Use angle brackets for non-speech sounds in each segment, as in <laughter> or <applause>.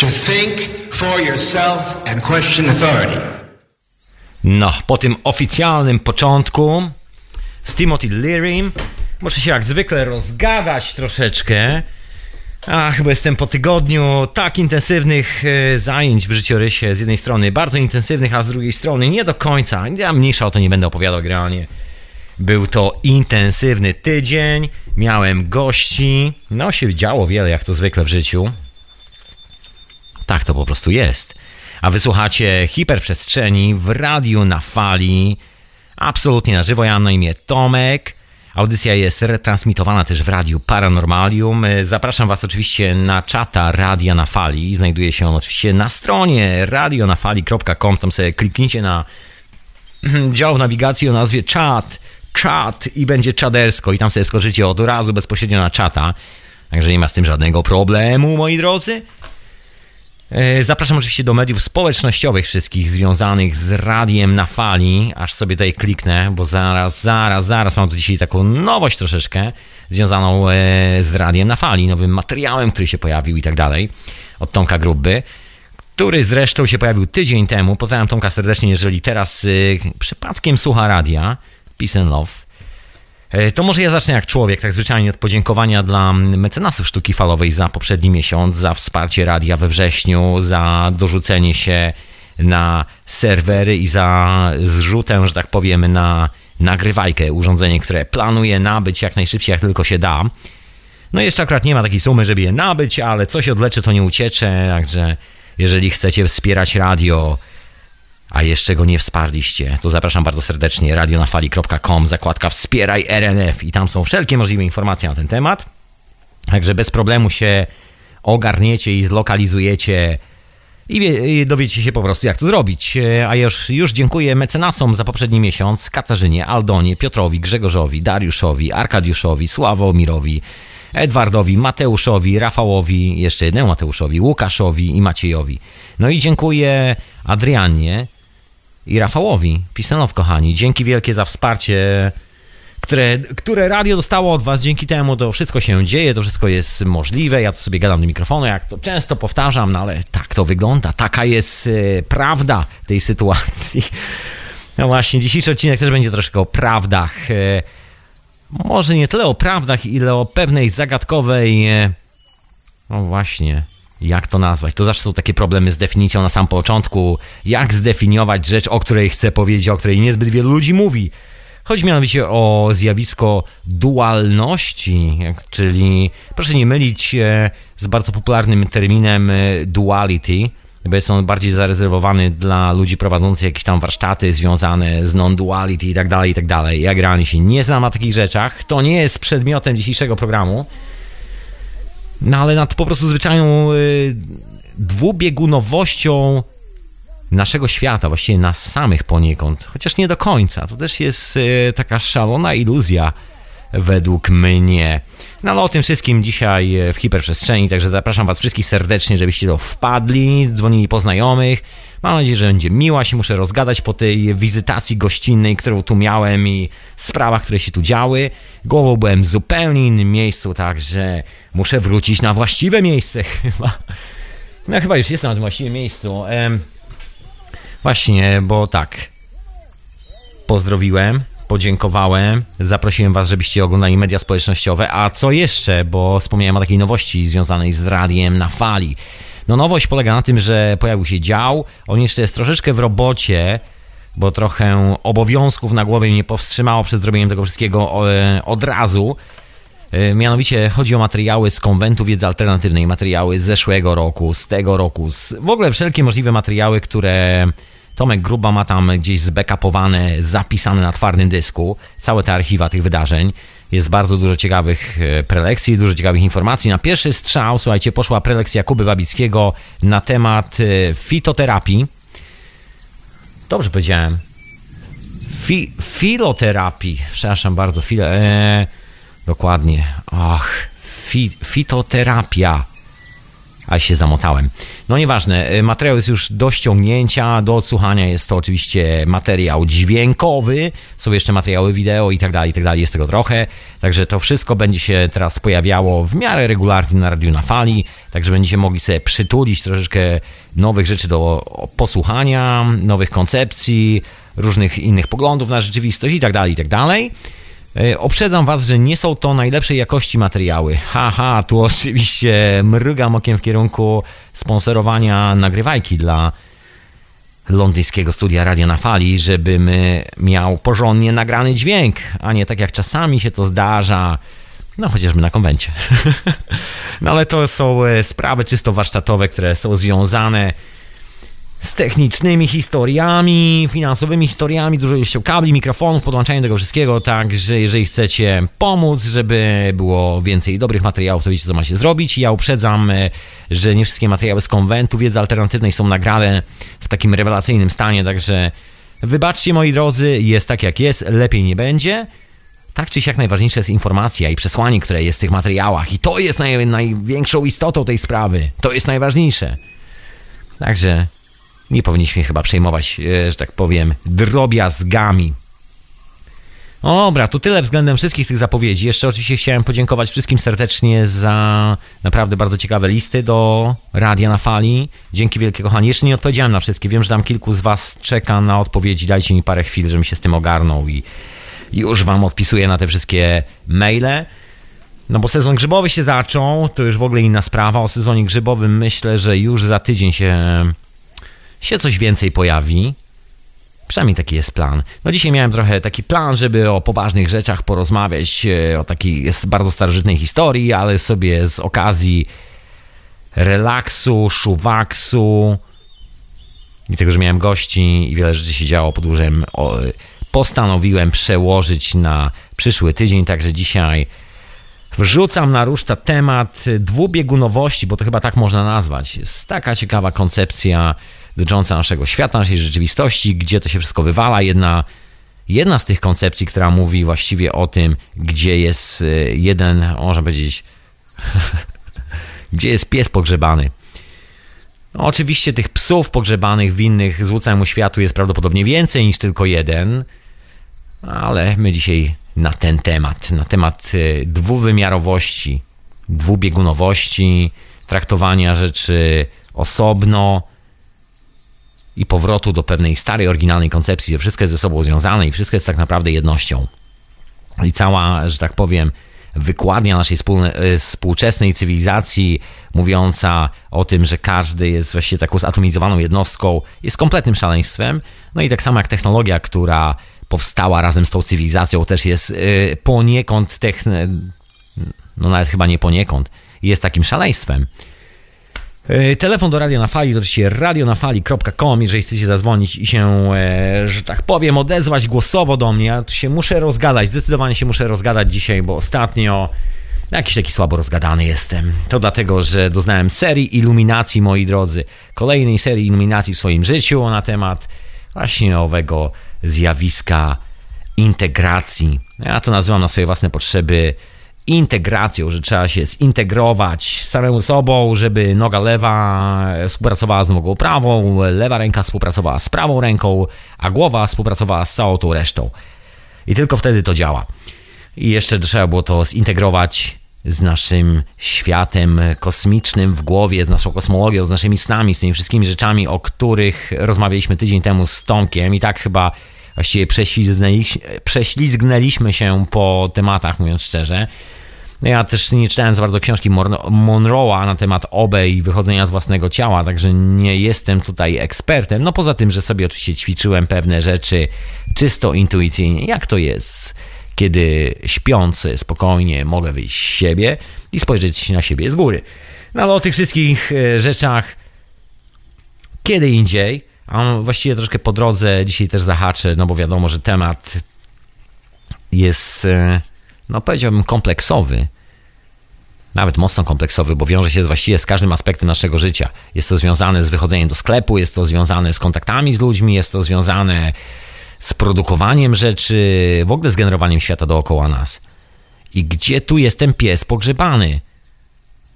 To think for yourself and question authority. No, po tym oficjalnym początku z Timothy Learym muszę się jak zwykle rozgadać troszeczkę. A, chyba jestem po tygodniu tak intensywnych e, zajęć w życiorysie. Z jednej strony bardzo intensywnych, a z drugiej strony nie do końca. Ja mniejsza o to nie będę opowiadał generalnie. Był to intensywny tydzień, miałem gości, no się działo wiele jak to zwykle w życiu. Tak to po prostu jest. A wysłuchacie hiperprzestrzeni w radiu na fali. Absolutnie na żywo. Ja mam na imię Tomek. Audycja jest retransmitowana też w radiu Paranormalium. Zapraszam Was oczywiście na czata Radia na Fali. Znajduje się on oczywiście na stronie radionafali.com. Tam sobie kliknijcie na <clears throat> dział nawigacji o nazwie czat, czat i będzie czadersko i tam sobie skoczycie od razu bezpośrednio na czata. Także nie ma z tym żadnego problemu, moi drodzy. E, zapraszam oczywiście do mediów społecznościowych wszystkich związanych z radiem na fali. Aż sobie tutaj kliknę, bo zaraz, zaraz, zaraz mam tu dzisiaj taką nowość troszeczkę związaną e, z radiem na fali, nowym materiałem, który się pojawił i tak dalej. Od Tomka Grubby, który zresztą się pojawił tydzień temu. Pozdrawiam Tomka serdecznie, jeżeli teraz y, przypadkiem słucha radia. Peace and Love. E, to może ja zacznę jak człowiek, tak zwyczajnie od podziękowania dla mecenasów sztuki falowej za poprzedni miesiąc, za wsparcie radia we wrześniu, za dorzucenie się na serwery i za zrzutę, że tak powiem, na nagrywajkę, urządzenie, które planuję nabyć jak najszybciej, jak tylko się da. No jeszcze akurat nie ma takiej sumy, żeby je nabyć, ale co się odleczy, to nie uciecze, także jeżeli chcecie wspierać radio, a jeszcze go nie wsparliście, to zapraszam bardzo serdecznie radionafali.com, zakładka Wspieraj RNF i tam są wszelkie możliwe informacje na ten temat. Także bez problemu się ogarniecie i zlokalizujecie i, i dowiecie się po prostu, jak to zrobić. A już, już dziękuję mecenasom za poprzedni miesiąc, Katarzynie, Aldonie, Piotrowi, Grzegorzowi, Dariuszowi, Arkadiuszowi, Sławomirowi, Edwardowi, Mateuszowi, Rafałowi, jeszcze jednemu Mateuszowi, Łukaszowi i Maciejowi. No i dziękuję Adrianie, i Rafałowi. Pisanow, kochani, dzięki wielkie za wsparcie, które, które radio dostało od was. Dzięki temu to wszystko się dzieje, to wszystko jest możliwe. Ja to sobie gadam do mikrofonu, jak to często powtarzam, no ale tak to wygląda. Taka jest e, prawda tej sytuacji. No właśnie, dzisiejszy odcinek też będzie troszkę o prawdach. E, może nie tyle o prawdach, ile o pewnej zagadkowej. E, no właśnie jak to nazwać? To zawsze są takie problemy z definicją na sam początku. Jak zdefiniować rzecz, o której chcę powiedzieć, o której niezbyt wielu ludzi mówi? Chodzi mianowicie o zjawisko dualności, czyli proszę nie mylić z bardzo popularnym terminem e, duality, bo jest on bardziej zarezerwowany dla ludzi prowadzących jakieś tam warsztaty związane z non-duality i tak dalej, i tak dalej. Ja generalnie się nie znam na takich rzeczach. To nie jest przedmiotem dzisiejszego programu. No ale nad po prostu zwyczajną y, dwubiegunowością naszego świata, właściwie nas samych poniekąd, chociaż nie do końca. To też jest y, taka szalona iluzja według mnie. No ale o tym wszystkim dzisiaj y, w hiperprzestrzeni, także zapraszam Was wszystkich serdecznie, żebyście to wpadli, dzwonili po znajomych. Mam nadzieję, że będzie miła się muszę rozgadać po tej wizytacji gościnnej, którą tu miałem i sprawach, które się tu działy. Głową byłem w zupełnie innym miejscu, także muszę wrócić na właściwe miejsce <laughs> chyba. No chyba już jestem na tym właściwym miejscu. Ehm, właśnie, bo tak. Pozdrowiłem, podziękowałem, zaprosiłem was, żebyście oglądali media społecznościowe, a co jeszcze, bo wspomniałem o takiej nowości związanej z radiem na fali. No nowość polega na tym, że pojawił się dział, on jeszcze jest troszeczkę w robocie, bo trochę obowiązków na głowie mnie powstrzymało przed zrobieniem tego wszystkiego e, od razu. E, mianowicie chodzi o materiały z konwentu wiedzy alternatywnej, materiały z zeszłego roku, z tego roku, z, w ogóle wszelkie możliwe materiały, które Tomek Gruba ma tam gdzieś zbackupowane, zapisane na twardym dysku, całe te archiwa tych wydarzeń. Jest bardzo dużo ciekawych e, prelekcji, dużo ciekawych informacji. Na pierwszy strzał, słuchajcie, poszła prelekcja Kuby Babickiego na temat fitoterapii. Dobrze powiedziałem. Fi filoterapii. Przepraszam bardzo, filo... Eee, dokładnie. Och, fi fitoterapia. A się zamotałem. No nieważne, y, materiał jest już do ściągnięcia, do odsłuchania. Jest to oczywiście materiał dźwiękowy, są jeszcze materiały wideo i tak dalej, i tak dalej, jest tego trochę, także to wszystko będzie się teraz pojawiało w miarę regularnie na Radiu na Fali, także będziecie mogli sobie przytulić troszeczkę nowych rzeczy do posłuchania, nowych koncepcji, różnych innych poglądów na rzeczywistość i tak dalej, i tak dalej. E, Oprzedzam Was, że nie są to najlepszej jakości materiały. Haha, tu <laughs> oczywiście mrugam okiem w kierunku sponsorowania nagrywajki dla londyńskiego studia Radio na Fali, żebym miał porządnie nagrany dźwięk, a nie tak jak czasami się to zdarza, no chociażby na konwencie. <laughs> no ale to są e, sprawy czysto warsztatowe, które są związane technicznymi historiami, finansowymi historiami, dużo ilością kabli, mikrofonów, podłączaniem tego wszystkiego, także jeżeli chcecie pomóc, żeby było więcej dobrych materiałów, to wiecie, co ma się zrobić. Ja uprzedzam, e, że nie wszystkie materiały z konwentu wiedzy alternatywnej są nagrane w takim rewelacyjnym stanie, także wybaczcie moi drodzy, jest tak jak jest, lepiej nie będzie. Tak czy siak najważniejsza jest informacja i przesłanie, które jest w tych materiałach i to jest naj, największą istotą tej sprawy. To jest najważniejsze. Także nie powinniśmy chyba przejmować, e, że tak powiem, drobiazgami. Dobra, to tyle względem wszystkich tych zapowiedzi. Jeszcze oczywiście chciałem podziękować wszystkim serdecznie za naprawdę bardzo ciekawe listy do Radia na Fali. Dzięki wielkie kochani. Jeszcze nie odpowiedziałem na wszystkie. Wiem, że tam kilku z Was czeka na odpowiedzi. Dajcie mi parę chwil, żebym się z tym ogarnął i już Wam odpisuję na te wszystkie maile. No bo sezon grzybowy się zaczął, to już w ogóle inna sprawa. O sezonie grzybowym myślę, że już za tydzień się się coś więcej pojawi. Przynajmniej taki jest plan. No dzisiaj miałem trochę taki plan, żeby o poważnych rzeczach porozmawiać, e, o takiej bardzo starożytnej historii, ale sobie z okazji relaksu, szuwaksu i tego, że miałem gości i wiele rzeczy się działo, podłużem postanowiłem przełożyć na przyszły tydzień, także dzisiaj wrzucam na ruszta temat dwubiegunowości, bo to chyba tak można nazwać. Jest taka ciekawa koncepcja dotycząca naszego świata, naszej rzeczywistości, gdzie to się wszystko wywala. Jedna, jedna z tych koncepcji, która mówi właściwie o tym, gdzie jest y, jeden, można powiedzieć, <laughs> gdzie jest pies pogrzebany. No, oczywiście tych psów pogrzebanych w innych złócemu światu jest prawdopodobnie więcej niż tylko jeden, ale my dzisiaj na ten temat, na temat y, dwuwymiarowości, dwubiegunowości, traktowania rzeczy osobno, i powrotu do pewnej starej, oryginalnej koncepcji, że wszystko jest ze sobą związane i wszystko jest tak naprawdę jednością. I cała, że tak powiem, wykładnia naszej e, współczesnej cywilizacji, mówiąca o tym, że każdy jest właściwie taką zatomizowaną jednostką, jest kompletnym szaleństwem. No i tak samo jak technologia, która powstała razem z tą cywilizacją, też jest e, poniekąd techn... no nawet chyba nie poniekąd, jest takim szaleństwem. E, telefon do Radio na Fali to oczywiście radionafali.com, jeżeli chcecie zadzwonić i się, e, że tak powiem, odezwać głosowo do mnie. Ja się muszę rozgadać, zdecydowanie się muszę rozgadać dzisiaj, bo ostatnio jakiś taki słabo rozgadany jestem. To dlatego, że doznałem serii iluminacji, moi drodzy. Kolejnej serii iluminacji w swoim życiu na temat właśnie owego zjawiska integracji. Ja to nazywam na swoje własne potrzeby integracją, że trzeba się zintegrować samemu sobą, żeby noga lewa współpracowała z nogą prawą, lewa ręka współpracowała z prawą ręką, a głowa współpracowała z całą tą resztą. I tylko wtedy to działa. I jeszcze trzeba było to zintegrować z naszym światem kosmicznym w głowie, z naszą kosmologią, z naszymi snami, z tymi wszystkimi rzeczami, o których rozmawialiśmy tydzień temu z Tomkiem. I tak chyba właściwie prześlizgnęliśmy się po tematach, mówiąc szczerze. No ja też nie czytałem za bardzo książki Monroe'a na temat OB i wychodzenia z własnego ciała, także nie jestem tutaj ekspertem. No poza tym, że sobie oczywiście ćwiczyłem pewne rzeczy czysto intuicyjnie. Jak to jest, kiedy śpiący spokojnie mogę wyjść z siebie i spojrzeć na siebie z góry. No ale o tych wszystkich e, rzeczach kiedy indziej. A właściwie troszkę po drodze dzisiaj też zahaczę, no bo wiadomo, że temat jest, e, no powiedziałbym, kompleksowy. Nawet mocno kompleksowy, bo wiąże się właściwie z każdym aspektem naszego życia. Jest to związane z wychodzeniem do sklepu, jest to związane z kontaktami z ludźmi, jest to związane z produkowaniem rzeczy, w ogóle z generowaniem świata dookoła nas. I gdzie tu jest ten pies pogrzebany?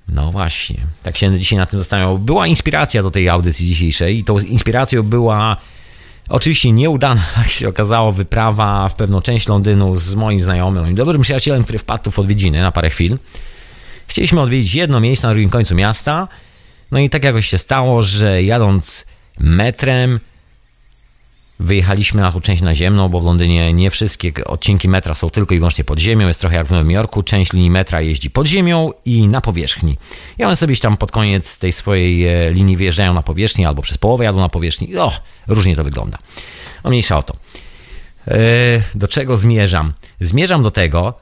No właśnie, tak się dzisiaj na tym zastanawiał. Była inspiracja do tej audycji dzisiejszej i tą inspiracją była oczywiście nieudana, jak się okazało, wyprawa w pewną część Londynu z moim znajomym, moim dobrym przyjacielem, który wpadł w odwiedziny na parę chwil. Chcieliśmy odwiedzić jedno miejsce na drugim końcu miasta, no i tak jakoś się stało, że jadąc metrem Wyjechaliśmy na część naziemną, bo w Londynie nie wszystkie odcinki metra są tylko i wyłącznie pod ziemią. Jest trochę jak w Nowym Jorku. Część linii metra jeździ pod ziemią i na powierzchni. I one sobie tam pod koniec tej swojej e, linii wyjeżdżają na powierzchni albo przez połowę jadą na powierzchni. O, różnie to wygląda. O mniejsza o to. E, do czego zmierzam? Zmierzam do tego,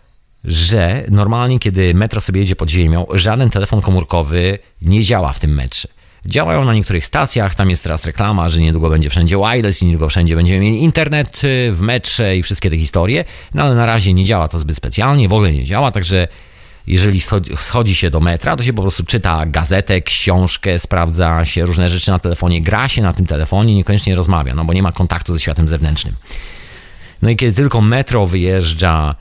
że normalnie, kiedy metro sobie jedzie pod ziemią, żaden telefon komórkowy nie działa w tym metrze. Działają na niektórych stacjach, tam jest teraz reklama, że niedługo będzie wszędzie wireless i niedługo wszędzie będziemy mieli internet y, w metrze i wszystkie te historie, no ale na razie nie działa to zbyt specjalnie, w ogóle nie działa, także jeżeli schodzi się do metra, to się po prostu czyta gazetę, książkę, sprawdza się różne rzeczy na telefonie, gra się na tym telefonie, niekoniecznie rozmawia, no bo nie ma kontaktu ze światem zewnętrznym. No i kiedy tylko metro wyjeżdża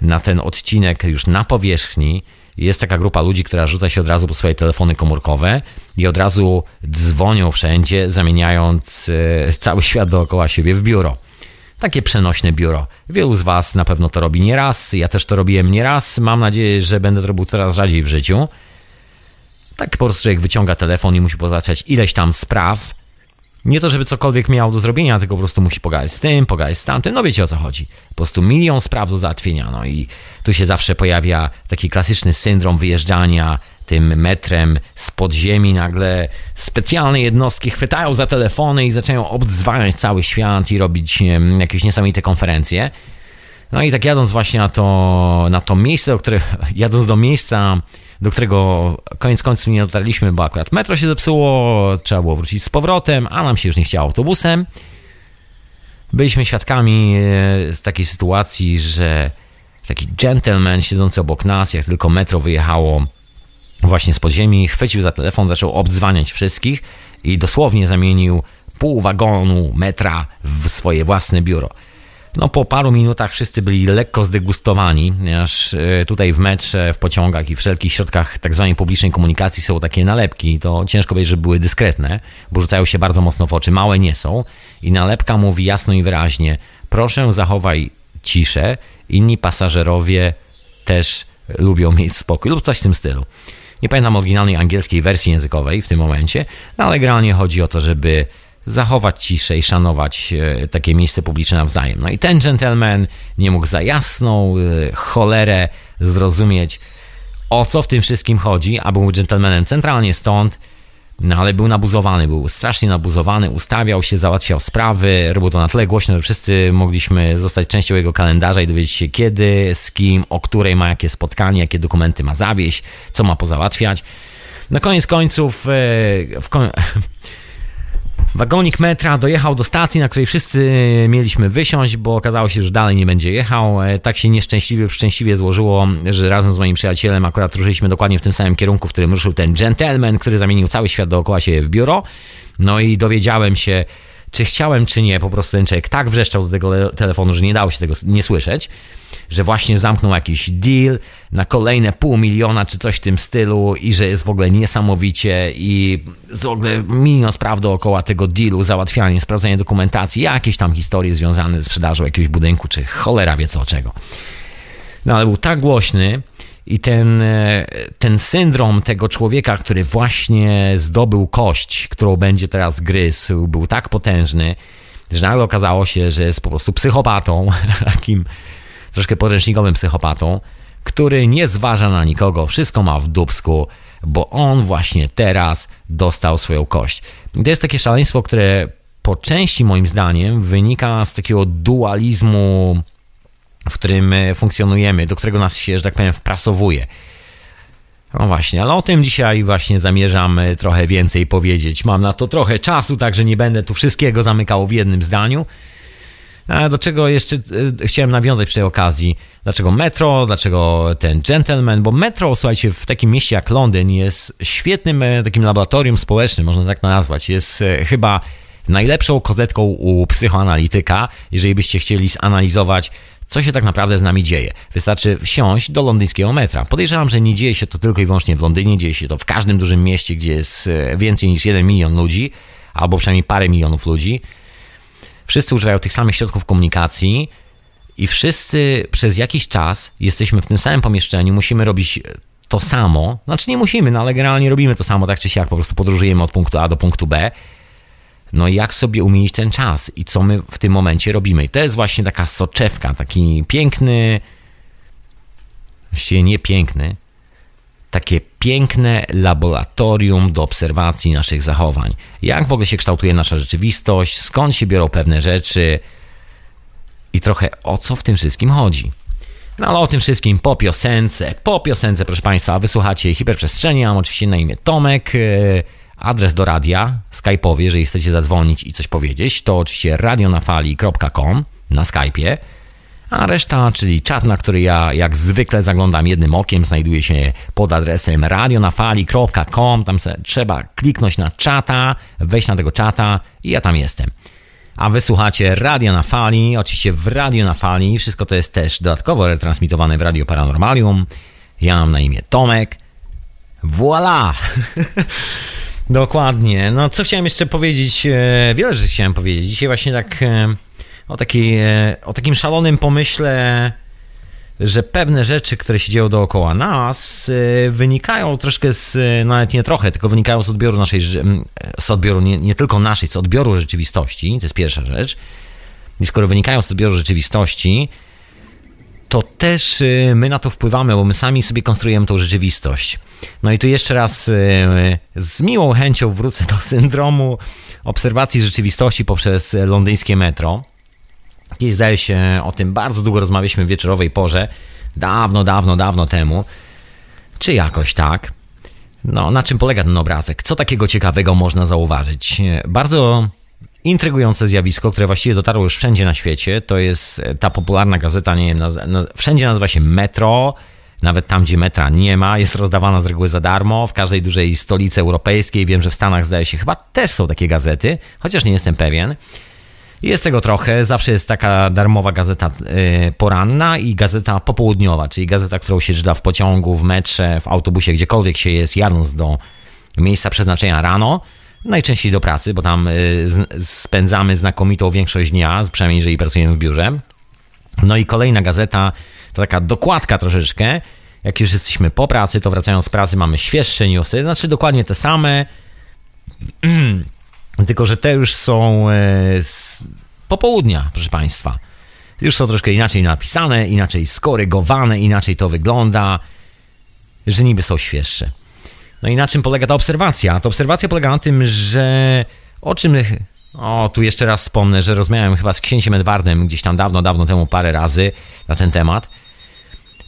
na ten odcinek już na powierzchni, jest taka grupa ludzi, która rzuca się od razu po swoje telefony komórkowe i od razu dzwonią wszędzie, zamieniając e, cały <laughs> świat dookoła siebie w biuro. Takie przenośne biuro. Wielu z Was na pewno to robi nieraz, ja też to robiłem nieraz. Mam nadzieję, że będę to robił coraz rzadziej w życiu. Tak po prostu człowiek wyciąga telefon i musi pozałatwiać ileś tam spraw, nie to, żeby cokolwiek miał do zrobienia, tylko po prostu musi pogadać z tym, pogadać z tamtym. No wiecie o co chodzi. Po prostu milion spraw do załatwienia. No i tu się zawsze pojawia taki klasyczny syndrom wyjeżdżania tym metrem z podziemi. Nagle specjalne jednostki chwytają za telefony i zaczynają obdzwaniać cały świat i robić jakieś niesamowite konferencje. No i tak jadąc właśnie na to, na to miejsce, do które, <laughs> jadąc do miejsca, do którego koniec końców nie dotarliśmy, bo akurat metro się zepsuło, trzeba było wrócić z powrotem, a nam się już nie chciało autobusem. Byliśmy świadkami e, z takiej sytuacji, że taki gentleman siedzący obok nas, jak tylko metro wyjechało właśnie z podziemi, chwycił za telefon, zaczął obdzwaniać wszystkich i dosłownie zamienił pół wagonu metra w swoje własne biuro. No po paru minutach wszyscy byli lekko zdegustowani, ponieważ e, tutaj w metrze, w pociągach i wszelkich środkach tak zwanej publicznej komunikacji są takie nalepki, to ciężko powiedzieć, że były dyskretne, bo rzucają się bardzo mocno w oczy, małe nie są. I nalepka mówi jasno i wyraźnie, proszę zachowaj ciszę, inni pasażerowie też lubią mieć spokój lub coś w tym stylu. Nie pamiętam oryginalnej angielskiej wersji językowej w tym momencie, no ale generalnie chodzi o to, żeby zachować ciszę i szanować e, takie miejsce publiczne nawzajem. No i ten gentleman nie mógł za jasną e, cholerę zrozumieć, o co w tym wszystkim chodzi, a był gentlemanem centralnie stąd, no ale był nabuzowany, był strasznie nabuzowany, ustawiał się, załatwiał sprawy, robił to na tyle głośno, że wszyscy mogliśmy zostać częścią jego kalendarza i dowiedzieć się kiedy, z kim, o której ma jakie spotkanie, jakie dokumenty ma zawieść, co ma pozałatwiać. Na koniec końców, e, w koń... <laughs> Wagonik metra dojechał do stacji, na której wszyscy mieliśmy wysiąść, bo okazało się, że dalej nie będzie jechał. E, tak się nieszczęśliwie, szczęśliwie złożyło, że razem z moim przyjacielem akurat ruszyliśmy dokładnie w tym samym kierunku, w którym ruszył ten gentleman, który zamienił cały świat dookoła siebie w biuro. No i dowiedziałem się, czy chciałem, czy nie, po prostu ten człowiek tak wrzeszczał do tego telefonu, że nie dało się tego nie słyszeć że właśnie zamknął jakiś deal na kolejne pół miliona czy coś w tym stylu i że jest w ogóle niesamowicie i w ogóle milion spraw dookoła tego dealu, załatwianie, sprawdzanie dokumentacji, jakieś tam historie związane ze sprzedażą jakiegoś budynku, czy cholera wie co czego. No ale był tak głośny, i ten, e, ten syndrom tego człowieka, który właśnie zdobył kość, którą będzie teraz gryzł, był tak potężny, że nagle okazało się, że jest po prostu psychopatą, <laughs> takim troszkę podręcznikowym psychopatą, który nie zważa na nikogo, wszystko ma w dubsku, bo on właśnie teraz dostał swoją kość. I to jest takie szaleństwo, które po części moim zdaniem wynika z takiego dualizmu, w którym funkcjonujemy, do którego nas się, że tak powiem, wprasowuje. No właśnie, ale o tym dzisiaj właśnie zamierzam trochę więcej powiedzieć. Mam na to trochę czasu, także nie będę tu wszystkiego zamykał w jednym zdaniu. Do czego jeszcze e, chciałem nawiązać przy tej okazji? Dlaczego metro? Dlaczego ten gentleman? Bo metro, słuchajcie, w takim mieście jak Londyn jest świetnym e, takim laboratorium społecznym, można tak nazwać. Jest e, chyba najlepszą kozetką u psychoanalityka, jeżeli byście chcieli zanalizować co się tak naprawdę z nami dzieje. Wystarczy wsiąść do londyńskiego metra. Podejrzewam, że nie dzieje się to tylko i wyłącznie w Londynie, dzieje się to w każdym dużym mieście, gdzie jest e, więcej niż jeden milion ludzi, albo przynajmniej parę milionów ludzi. Wszyscy używają tych samych środków komunikacji i wszyscy przez jakiś czas jesteśmy w tym samym pomieszczeniu, musimy robić to samo. Znaczy nie musimy, no ale generalnie robimy to samo tak czy siak, po prostu podróżujemy od punktu A do punktu B. No jak sobie umienić ten czas i co my w tym momencie robimy. I to jest właśnie taka soczewka, taki piękny, właściwie nie piękny, takie piękne laboratorium do obserwacji naszych zachowań. Jak w ogóle się kształtuje nasza rzeczywistość, skąd się biorą pewne rzeczy i trochę o co w tym wszystkim chodzi. No ale o tym wszystkim po piosence, po piosence, proszę Państwa, wysłuchacie hiperprzestrzeni, mam oczywiście na imię Tomek, e, adres do radia, skype'owy, jeżeli chcecie zadzwonić i coś powiedzieć, to oczywiście radionafali.com na Skype'ie, a reszta, czyli czat, na który ja jak zwykle zaglądam jednym okiem, znajduje się pod adresem radionafali.com, tam trzeba kliknąć na czata, wejść na tego czata i ja tam jestem. A wysłuchacie Radio na Fali, oczywiście w Radio na Fali, wszystko to jest też dodatkowo retransmitowane w Radio Paranormalium. Ja mam na imię Tomek. Voila! <laughs> Dokładnie. No, co chciałem jeszcze powiedzieć? E, wiele rzeczy chciałem powiedzieć. Dzisiaj właśnie tak e, o, takiej, e, o takim szalonym pomyśle, że pewne rzeczy, które się dzieją dookoła nas, wynikają troszkę z, nawet nie trochę, tylko wynikają z odbioru naszej, z odbioru nie, nie tylko naszej, z odbioru rzeczywistości. To jest pierwsza rzecz. I skoro wynikają z odbioru rzeczywistości, to też y, my na to wpływamy, bo my sami sobie konstruujemy tą rzeczywistość. No i tu jeszcze raz y, z miłą chęcią wrócę do syndromu obserwacji rzeczywistości poprzez londyńskie metro. Kiedyś zdaje się o tym bardzo długo rozmawialiśmy w wieczorowej porze, dawno, dawno, dawno temu. Czy jakoś tak? No, na czym polega ten obrazek? Co takiego ciekawego można zauważyć? Bardzo intrygujące zjawisko, które właściwie dotarło już wszędzie na świecie. To jest e, ta popularna gazeta, nie wiem, wszędzie nazywa się Metro. Nawet tam, gdzie metra nie ma, jest rozdawana z reguły za darmo. W każdej dużej stolicy europejskiej, wiem, że w Stanach zdaje się, chyba też są takie gazety, chociaż nie jestem pewien. Jest tego trochę. Zawsze jest taka darmowa gazeta e, poranna i gazeta popołudniowa, czyli gazeta, którą się czyta w pociągu, w metrze, w autobusie, gdziekolwiek się jest, jadąc do miejsca przeznaczenia rano. Najczęściej do pracy, bo tam y, spędzamy znakomitą większość dnia, przynajmniej jeżeli pracujemy w biurze. No i kolejna gazeta to taka dokładka troszeczkę. Jak już jesteśmy po pracy, to wracając z pracy mamy świeższe newsy, znaczy dokładnie te same, <clears throat> tylko że te już są e, z popołudnia, proszę Państwa. Już są troszkę inaczej napisane, inaczej skorygowane, inaczej to wygląda, że niby są świeższe. No i na czym polega ta obserwacja? Ta obserwacja polega na tym, że o czym. O, tu jeszcze raz wspomnę, że rozmawiałem chyba z księciem Edwardem gdzieś tam dawno, dawno temu parę razy na ten temat,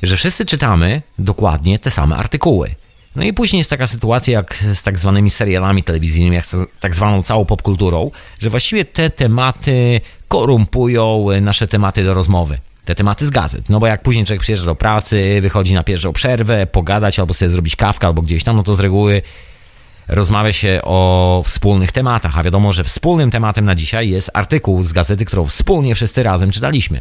że wszyscy czytamy dokładnie te same artykuły. No i później jest taka sytuacja jak z tak zwanymi serialami telewizyjnymi, jak z tak zwaną całą popkulturą, że właściwie te tematy korumpują nasze tematy do rozmowy te tematy z gazet. No bo jak później człowiek przyjeżdża do pracy, wychodzi na pierwszą przerwę, pogadać albo sobie zrobić kawkę albo gdzieś tam, no to z reguły rozmawia się o wspólnych tematach, a wiadomo, że wspólnym tematem na dzisiaj jest artykuł z gazety, którą wspólnie wszyscy razem czytaliśmy.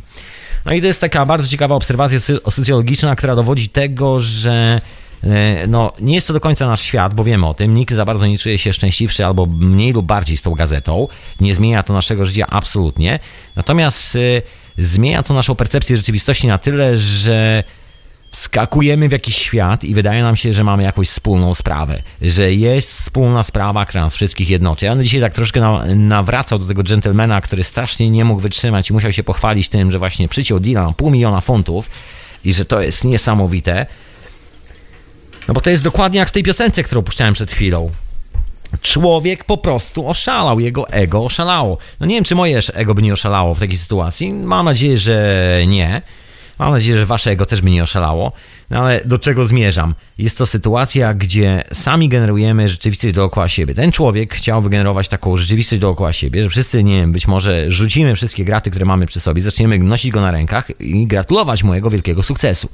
No i to jest taka bardzo ciekawa obserwacja socjologiczna, która dowodzi tego, że e, no, nie jest to do końca nasz świat, bo wiemy o tym, nikt za bardzo nie czuje się szczęśliwszy albo mniej lub bardziej z tą gazetą. Nie zmienia to naszego życia absolutnie. Natomiast e, zmienia to naszą percepcję rzeczywistości na tyle, że wskakujemy w jakiś świat i wydaje nam się, że mamy jakąś wspólną sprawę, że jest wspólna sprawa, która nas wszystkich jednoczy. Ja dzisiaj tak troszkę nawracał do tego dżentelmena, który strasznie nie mógł wytrzymać i musiał się pochwalić tym, że właśnie przyciął deal na pół miliona funtów i że to jest niesamowite. No bo to jest dokładnie jak w tej piosence, którą puszczałem przed chwilą. Człowiek po prostu oszalał, jego ego oszalało. No nie wiem, czy moje ego by nie oszalało w takiej sytuacji. Mam nadzieję, że nie. Mam nadzieję, że wasze ego też by nie oszalało. No ale do czego zmierzam? Jest to sytuacja, gdzie sami generujemy rzeczywistość dookoła siebie. Ten człowiek chciał wygenerować taką rzeczywistość dookoła siebie, że wszyscy, nie wiem, być może rzucimy wszystkie graty, które mamy przy sobie, zaczniemy nosić go na rękach i gratulować mu jego wielkiego sukcesu.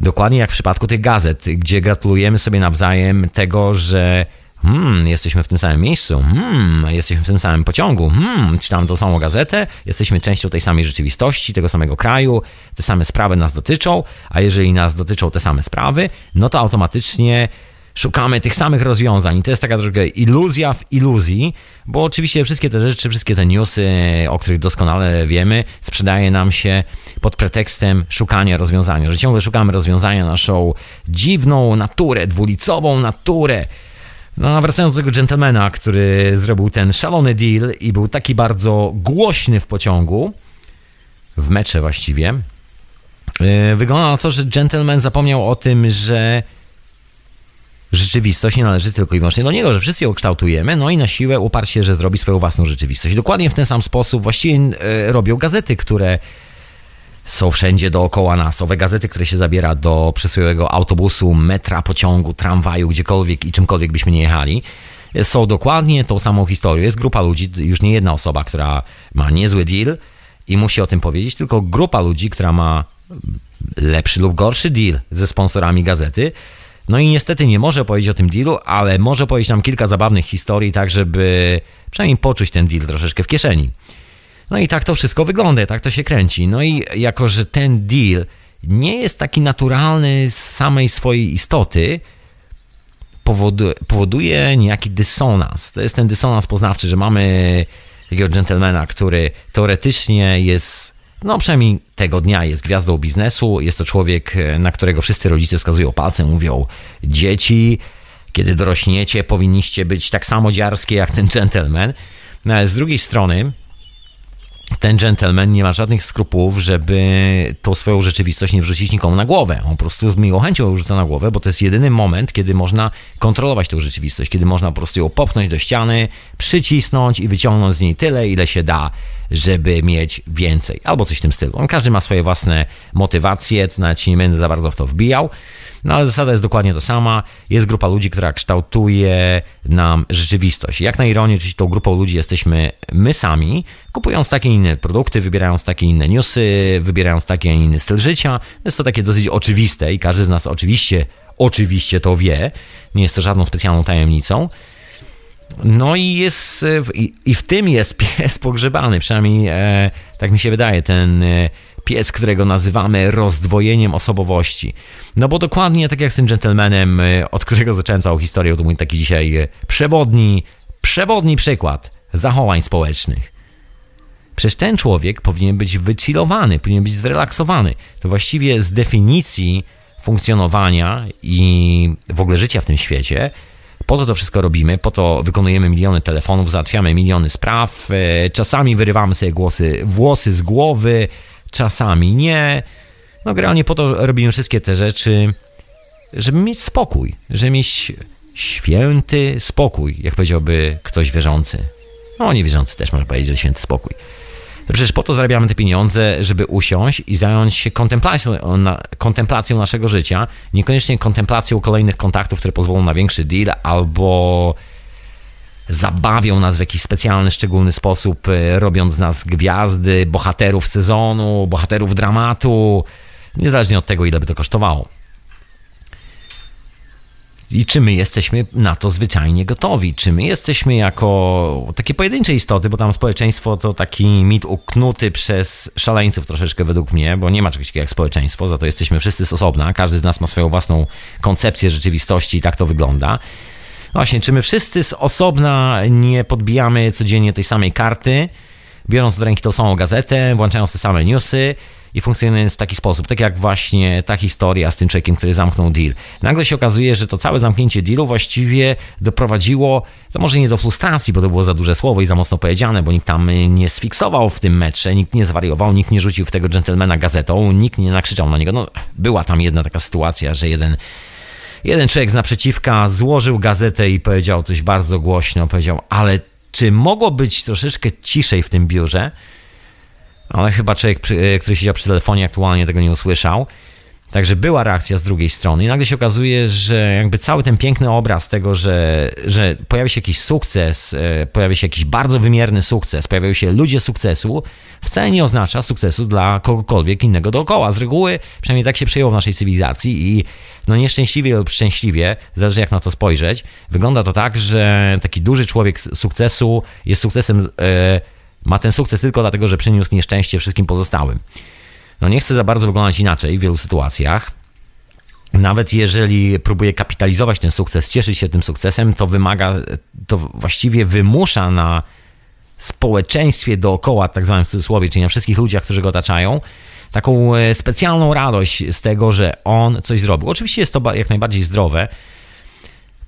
Dokładnie jak w przypadku tych gazet, gdzie gratulujemy sobie nawzajem tego, że Hmm, jesteśmy w tym samym miejscu. Hmm, jesteśmy w tym samym pociągu. Hmm, czytamy tą samą gazetę. Jesteśmy częścią tej samej rzeczywistości, tego samego kraju. Te same sprawy nas dotyczą, a jeżeli nas dotyczą te same sprawy, no to automatycznie szukamy tych samych rozwiązań. I to jest taka troszkę iluzja w iluzji, bo oczywiście wszystkie te rzeczy, wszystkie te newsy, o których doskonale wiemy, sprzedaje nam się pod pretekstem szukania rozwiązania, że ciągle szukamy rozwiązania na naszą dziwną naturę, dwulicową naturę. No, wracając do tego gentlemana, który zrobił ten szalony deal i był taki bardzo głośny w pociągu, w mecze właściwie, yy, wygląda na to, że gentleman zapomniał o tym, że rzeczywistość nie należy tylko i wyłącznie do niego, że wszyscy ją kształtujemy, no i na siłę uparł się, że zrobi swoją własną rzeczywistość. Dokładnie w ten sam sposób właściwie e, robią gazety, które są wszędzie dookoła nas. Owe gazety, które się zabiera do przysłowiowego autobusu, metra, pociągu, tramwaju, gdziekolwiek i czymkolwiek byśmy nie jechali, są dokładnie tą samą historią. Jest grupa ludzi, już nie jedna osoba, która ma niezły deal i musi o tym powiedzieć, tylko grupa ludzi, która ma lepszy lub gorszy deal ze sponsorami gazety, no i niestety nie może powiedzieć o tym dealu, ale może powiedzieć nam kilka zabawnych historii, tak żeby przynajmniej poczuć ten deal troszeczkę w kieszeni. No i tak to wszystko wygląda, tak to się kręci. No i jako, że ten deal nie jest taki naturalny z samej swojej istoty, powoduje, niejaki dysonans. To jest ten dysonans poznawczy, że mamy takiego gentlemana, który teoretycznie jest no przynajmniej tego dnia jest gwiazdą biznesu. Jest to człowiek, e, na którego wszyscy rodzice wskazują palcem, mówią: Dzieci, kiedy dorośniecie, powinniście być tak samo dziarskie jak ten gentleman. No ale z drugiej strony, ten gentleman nie ma żadnych skrupułów, żeby tą swoją rzeczywistość nie wrzucić nikomu na głowę. On po prostu z miłą chęcią ją wrzuca na głowę, bo to jest jedyny moment, kiedy można kontrolować tą rzeczywistość, kiedy można po prostu ją popchnąć do ściany, przycisnąć i wyciągnąć z niej tyle, ile się da, żeby mieć więcej. Albo coś w tym stylu. On każdy ma swoje własne motywacje, to nawet się nie będę za bardzo w to wbijał. No ale zasada jest dokładnie ta sama. Jest grupa ludzi, która kształtuje nam rzeczywistość. Jak na ironię, oczywiście tą grupą ludzi jesteśmy my sami, kupując takie inne produkty, wybierając takie inne newsy, wybierając taki, a inny styl życia. Jest to takie dosyć oczywiste i każdy z nas oczywiście, oczywiście to wie. Nie jest to żadną specjalną tajemnicą. No i jest, i, i w tym jest <laughs> pies pogrzebany, przynajmniej e, tak mi się wydaje, ten e, pies, którego nazywamy rozdwojeniem osobowości. No bo dokładnie tak jak z tym gentlemanem, e, od którego zacząłem całą historię, to mój taki dzisiaj e, przewodni, przewodni przykład zachowań społecznych. Przecież ten człowiek powinien być wychillowany, powinien być zrelaksowany. To właściwie z definicji funkcjonowania i w ogóle życia w tym świecie po to to wszystko robimy, po to wykonujemy miliony telefonów, załatwiamy miliony spraw, e, czasami wyrywamy sobie głosy, włosy z głowy, czasami nie. No generalnie po to robimy wszystkie te rzeczy, żeby mieć spokój, żeby mieć święty spokój, jak powiedziałby ktoś wierzący. No niewierzący też można powiedzieć, że święty spokój. Przecież po to zarabiamy te pieniądze, żeby usiąść i zająć się kontemplacją, na, kontemplacją naszego życia, niekoniecznie kontemplacją kolejnych kontaktów, które pozwolą na większy deal albo zabawią nas w jakiś specjalny, szczególny sposób, e, robiąc z nas gwiazdy, bohaterów sezonu, bohaterów dramatu, niezależnie od tego, ile by to kosztowało i czy my jesteśmy na to zwyczajnie gotowi? Czy my jesteśmy jako takie pojedyncze istoty, bo tam społeczeństwo to taki mit uknuty przez szaleńców troszeczkę według mnie, bo nie ma czegoś takiego jak społeczeństwo, za to jesteśmy wszyscy z osobna, każdy z nas ma swoją własną koncepcję rzeczywistości i tak to wygląda. Właśnie, czy my wszyscy z osobna nie podbijamy codziennie tej samej karty, biorąc do ręki tą samą gazetę, włączając te same newsy, i funkcjonuje w taki sposób, tak jak właśnie ta historia z tym człowiekiem, który zamknął deal. Nagle się okazuje, że to całe zamknięcie dealu właściwie doprowadziło, to może nie do frustracji, bo to było za duże słowo i za mocno powiedziane, bo nikt tam nie sfiksował w tym mecze, nikt nie zwariował, nikt nie rzucił w tego dżentelmena gazetą, nikt nie nakrzyczał na niego. No, była tam jedna taka sytuacja, że jeden jeden człowiek z naprzeciwka złożył gazetę i powiedział coś bardzo głośno, powiedział, ale czy mogło być troszeczkę ciszej w tym biurze? Ale chyba człowiek, e, który siedział przy telefonie aktualnie tego nie usłyszał. Także była reakcja z drugiej strony i nagle się okazuje, że jakby cały ten piękny obraz tego, że, że pojawi się jakiś sukces, e, pojawi się jakiś bardzo wymierny sukces, pojawiają się ludzie sukcesu, wcale nie oznacza sukcesu dla kogokolwiek innego dookoła. Z reguły, przynajmniej tak się przyjęło w naszej cywilizacji i no nieszczęśliwie lub szczęśliwie, zależy jak na to spojrzeć, wygląda to tak, że taki duży człowiek sukcesu jest sukcesem, e, ma ten sukces tylko dlatego, że przyniósł nieszczęście wszystkim pozostałym no nie chce za bardzo wyglądać inaczej w wielu sytuacjach. Nawet jeżeli próbuje kapitalizować ten sukces, cieszyć się tym sukcesem, to wymaga, to właściwie wymusza na społeczeństwie dookoła, tak zwanym w cudzysłowie, czyli na wszystkich ludziach, którzy go otaczają, taką e, specjalną radość z tego, że on coś zrobił. Oczywiście jest to jak najbardziej zdrowe.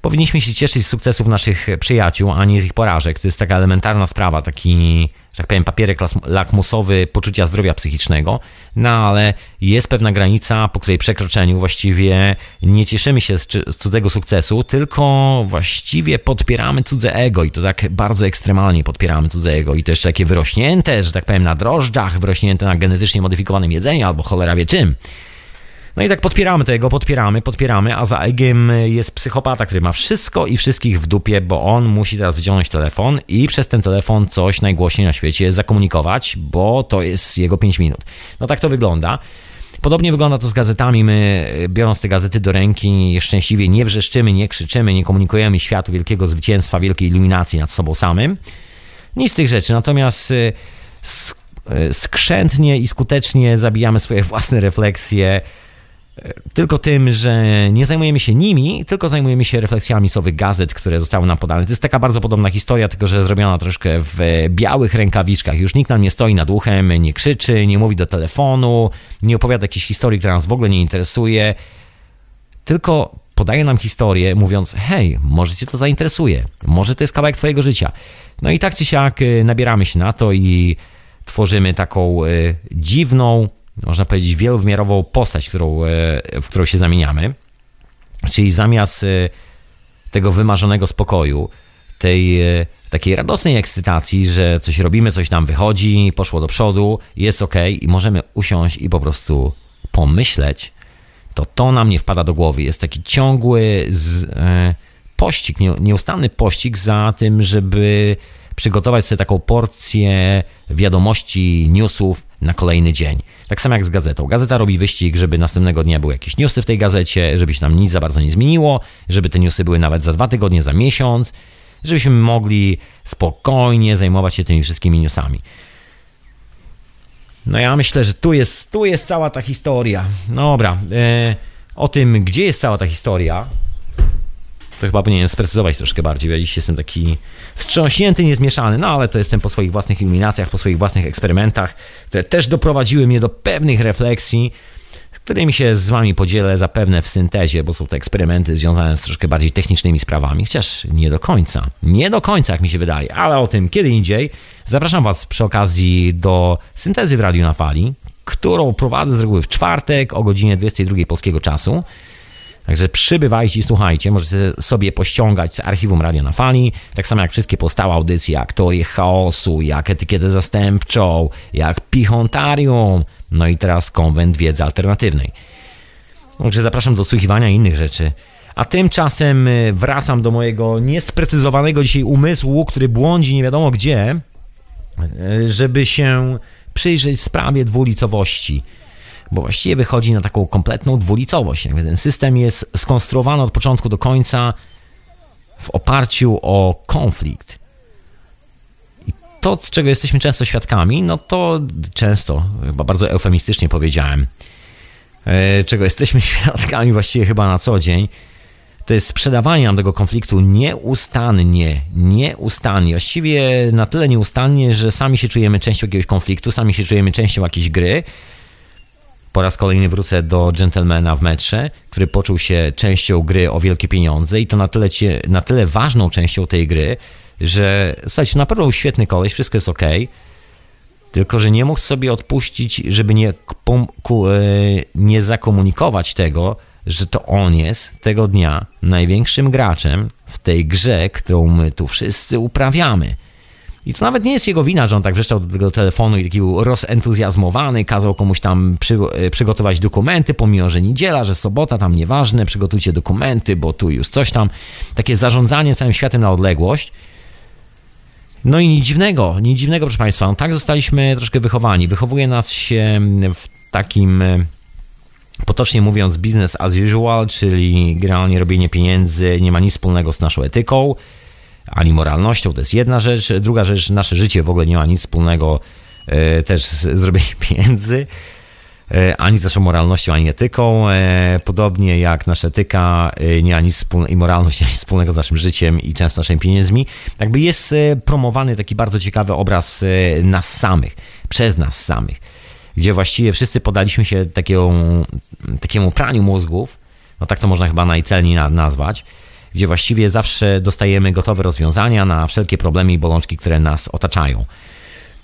Powinniśmy się cieszyć z sukcesów naszych przyjaciół, a nie z ich porażek. To jest taka elementarna sprawa, taki że tak powiem, papierek lakmusowy poczucia zdrowia psychicznego, no ale jest pewna granica, po której przekroczeniu właściwie nie cieszymy się z, z cudzego sukcesu, tylko właściwie podpieramy cudze ego i to tak bardzo ekstremalnie podpieramy cudze ego i to jeszcze takie wyrośnięte, że tak powiem, na drożdżach, wyrośnięte na genetycznie modyfikowanym jedzeniu albo cholera wie czym. No i tak podpieramy tego, podpieramy, podpieramy, a za Egiem jest psychopata, który ma wszystko i wszystkich w dupie, bo on musi teraz wyciągnąć telefon i przez ten telefon coś najgłośniej na świecie zakomunikować, bo to jest jego 5 minut. No tak to wygląda. Podobnie wygląda to z gazetami. My, biorąc te gazety do ręki, szczęśliwie nie wrzeszczymy, nie krzyczymy, nie komunikujemy światu wielkiego zwycięstwa, wielkiej iluminacji nad sobą samym. Nic z tych rzeczy. Natomiast y, y, skrzętnie i skutecznie zabijamy swoje <laughs> własne refleksje tylko tym, że nie zajmujemy się nimi, tylko zajmujemy się refleksjami z owych gazet, które zostały nam podane. To jest taka bardzo podobna historia, tylko że zrobiona troszkę w białych rękawiczkach. Już nikt nam nie stoi nad uchem, nie krzyczy, nie mówi do telefonu, nie opowiada jakiejś historii, która nas w ogóle nie interesuje, tylko podaje nam historię, mówiąc: Hej, może cię to zainteresuje, może to jest kawałek twojego życia. No i tak czy siak y, nabieramy się na to i tworzymy taką y, dziwną, można powiedzieć, wielowymiarową postać, którą, e, w którą się zamieniamy. Czyli zamiast e, tego wymarzonego spokoju, tej e, takiej radosnej ekscytacji, że coś robimy, coś nam wychodzi, poszło do przodu, jest ok i możemy usiąść i po prostu pomyśleć, to to nam nie wpada do głowy. Jest taki ciągły z, e, pościg, nie, nieustanny pościg za tym, żeby przygotować sobie taką porcję wiadomości, newsów na kolejny dzień. Tak samo jak z gazetą. Gazeta robi wyścig, żeby następnego dnia były jakieś newsy w tej gazecie, żeby się tam nic za bardzo nie zmieniło, żeby te newsy były nawet za dwa tygodnie, za miesiąc, żebyśmy mogli spokojnie zajmować się tymi wszystkimi newsami. No ja myślę, że tu jest, tu jest cała ta historia. Dobra, e, o tym, gdzie jest cała ta historia, to chyba powinienem sprecyzować troszkę bardziej. Ja dziś jestem taki wstrząśnięty, niezmieszany, no ale to jestem po swoich własnych iluminacjach, po swoich własnych eksperymentach, które też doprowadziły mnie do pewnych refleksji, którymi się z wami podzielę zapewne w syntezie, bo są to eksperymenty związane z troszkę bardziej technicznymi sprawami, chociaż nie do końca. Nie do końca, jak mi się wydaje, ale o tym kiedy indziej. Zapraszam was przy okazji do syntezy w Radiu na Fali, którą prowadzę z reguły w czwartek o godzinie 22 polskiego czasu. Także przybywajcie i słuchajcie, możecie sobie pościągać z archiwum Radio na Fali, tak samo jak wszystkie pozostałe audycje, jak Teorię Chaosu, jak Etykietę Zastępczą, jak Pichontarium, no i teraz Konwent Wiedzy Alternatywnej. Także zapraszam do słuchiwania innych rzeczy. A tymczasem y, wracam do mojego niesprecyzowanego dzisiaj umysłu, który błądzi nie wiadomo gdzie, y, żeby się przyjrzeć sprawie dwulicowości bo właściwie wychodzi na taką kompletną dwulicowość. Jakby ten system jest skonstruowany od początku do końca w oparciu o konflikt. I to, z czego jesteśmy często świadkami, no to często, chyba bardzo eufemistycznie powiedziałem, e, czego <laughs> jesteśmy świadkami właściwie chyba na co dzień, to jest sprzedawanie nam tego konfliktu nieustannie, nieustannie, właściwie na tyle nieustannie, że sami się czujemy częścią jakiegoś konfliktu, sami się czujemy częścią jakiejś gry, po raz kolejny wrócę do Gentlemana w metrze, który poczuł się częścią gry o wielkie pieniądze i to na tyle, na tyle ważną częścią tej gry, że słuchajcie, na pewno świetny koleś, wszystko jest ok, tylko że nie mógł sobie odpuścić, żeby nie, e, nie zakomunikować tego, że to on jest tego dnia największym graczem w tej grze, którą my tu wszyscy uprawiamy. I to nawet nie jest jego wina, że on tak wrzeszczał do tego telefonu i taki był rozentuzjazmowany, kazał komuś tam przy, e, przygotować dokumenty, pomimo, że niedziela, że sobota, tam nieważne, przygotujcie dokumenty, bo tu już coś tam. Takie zarządzanie całym światem na odległość. No i nic dziwnego, nic dziwnego, proszę Państwa, no tak zostaliśmy troszkę wychowani. Wychowuje nas się w takim, e, potocznie mówiąc, business as usual, czyli generalnie robienie pieniędzy nie ma nic wspólnego z naszą etyką, ani moralnością, to jest jedna rzecz. Druga rzecz, nasze życie w ogóle nie ma nic wspólnego e, też z zrobieniem <laughs> pieniędzy, e, ani z naszą moralnością, ani etyką. E, podobnie jak nasza etyka nie ma nic wspólnego i moralność nie ma nic wspólnego z naszym życiem i często naszymi pieniędzmi. Jakby jest promowany taki bardzo ciekawy obraz nas samych, przez nas samych, gdzie właściwie wszyscy podaliśmy się takiego, takiemu praniu mózgów, no tak to można chyba najcelniej nazwać, gdzie właściwie zawsze dostajemy gotowe rozwiązania na wszelkie problemy i bolączki, które nas otaczają.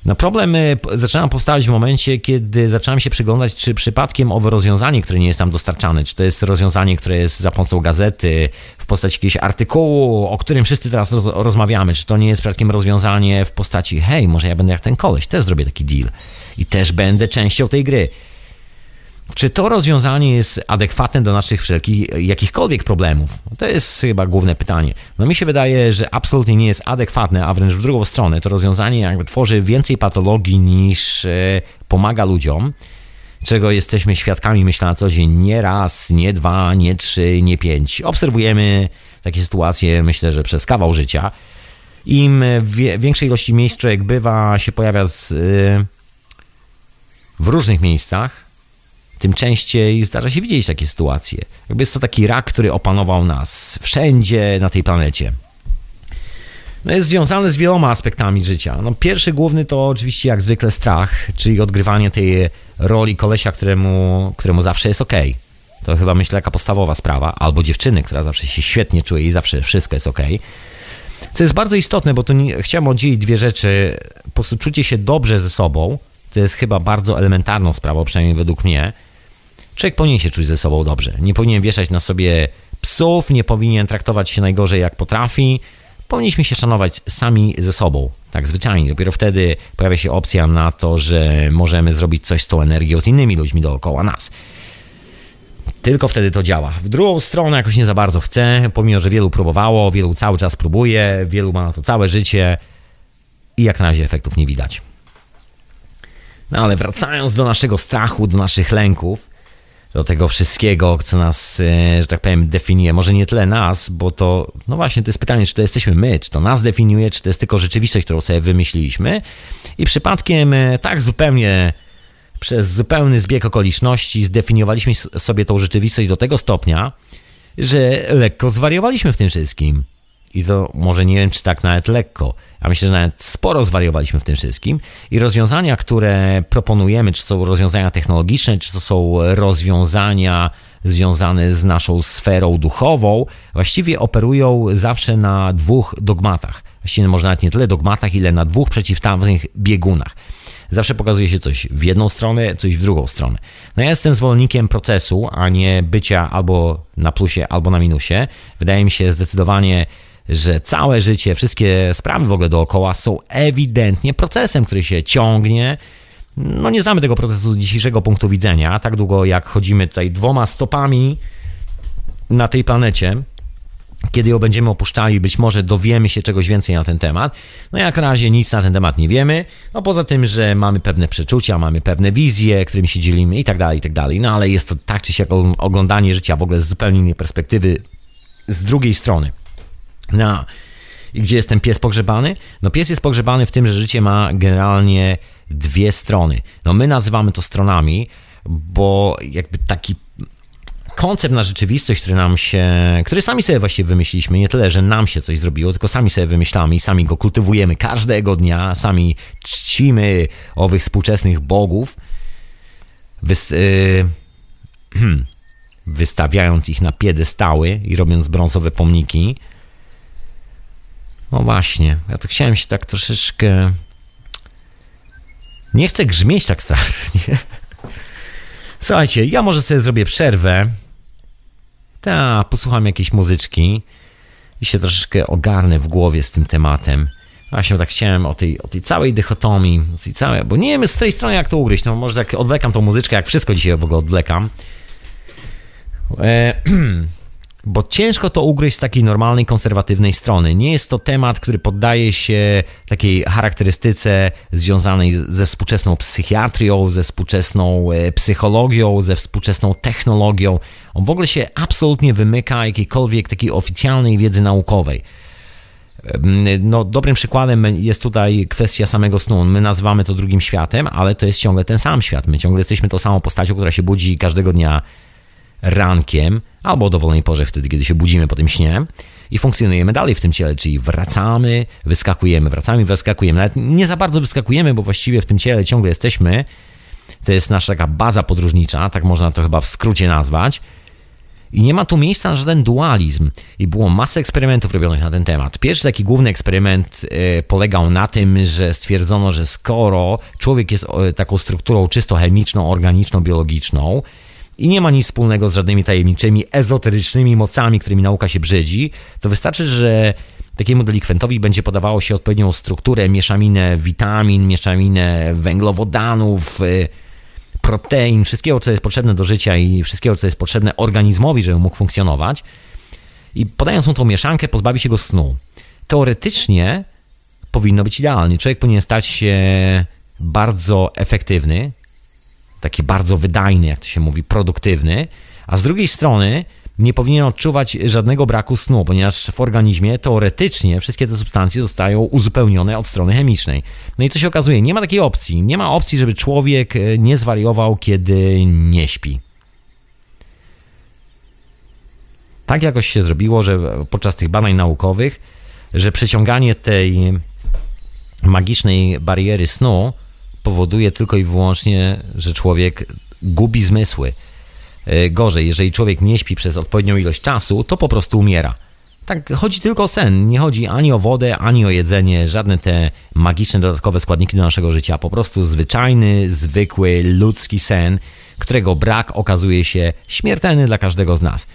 No problem zaczyna powstawać w momencie, kiedy zaczynam się przyglądać, czy przypadkiem owe rozwiązanie, które nie jest tam dostarczane, czy to jest rozwiązanie, które jest za pomocą gazety, w postaci jakiegoś artykułu, o którym wszyscy teraz roz rozmawiamy, czy to nie jest przypadkiem rozwiązanie w postaci hej, może ja będę jak ten koleś, też zrobię taki deal i też będę częścią tej gry. Czy to rozwiązanie jest adekwatne do naszych wszelkich, jakichkolwiek problemów? To jest chyba główne pytanie. No mi się wydaje, że absolutnie nie jest adekwatne, a wręcz w drugą stronę. To rozwiązanie jakby tworzy więcej patologii niż e, pomaga ludziom, czego jesteśmy świadkami, myślę, na co dzień nie raz, nie dwa, nie trzy, nie pięć. Obserwujemy takie sytuacje, myślę, że przez kawał życia. Im w większej ilości miejsc człowiek bywa, się pojawia z, e, w różnych miejscach, tym częściej zdarza się widzieć takie sytuacje. Jakby jest to taki rak, który opanował nas wszędzie na tej planecie. No jest związany z wieloma aspektami życia. No pierwszy główny to oczywiście jak zwykle strach, czyli odgrywanie tej roli kolesia, któremu, któremu zawsze jest ok. To chyba myślę jaka podstawowa sprawa. Albo dziewczyny, która zawsze się świetnie czuje i zawsze wszystko jest ok. Co jest bardzo istotne, bo tu nie, chciałem oddzielić dwie rzeczy. Po prostu czucie się dobrze ze sobą, to jest chyba bardzo elementarną sprawą, przynajmniej według mnie. Człowiek powinien się czuć ze sobą dobrze. Nie powinien wieszać na sobie psów, nie powinien traktować się najgorzej jak potrafi. Powinniśmy się szanować sami ze sobą, tak zwyczajnie. Dopiero wtedy pojawia się opcja na to, że możemy zrobić coś z tą energią z innymi ludźmi dookoła nas. Tylko wtedy to działa. W drugą stronę jakoś nie za bardzo chce, pomimo że wielu próbowało, wielu cały czas próbuje, wielu ma na to całe życie i jak na razie efektów nie widać. No ale wracając do naszego strachu, do naszych lęków, do tego wszystkiego, co nas, e, że tak powiem, definiuje. Może nie tyle nas, bo to, no właśnie, to jest pytanie, czy to jesteśmy my, czy to nas definiuje, czy to jest tylko rzeczywistość, którą sobie wymyśliliśmy. I przypadkiem e, tak zupełnie przez zupełny zbieg okoliczności zdefiniowaliśmy sobie tą rzeczywistość do tego stopnia, że lekko zwariowaliśmy w tym wszystkim. I to może nie wiem, czy tak nawet lekko, a myślę, że nawet sporo zwariowaliśmy w tym wszystkim. I rozwiązania, które proponujemy, czy są rozwiązania technologiczne, czy to są rozwiązania związane z naszą sferą duchową, właściwie operują zawsze na dwóch dogmatach. Właściwie może nawet nie tyle dogmatach, ile na dwóch przeciwstawnych biegunach. Zawsze pokazuje się coś w jedną stronę, coś w drugą stronę. No ja jestem zwolennikiem procesu, a nie bycia albo na plusie, albo na minusie. Wydaje mi się zdecydowanie że całe życie, wszystkie sprawy w ogóle dookoła są ewidentnie procesem, który się ciągnie. No nie znamy tego procesu z dzisiejszego punktu widzenia, tak długo jak chodzimy tutaj dwoma stopami na tej planecie, kiedy ją będziemy opuszczali, być może dowiemy się czegoś więcej na ten temat. No jak na razie nic na ten temat nie wiemy, no poza tym, że mamy pewne przeczucia, mamy pewne wizje, którymi się dzielimy i tak dalej, i tak dalej. No ale jest to tak czy siak oglądanie życia w ogóle z zupełnie innej perspektywy, z drugiej strony. I gdzie jest ten pies pogrzebany? No pies jest pogrzebany w tym, że życie ma generalnie dwie strony. No my nazywamy to stronami, bo jakby taki koncept na rzeczywistość, który nam się, który sami sobie właściwie wymyśliliśmy, nie tyle, że nam się coś zrobiło, tylko sami sobie wymyślamy i sami go kultywujemy każdego dnia, sami czcimy owych współczesnych bogów, wys, yy, <clears throat> wystawiając ich na piedestały i robiąc brązowe pomniki, no właśnie, ja to chciałem się tak troszeczkę. Nie chcę grzmieć tak strasznie. Słuchajcie, ja może sobie zrobię przerwę. Ta, posłucham jakiejś muzyczki i się troszeczkę ogarnę w głowie z tym tematem. Właśnie tak chciałem o tej, o tej całej dychotomii, tej całej, bo nie wiem z tej strony jak to ugryźć, no może tak odwlekam tą muzyczkę, jak wszystko dzisiaj w ogóle odwlekam. E, <clears throat> bo ciężko to ugryźć z takiej normalnej, konserwatywnej strony. Nie jest to temat, który poddaje się takiej charakterystyce związanej ze współczesną psychiatrią, ze współczesną e, psychologią, ze współczesną technologią. On w ogóle się absolutnie wymyka jakiejkolwiek takiej oficjalnej wiedzy naukowej. No, dobrym przykładem jest tutaj kwestia samego snu. My nazywamy to drugim światem, ale to jest ciągle ten sam świat. My ciągle jesteśmy tą samą postacią, która się budzi każdego dnia rankiem albo o dowolnej porze, wtedy, kiedy się budzimy po tym śnie i funkcjonujemy dalej w tym ciele, czyli wracamy, wyskakujemy, wracamy, wyskakujemy. Nawet nie za bardzo wyskakujemy, bo właściwie w tym ciele ciągle jesteśmy. To jest nasza taka baza podróżnicza, tak można to chyba w skrócie nazwać. I nie ma tu miejsca na żaden dualizm. I było masę eksperymentów robionych na ten temat. Pierwszy taki główny eksperyment e, polegał na tym, że stwierdzono, że skoro człowiek jest e, taką strukturą czysto chemiczną, organiczną, biologiczną, i nie ma nic wspólnego z żadnymi tajemniczymi, ezoterycznymi mocami, którymi nauka się brzydzi, to wystarczy, że takiemu delikwentowi będzie podawało się odpowiednią strukturę, mieszaminę witamin, mieszaminę węglowodanów, y, protein, wszystkiego, co jest potrzebne do życia i wszystkiego, co jest potrzebne organizmowi, żeby mógł funkcjonować. I podając mu tą mieszankę, pozbawi się go snu. Teoretycznie powinno być idealnie. Człowiek powinien stać się bardzo efektywny, taki bardzo wydajny, jak to się mówi, produktywny, a z drugiej strony nie powinien odczuwać żadnego braku snu, ponieważ w organizmie teoretycznie wszystkie te substancje zostają uzupełnione od strony chemicznej. No i to się okazuje, nie ma takiej opcji. Nie ma opcji, żeby człowiek e, nie zwariował, kiedy nie śpi. Tak jakoś się zrobiło, że podczas tych badań naukowych, że przeciąganie tej magicznej bariery snu powoduje tylko i wyłącznie, że człowiek gubi zmysły. E, gorzej, jeżeli człowiek nie śpi przez odpowiednią ilość czasu, to po prostu umiera. Tak, chodzi tylko o sen. Nie chodzi ani o wodę, ani o jedzenie, żadne te magiczne dodatkowe składniki do naszego życia. Po prostu zwyczajny, zwykły, ludzki sen, którego brak okazuje się śmiertelny dla każdego z nas.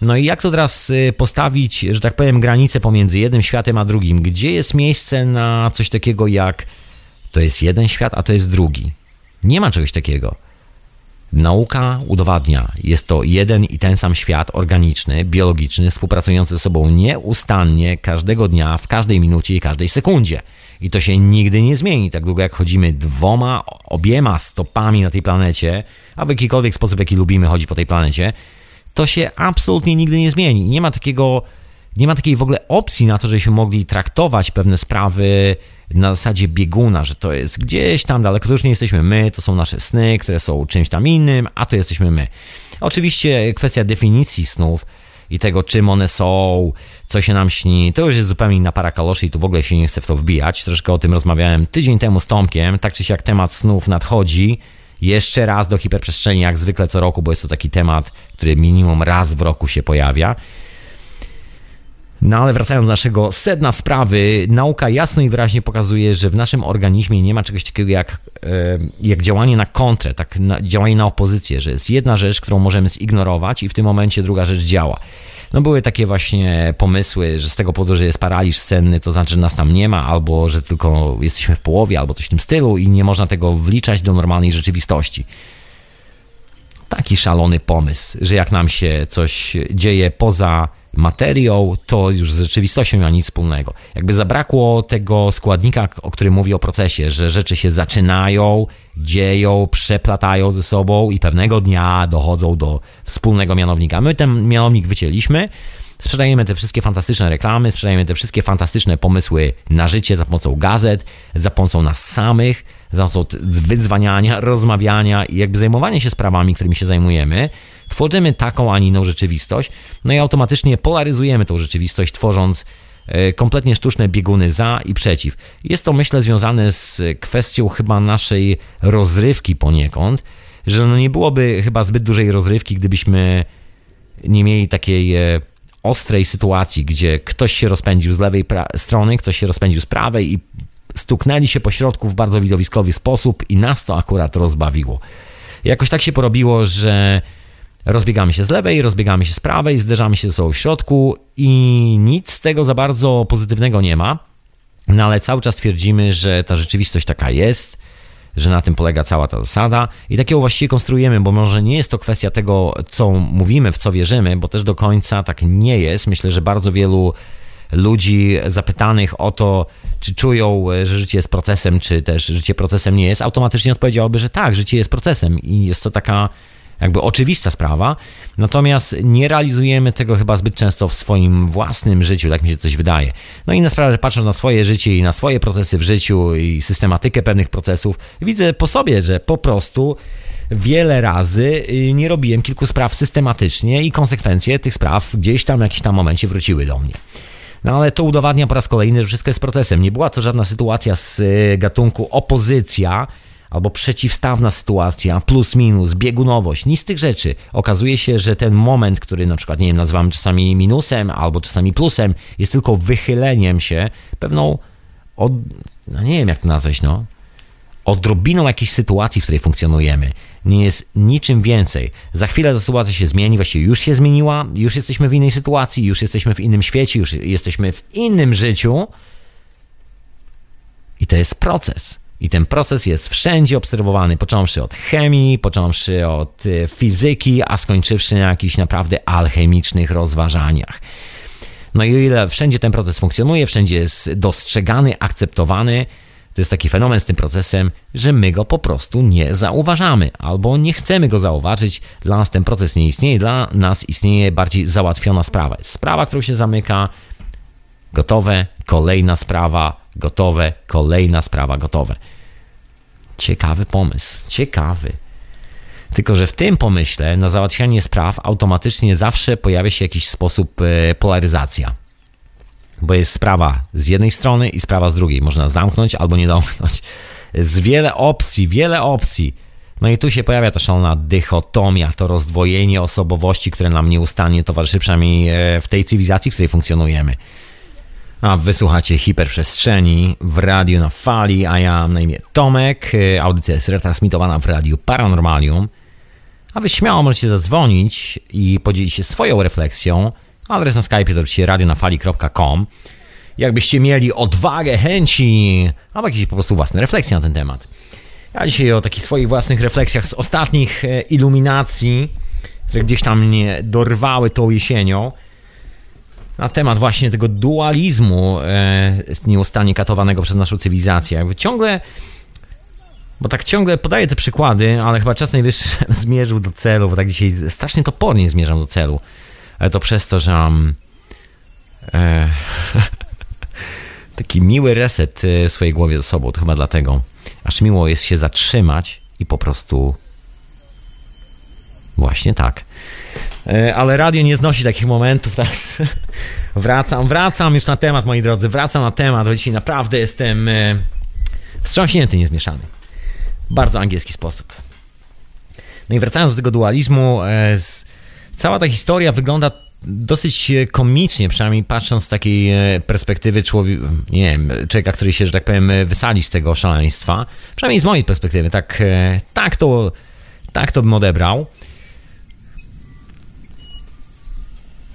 No i jak to teraz y, postawić, że tak powiem, granicę pomiędzy jednym światem a drugim? Gdzie jest miejsce na coś takiego jak to jest jeden świat, a to jest drugi. Nie ma czegoś takiego. Nauka udowadnia, jest to jeden i ten sam świat organiczny, biologiczny, współpracujący ze sobą nieustannie, każdego dnia, w każdej minucie i każdej sekundzie. I to się nigdy nie zmieni, tak długo jak chodzimy dwoma, obiema stopami na tej planecie, a w jakikolwiek sposób, jaki lubimy chodzić po tej planecie, to się absolutnie nigdy nie zmieni. Nie ma takiego, nie ma takiej w ogóle opcji na to, żebyśmy mogli traktować pewne sprawy na zasadzie bieguna, że to jest gdzieś tam daleko, to już nie jesteśmy my, to są nasze sny, które są czymś tam innym, a to jesteśmy my. Oczywiście kwestia definicji snów i tego, czym one są, co się nam śni, to już jest zupełnie inna para kaloszy i tu w ogóle się nie chcę w to wbijać. Troszkę o tym rozmawiałem tydzień temu z Tomkiem, tak czy siak temat snów nadchodzi jeszcze raz do hiperprzestrzeni, jak zwykle co roku, bo jest to taki temat, który minimum raz w roku się pojawia. No ale wracając do naszego sedna sprawy, nauka jasno i wyraźnie pokazuje, że w naszym organizmie nie ma czegoś takiego jak, e, jak działanie na kontrę, tak na, działanie na opozycję, że jest jedna rzecz, którą możemy zignorować i w tym momencie druga rzecz działa. No były takie właśnie pomysły, że z tego powodu, że jest paraliż senny, to znaczy, że nas tam nie ma, albo że tylko jesteśmy w połowie, albo coś w tym stylu i nie można tego wliczać do normalnej rzeczywistości. Taki szalony pomysł, że jak nam się coś dzieje poza materią, to już z rzeczywistością nie ma nic wspólnego. Jakby zabrakło tego składnika, o którym mówi o procesie, że rzeczy się zaczynają, dzieją, przeplatają ze sobą i pewnego dnia dochodzą do wspólnego mianownika. My ten mianownik wycięliśmy, sprzedajemy te wszystkie fantastyczne reklamy, sprzedajemy te wszystkie fantastyczne pomysły na życie za pomocą gazet, za pomocą nas samych, za pomocą wyzwaniania, rozmawiania i jakby zajmowania się sprawami, którymi się zajmujemy, tworzymy taką, a nie inną rzeczywistość, no i automatycznie polaryzujemy tą rzeczywistość, tworząc e, kompletnie sztuczne bieguny za i przeciw. Jest to, myślę, związane z kwestią chyba naszej rozrywki poniekąd, że no nie byłoby chyba zbyt dużej rozrywki, gdybyśmy nie mieli takiej e, ostrej sytuacji, gdzie ktoś się rozpędził z lewej strony, ktoś się rozpędził z prawej i stuknęli się po środku w bardzo widowiskowy sposób i nas to akurat rozbawiło. Jakoś tak się porobiło, że rozbiegamy się z lewej, rozbiegamy się z prawej, zderzamy się ze sobą w środku i nic z tego za bardzo pozytywnego nie ma. No ale cały czas twierdzimy, że ta rzeczywistość taka jest, że na tym polega cała ta zasada i takiego właściwie konstruujemy, bo może nie jest to kwestia tego, co mówimy, w co wierzymy, bo też do końca tak nie jest. Myślę, że bardzo wielu ludzi zapytanych o to, czy czują, że życie jest procesem, czy też życie procesem nie jest, automatycznie odpowiedziałoby, że tak, życie jest procesem i jest to taka jakby oczywista sprawa, natomiast nie realizujemy tego chyba zbyt często w swoim własnym życiu, tak mi się coś wydaje. No i na sprawę, że patrząc na swoje życie i na swoje procesy w życiu i systematykę pewnych procesów, widzę po sobie, że po prostu wiele razy y, nie robiłem kilku spraw systematycznie i konsekwencje tych spraw gdzieś tam w jakimś tam momencie wróciły do mnie. No ale to udowadnia po raz kolejny, że wszystko jest procesem. Nie była to żadna sytuacja z y, gatunku opozycja, albo przeciwstawna sytuacja, plus minus, biegunowość, nic z tych rzeczy. Okazuje się, że ten moment, który na przykład, nie wiem, nazywamy czasami minusem albo czasami plusem, jest tylko wychyleniem się pewną, od, no nie wiem jak to nazwać, no, odrobiną jakiejś sytuacji, w której funkcjonujemy. Nie jest niczym więcej. Za chwilę ta sytuacja się zmieni, właściwie już się zmieniła, już jesteśmy w innej sytuacji, już jesteśmy w innym świecie, już jesteśmy w innym życiu. I to jest proces. I ten proces jest wszędzie obserwowany, począwszy od chemii, począwszy od y, fizyki, a skończywszy na jakichś naprawdę alchemicznych rozważaniach. No i o ile wszędzie ten proces funkcjonuje, wszędzie jest dostrzegany, akceptowany, to jest taki fenomen z tym procesem, że my go po prostu nie zauważamy albo nie chcemy go zauważyć. Dla nas ten proces nie istnieje, dla nas istnieje bardziej załatwiona sprawa. Sprawa, którą się zamyka, gotowe, kolejna sprawa, gotowe, kolejna sprawa, gotowe. Ciekawy pomysł, ciekawy. Tylko, że w tym pomyśle na załatwianie spraw automatycznie zawsze pojawia się jakiś sposób e, polaryzacja. Bo jest sprawa z jednej strony i sprawa z drugiej. Można zamknąć albo nie zamknąć. Z wiele opcji, wiele opcji. No i tu się pojawia ta szalona dychotomia, to rozdwojenie osobowości, które nam nieustannie towarzyszy, przynajmniej e, w tej cywilizacji, w której funkcjonujemy. A wysłuchacie hiperprzestrzeni w radiu na fali, a ja mam na imię Tomek. E, audycja jest retransmitowana w radiu Paranormalium. A wy śmiało możecie zadzwonić i podzielić się swoją refleksją. Adres na Skype to oczywiście radionafali.com. Jakbyście mieli odwagę, chęci, albo jakieś po prostu własne refleksje na ten temat. Ja dzisiaj o takich swoich własnych refleksjach z ostatnich e, iluminacji, które gdzieś tam mnie dorwały tą jesienią na temat właśnie tego dualizmu e, nieustannie katowanego przez naszą cywilizację. Jakby ciągle, bo tak ciągle podaję te przykłady, ale chyba czas najwyższy, <laughs> zmierzył do celu, bo tak dzisiaj strasznie topornie zmierzam do celu. Ale to przez to, że mam e, <laughs> taki miły reset w swojej głowie ze sobą, to chyba dlatego. Aż miło jest się zatrzymać i po prostu właśnie tak E, ale radio nie znosi takich momentów, <laughs> tak? Wracam, wracam już na temat, moi drodzy, wracam na temat, bo dzisiaj naprawdę jestem e, wstrząśnięty, niezmieszany. Bardzo angielski sposób. No i wracając do tego dualizmu, e, cała ta historia wygląda dosyć komicznie, przynajmniej patrząc z takiej perspektywy człowieka, nie wiem, człowieka, który się, że tak powiem, wysali z tego szaleństwa. Przynajmniej z mojej perspektywy, tak, tak, to, tak to bym odebrał.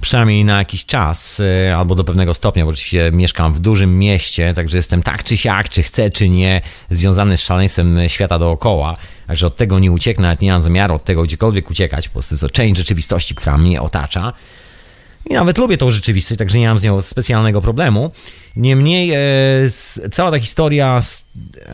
Przynajmniej na jakiś czas, e, albo do pewnego stopnia, bo oczywiście mieszkam w dużym mieście, także jestem tak czy siak, czy chcę, czy nie, związany z szaleństwem świata dookoła. Także od tego nie ucieknę, nawet nie mam zamiaru od tego gdziekolwiek uciekać, po prostu to część rzeczywistości, która mnie otacza. I nawet lubię tą rzeczywistość, także nie mam z nią specjalnego problemu. Niemniej e, cała ta historia z,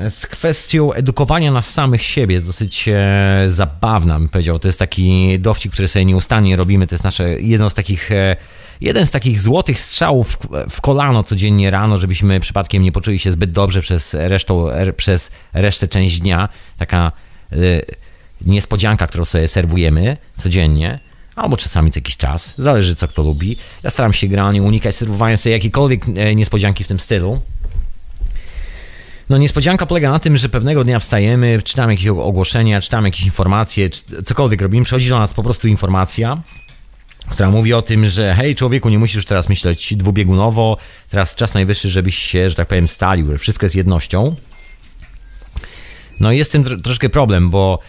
z, kwestią edukowania nas samych siebie jest dosyć e, zabawna, bym powiedział. To jest taki dowcip, który sobie nieustannie robimy. To jest nasze jedno z takich. E, jeden z takich złotych strzałów w kolano codziennie rano, żebyśmy przypadkiem nie poczuli się zbyt dobrze przez, resztą, przez resztę część dnia. Taka e, niespodzianka, którą sobie serwujemy codziennie albo czasami co jakiś czas, zależy co kto lubi. Ja staram się generalnie unikać serwowania sobie jakiejkolwiek e, niespodzianki w tym stylu. No niespodzianka polega na tym, że pewnego dnia wstajemy, czytamy jakieś ogłoszenia, czytamy jakieś informacje, cokolwiek robimy, przychodzi do nas po prostu informacja, która mówi o tym, że hej człowieku, nie musisz teraz myśleć dwubiegunowo, teraz czas najwyższy, żebyś się, że tak powiem, stalił, że wszystko jest jednością. No i jest tym troszkę problem, bo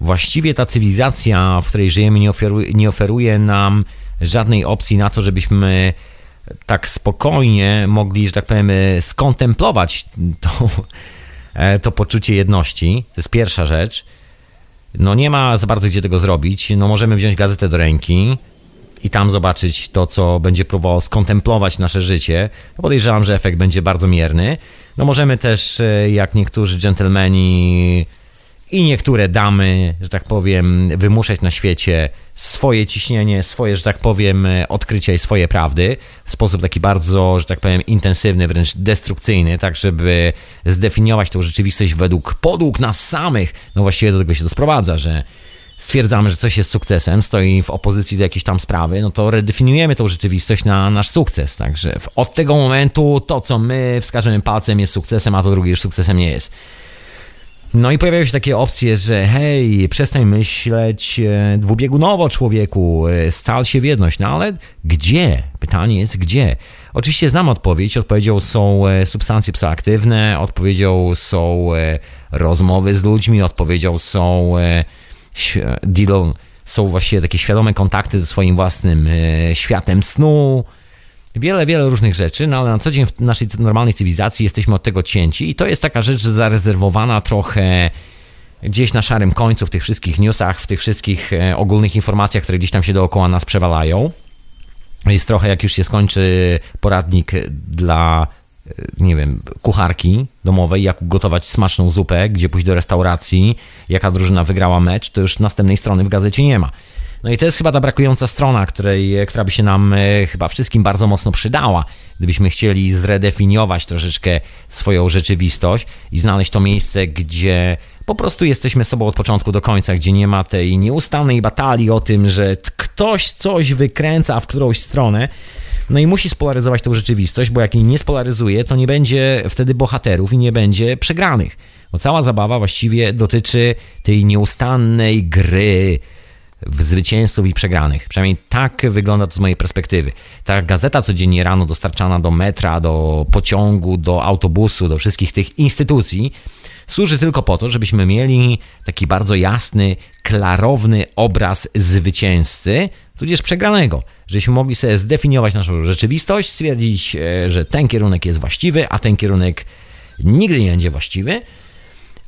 właściwie ta cywilizacja, w której żyjemy, nie oferuje, nie oferuje nam żadnej opcji na to, żebyśmy tak spokojnie mogli, że tak powiem, skontemplować to, e, to poczucie jedności. To jest pierwsza rzecz. No nie ma za bardzo gdzie tego zrobić. No możemy wziąć gazetę do ręki i tam zobaczyć to, co będzie próbowało skontemplować nasze życie. Podejrzewam, że efekt będzie bardzo mierny. No możemy też, e, jak niektórzy dżentelmeni i niektóre damy, że tak powiem, wymuszać na świecie swoje ciśnienie, swoje, że tak powiem, odkrycia i swoje prawdy w sposób taki bardzo, że tak powiem, intensywny, wręcz destrukcyjny, tak żeby zdefiniować tą rzeczywistość według podług nas samych. No właściwie do tego się to sprowadza, że stwierdzamy, że coś jest sukcesem, stoi w opozycji do jakiejś tam sprawy, no to redefiniujemy tą rzeczywistość na nasz sukces. Także od tego momentu to, co my wskażemy palcem jest sukcesem, a to drugie już sukcesem nie jest. No i pojawiają się takie opcje, że hej, przestań myśleć e, dwubiegunowo człowieku, e, stal się w jedność. No ale gdzie? Pytanie jest gdzie? Oczywiście znam odpowiedź. Odpowiedzią są e, substancje psychoaktywne, odpowiedzią są rozmowy z ludźmi, odpowiedzią są są właściwie takie świadome kontakty ze swoim własnym światem snu, wiele, wiele różnych rzeczy, no ale na co dzień w naszej normalnej cywilizacji jesteśmy od tego cięci i to jest taka rzecz zarezerwowana trochę gdzieś na szarym końcu w tych wszystkich newsach, w tych wszystkich e, ogólnych informacjach, które gdzieś tam się dookoła nas przewalają. Jest trochę jak już się skończy poradnik dla e, nie wiem, kucharki domowej, jak ugotować smaczną zupę, gdzie pójść do restauracji, jaka drużyna wygrała mecz, to już następnej strony w gazecie nie ma. No i to jest chyba ta brakująca strona, której, która by się nam e, chyba wszystkim bardzo mocno przydała, gdybyśmy chcieli zredefiniować troszeczkę swoją rzeczywistość i znaleźć to miejsce, gdzie po prostu jesteśmy sobą od początku do końca, gdzie nie ma tej nieustannej batalii o tym, że ktoś coś wykręca w którąś stronę. No i musi spolaryzować tą rzeczywistość, bo jak jej nie spolaryzuje, to nie będzie wtedy bohaterów i nie będzie przegranych. Bo cała zabawa właściwie dotyczy tej nieustannej gry zwycięzców i przegranych. Przynajmniej tak wygląda to z mojej perspektywy. Ta gazeta codziennie rano dostarczana do metra, do pociągu, do autobusu, do wszystkich tych instytucji służy tylko po to, żebyśmy mieli taki bardzo jasny, klarowny obraz zwycięzcy, tudzież przegranego. Żebyśmy mogli sobie zdefiniować naszą rzeczywistość, stwierdzić, e, że ten kierunek jest właściwy, a ten kierunek nigdy nie będzie właściwy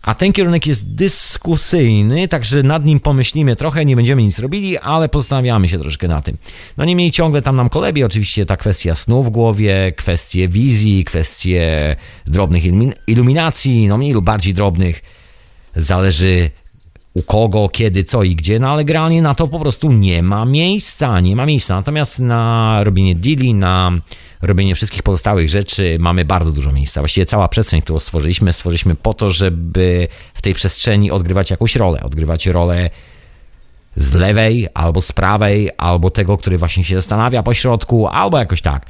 a ten kierunek jest dyskusyjny, także nad nim pomyślimy trochę, nie będziemy nic robili, ale postanawiamy się troszkę na tym. No niemniej ciągle tam nam kolebie oczywiście ta kwestia snu w głowie, kwestie wizji, kwestie drobnych iluminacji, no mniej lub bardziej drobnych, zależy u kogo, kiedy, co i gdzie, no ale generalnie na to po prostu nie ma miejsca, nie ma miejsca. Natomiast na robienie deali, na robienie wszystkich pozostałych rzeczy mamy bardzo dużo miejsca. Właściwie cała przestrzeń, którą stworzyliśmy, stworzyliśmy po to, żeby w tej przestrzeni odgrywać jakąś rolę. Odgrywać rolę z lewej, albo z prawej, albo tego, który właśnie się zastanawia po środku, albo jakoś tak.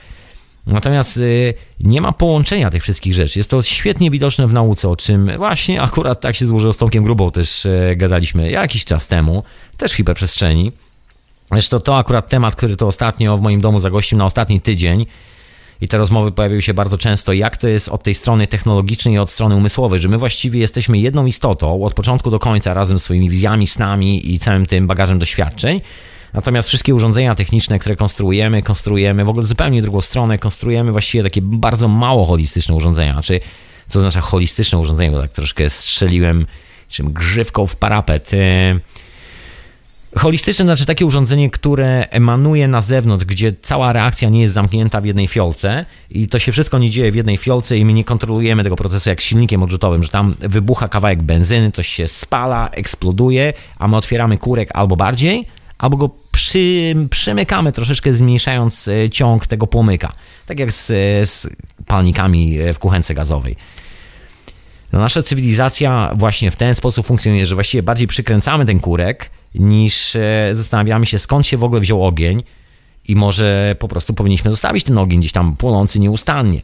Natomiast y, nie ma połączenia tych wszystkich rzeczy. Jest to świetnie widoczne w nauce, o czym właśnie akurat tak się złożyło z Tomkiem Grubą też y, gadaliśmy jakiś czas temu, też w hiperprzestrzeni. Zresztą to akurat temat, który to ostatnio w moim domu zagościł na ostatni tydzień i te rozmowy pojawiają się bardzo często, jak to jest od tej strony technologicznej i od strony umysłowej, że my właściwie jesteśmy jedną istotą od początku do końca razem z swoimi wizjami, snami i całym tym bagażem doświadczeń. Natomiast wszystkie urządzenia techniczne, które konstruujemy, konstruujemy w ogóle zupełnie drugą stronę, konstruujemy właściwie takie bardzo mało holistyczne urządzenia. Znaczy, co oznacza holistyczne urządzenie, bo tak troszkę strzeliłem czym grzywką w parapet. Yy, Holistyczne znaczy takie urządzenie, które emanuje na zewnątrz, gdzie cała reakcja nie jest zamknięta w jednej fiolce i to się wszystko nie dzieje w jednej fiolce i my nie kontrolujemy tego procesu jak silnikiem odrzutowym, że tam wybucha kawałek benzyny, coś się spala, eksploduje, a my otwieramy kurek albo bardziej, albo go przy, przymykamy troszeczkę zmniejszając e, ciąg tego płomyka. Tak jak z, z palnikami e, w kuchence gazowej. No nasza cywilizacja właśnie w ten sposób funkcjonuje, że właściwie bardziej przykręcamy ten kurek, niż e, zastanawiamy się, skąd się w ogóle wziął ogień i może po prostu powinniśmy zostawić ten ogień gdzieś tam płonący nieustannie.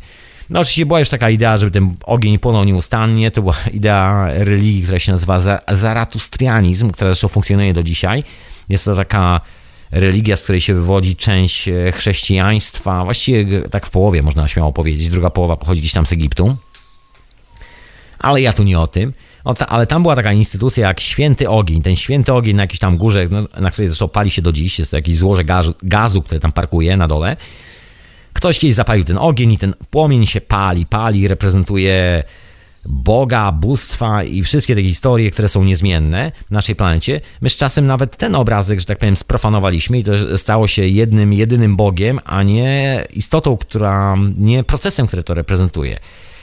No oczywiście była już taka idea, żeby ten ogień płonął nieustannie, to była idea religii, która się nazywa zaratustrianizm, która zresztą funkcjonuje do dzisiaj. Jest to taka religia, z której się wywodzi część e, chrześcijaństwa, właściwie tak w połowie można śmiało powiedzieć, druga połowa pochodzi gdzieś tam z Egiptu. Ale ja tu nie o tym ale tam była taka instytucja jak Święty Ogień. Ten Święty Ogień na jakiejś tam górze, no, na której zresztą pali się do dziś, jest to jakieś złoże gazu, gazu które tam parkuje na dole. Ktoś kiedyś zapalił ten ogień i ten płomień się pali, pali, reprezentuje Boga, bóstwa i wszystkie te historie, które są niezmienne w naszej planecie. My z czasem nawet ten obrazek, że tak powiem, sprofanowaliśmy i to stało się jednym, jedynym Bogiem, a nie istotą, która, nie procesem, który to reprezentuje.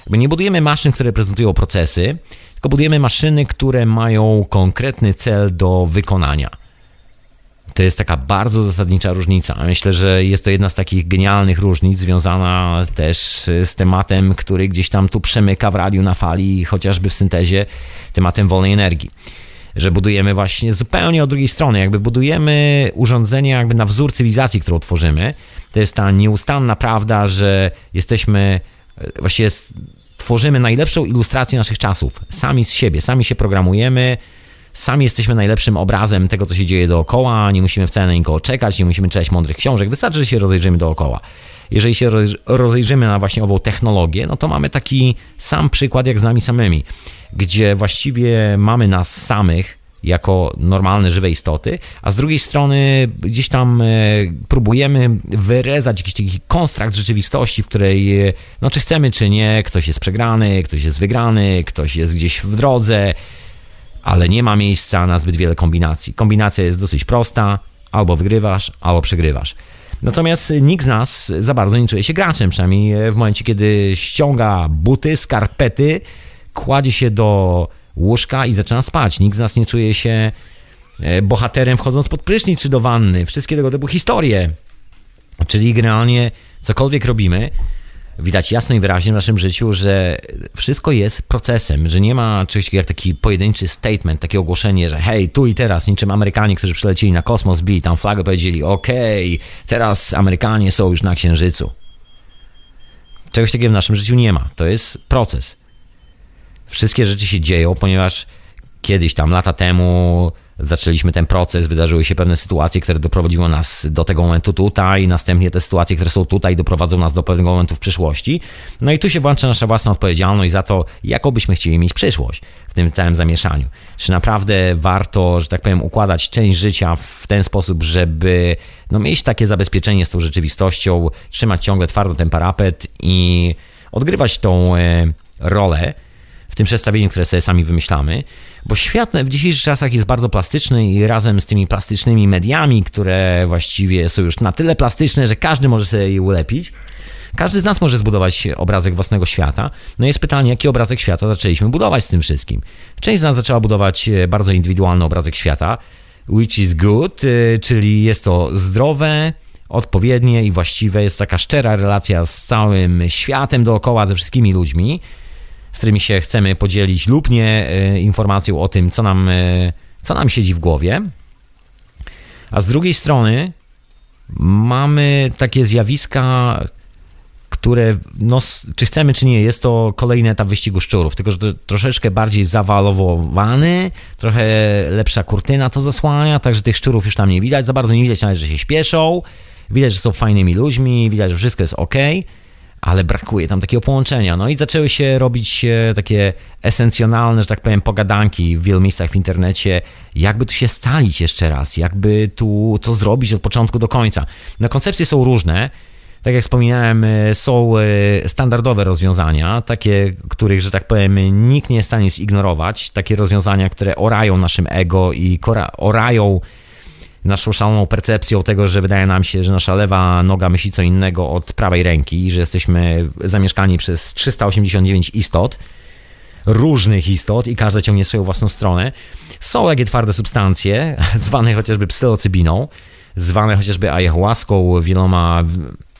My nie budujemy maszyn, które reprezentują procesy, tylko budujemy maszyny, które mają konkretny cel do wykonania. To jest taka bardzo zasadnicza różnica. Myślę, że jest to jedna z takich genialnych różnic, związana też z tematem, który gdzieś tam tu przemyka w radiu na fali, chociażby w syntezie, tematem wolnej energii. Że budujemy właśnie zupełnie od drugiej strony, jakby budujemy urządzenie jakby na wzór cywilizacji, którą tworzymy. To jest ta nieustanna prawda, że jesteśmy, właściwie tworzymy najlepszą ilustrację naszych czasów. Sami z siebie, sami się programujemy, Sami jesteśmy najlepszym obrazem tego, co się dzieje dookoła, nie musimy wcale na nikogo czekać, nie musimy czytać mądrych książek, wystarczy, że się rozejrzymy dookoła. Jeżeli się rozejrzymy na właśnie ową technologię, no to mamy taki sam przykład jak z nami samymi, gdzie właściwie mamy nas samych jako normalne, żywe istoty, a z drugiej strony gdzieś tam e, próbujemy wyrezać jakiś taki konstrakt rzeczywistości, w której, e, no czy chcemy, czy nie, ktoś jest przegrany, ktoś jest wygrany, ktoś jest gdzieś w drodze, ale nie ma miejsca na zbyt wiele kombinacji. Kombinacja jest dosyć prosta, albo wygrywasz, albo przegrywasz. Natomiast nikt z nas za bardzo nie czuje się graczem, przynajmniej w momencie, kiedy ściąga buty, skarpety, kładzie się do łóżka i zaczyna spać. Nikt z nas nie czuje się e, bohaterem wchodząc pod prysznic czy do wanny. Wszystkie tego typu historie. Czyli generalnie cokolwiek robimy, widać jasno i wyraźnie w naszym życiu, że wszystko jest procesem, że nie ma czegoś takiego jak taki pojedynczy statement, takie ogłoszenie, że hej, tu i teraz, niczym Amerykanie, którzy przylecieli na kosmos, bili tam flagę, powiedzieli, okej, okay, teraz Amerykanie są już na Księżycu. Czegoś takiego w naszym życiu nie ma. To jest proces. Wszystkie rzeczy się dzieją, ponieważ kiedyś tam, lata temu, zaczęliśmy ten proces, wydarzyły się pewne sytuacje, które doprowadziły nas do tego momentu tutaj, następnie te sytuacje, które są tutaj, doprowadzą nas do pewnego momentu w przyszłości. No i tu się włącza nasza własna odpowiedzialność za to, jaką byśmy chcieli mieć przyszłość w tym całym zamieszaniu. Czy naprawdę warto, że tak powiem, układać część życia w ten sposób, żeby no, mieć takie zabezpieczenie z tą rzeczywistością, trzymać ciągle twardo ten parapet i odgrywać tą e, rolę, w tym przedstawieniu, które sobie sami wymyślamy, bo świat w dzisiejszych czasach jest bardzo plastyczny i razem z tymi plastycznymi mediami, które właściwie są już na tyle plastyczne, że każdy może sobie je ulepić, każdy z nas może zbudować obrazek własnego świata. No jest pytanie, jaki obrazek świata zaczęliśmy budować z tym wszystkim. Część z nas zaczęła budować e, bardzo indywidualny obrazek świata, which is good, e, czyli jest to zdrowe, odpowiednie i właściwe, jest taka szczera relacja z całym światem dookoła, ze wszystkimi ludźmi z którymi się chcemy podzielić lub nie e, informacją o tym, co nam, e, co nam siedzi w głowie. A z drugiej strony mamy takie zjawiska, które, no, czy chcemy, czy nie, jest to kolejny etap wyścigu szczurów, tylko że troszeczkę bardziej zawalowany, trochę lepsza kurtyna to zasłania, także tych szczurów już tam nie widać, za bardzo nie widać nawet, że się śpieszą, widać, że są fajnymi ludźmi, widać, że wszystko jest ok ale brakuje tam takiego połączenia. No i zaczęły się robić e, takie esencjonalne, że tak powiem, pogadanki w wielu miejscach w internecie, jakby tu się stalić jeszcze raz, jakby tu to zrobić od początku do końca. No koncepcje są różne. Tak jak wspominałem, e, są e, standardowe rozwiązania, takie, których, że tak powiem, nikt nie jest w stanie zignorować. Takie rozwiązania, które orają naszym ego i orają naszą szaloną percepcją tego, że wydaje nam się, że nasza lewa noga myśli co innego od prawej ręki, że jesteśmy zamieszkani przez 389 istot, różnych istot i każda ciągnie swoją własną stronę. Są takie twarde substancje, <laughs> zwane chociażby psylocybiną, zwane chociażby ayahuaską, wieloma.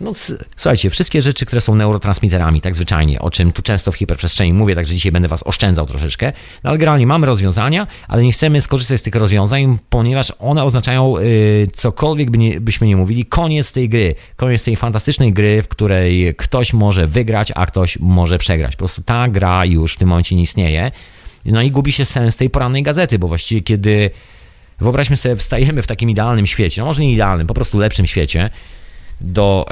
No, słuchajcie, wszystkie rzeczy, które są neurotransmiterami, tak zwyczajnie, o czym tu często w hiperprzestrzeni mówię, także dzisiaj będę Was oszczędzał troszeczkę. No, ale generalnie mamy rozwiązania, ale nie chcemy skorzystać z tych rozwiązań, ponieważ one oznaczają yy, cokolwiek by nie, byśmy nie mówili, koniec tej gry, koniec tej fantastycznej gry, w której ktoś może wygrać, a ktoś może przegrać. Po prostu ta gra już w tym momencie nie istnieje. No i gubi się sens tej porannej gazety, bo właściwie kiedy Wyobraźmy sobie, wstajemy w takim idealnym świecie, no może nie idealnym, po prostu lepszym świecie, do,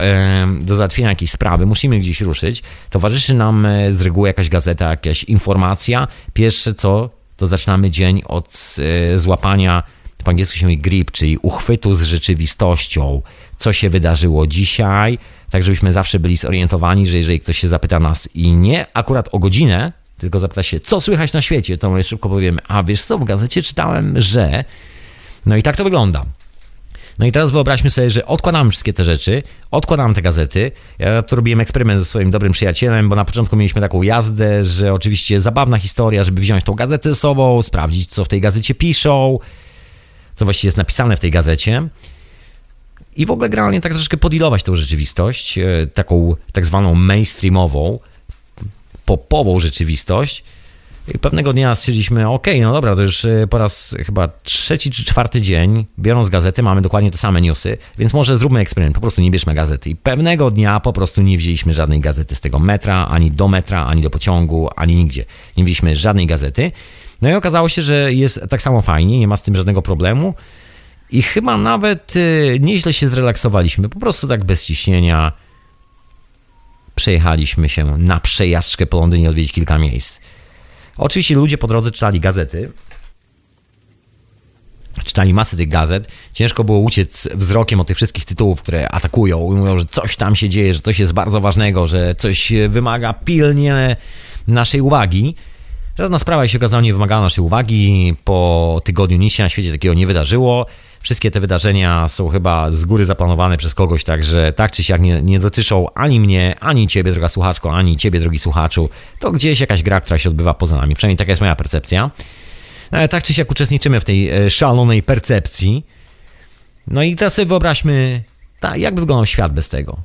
do załatwienia jakiejś sprawy, musimy gdzieś ruszyć, towarzyszy nam e, z reguły jakaś gazeta, jakaś informacja. Pierwsze co, to zaczynamy dzień od e, złapania po angielsku się mówi grip, czyli uchwytu z rzeczywistością, co się wydarzyło dzisiaj, tak żebyśmy zawsze byli zorientowani, że jeżeli ktoś się zapyta nas i nie akurat o godzinę, tylko zapyta się, co słychać na świecie, to my szybko powiemy, a wiesz co, w gazecie czytałem, że... No i tak to wygląda. No i teraz wyobraźmy sobie, że odkładamy wszystkie te rzeczy, odkładamy te gazety. Ja tu robiłem eksperyment ze swoim dobrym przyjacielem, bo na początku mieliśmy taką jazdę, że oczywiście zabawna historia, żeby wziąć tą gazetę ze sobą, sprawdzić, co w tej gazecie piszą, co właściwie jest napisane w tej gazecie. I w ogóle generalnie tak troszeczkę podilować tą rzeczywistość, e, taką tak zwaną mainstreamową, popową rzeczywistość. Pewnego dnia stwierdziliśmy, ok, no dobra, to już e, po raz chyba trzeci czy czwarty dzień, biorąc gazety, mamy dokładnie te same newsy, więc może zróbmy eksperyment, po prostu nie bierzmy gazety. I pewnego dnia po prostu nie wzięliśmy żadnej gazety z tego metra, ani do metra, ani do pociągu, ani nigdzie. Nie wzięliśmy żadnej gazety. No i okazało się, że jest tak samo fajnie, nie ma z tym żadnego problemu. I chyba nawet e, nieźle się zrelaksowaliśmy, po prostu tak bez ciśnienia przejechaliśmy się na przejażdżkę po Londynie, odwiedzić kilka miejsc. Oczywiście ludzie po drodze czytali gazety, czytali masę tych gazet. Ciężko było uciec wzrokiem od tych wszystkich tytułów, które atakują i mówią, że coś tam się dzieje, że coś jest bardzo ważnego, że coś wymaga pilnie naszej uwagi. Żadna sprawa, się okazało, nie wymagała naszej uwagi. Po tygodniu nic się na świecie takiego nie wydarzyło. Wszystkie te wydarzenia są chyba z góry zaplanowane przez kogoś, także tak czy siak nie, nie dotyczą ani mnie, ani ciebie, droga słuchaczko, ani ciebie, drogi słuchaczu. To gdzieś jakaś gra, która się odbywa poza nami. Przynajmniej taka jest moja percepcja. Ale tak czy siak uczestniczymy w tej e, szalonej percepcji. No i teraz sobie wyobraźmy, ta, jak by wyglądał świat bez tego.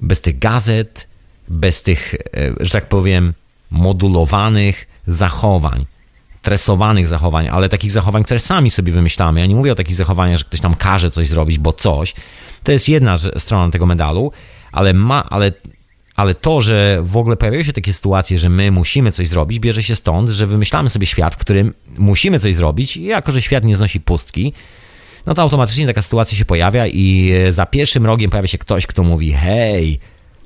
Bez tych gazet, bez tych, e, że tak powiem, modulowanych zachowań stresowanych zachowań, ale takich zachowań, które sami sobie wymyślamy. Ja nie mówię o takich zachowaniach, że ktoś tam każe coś zrobić, bo coś. To jest jedna strona tego medalu, ale, ma, ale, ale to, że w ogóle pojawiają się takie sytuacje, że my musimy coś zrobić, bierze się stąd, że wymyślamy sobie świat, w którym musimy coś zrobić i jako, że świat nie znosi pustki, no to automatycznie taka sytuacja się pojawia i za pierwszym rogiem pojawia się ktoś, kto mówi hej,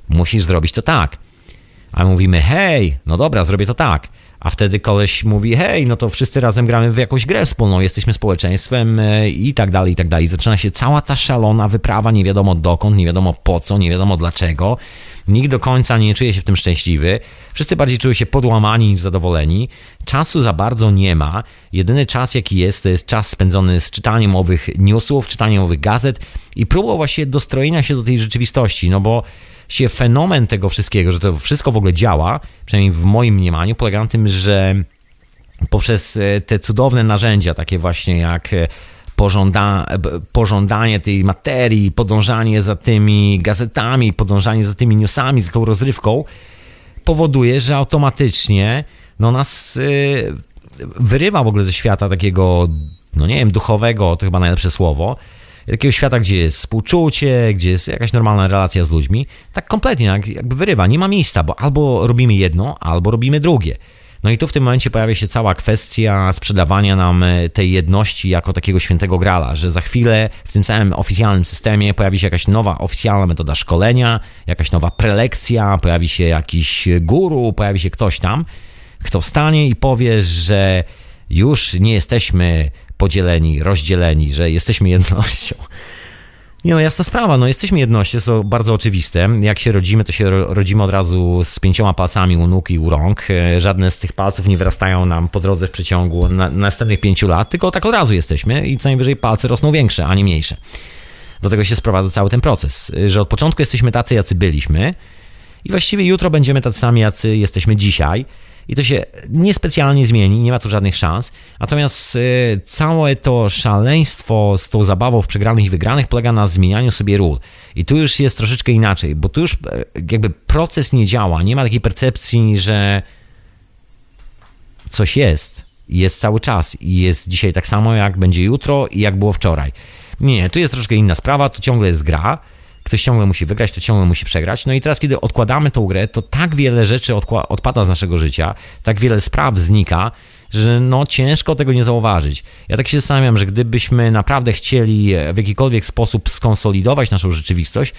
musisz zrobić to tak. A mówimy hej, no dobra, zrobię to tak. A wtedy koleś mówi, hej, no to wszyscy razem gramy w jakąś grę wspólną, jesteśmy społeczeństwem e, i tak dalej, i tak dalej. Zaczyna się cała ta szalona wyprawa, nie wiadomo dokąd, nie wiadomo po co, nie wiadomo dlaczego. Nikt do końca nie czuje się w tym szczęśliwy. Wszyscy bardziej czują się podłamani niż zadowoleni. Czasu za bardzo nie ma. Jedyny czas, jaki jest, to jest czas spędzony z czytaniem owych newsów, czytaniem owych gazet i próbą właśnie dostrojenia się do tej rzeczywistości, no bo się fenomen tego wszystkiego, że to wszystko w ogóle działa, przynajmniej w moim mniemaniu, polega na tym, że poprzez e, te cudowne narzędzia, takie właśnie jak e, pożąda, pożądanie tej materii, podążanie za tymi gazetami, podążanie za tymi newsami, za tą rozrywką, powoduje, że automatycznie no, nas e, wyrywa w ogóle ze świata takiego, no nie wiem, duchowego, to chyba najlepsze słowo, takiego świata, gdzie jest współczucie, gdzie jest jakaś normalna relacja z ludźmi, tak kompletnie jakby wyrywa, nie ma miejsca, bo albo robimy jedno, albo robimy drugie. No i tu w tym momencie pojawia się cała kwestia sprzedawania nam e, tej jedności jako takiego świętego grala, że za chwilę w tym całym oficjalnym systemie pojawi się jakaś nowa oficjalna metoda szkolenia, jakaś nowa prelekcja, pojawi się jakiś guru, pojawi się ktoś tam, kto wstanie i powie, że już nie jesteśmy podzieleni, rozdzieleni, że jesteśmy jednością. Nie no, jasna sprawa, no jesteśmy jednością, jest to bardzo oczywiste. Jak się rodzimy, to się rodzimy od razu z pięcioma palcami u nóg i u rąk. E, żadne z tych palców nie wyrastają nam po drodze w przeciągu na, następnych pięciu lat, tylko tak od razu jesteśmy i co najwyżej palce rosną większe, a nie mniejsze. Do tego się sprowadza cały ten proces, że od początku jesteśmy tacy, jacy byliśmy i właściwie jutro będziemy tacy sami, jacy jesteśmy dzisiaj i to się niespecjalnie zmieni, nie ma tu żadnych szans. Natomiast e, całe to szaleństwo z tą zabawą w przegranych i wygranych polega na zmienianiu sobie ról. I tu już jest troszeczkę inaczej, bo tu już e, jakby proces nie działa, nie ma takiej percepcji, że coś jest. Jest cały czas i jest dzisiaj tak samo, jak będzie jutro i jak było wczoraj. Nie, tu jest troszkę inna sprawa, to ciągle jest gra ktoś ciągle musi wygrać, to ciągle musi przegrać. No i teraz, kiedy odkładamy tą grę, to tak wiele rzeczy odpada z naszego życia, tak wiele spraw znika, że no ciężko tego nie zauważyć. Ja tak się zastanawiam, że gdybyśmy naprawdę chcieli w jakikolwiek sposób skonsolidować naszą rzeczywistość,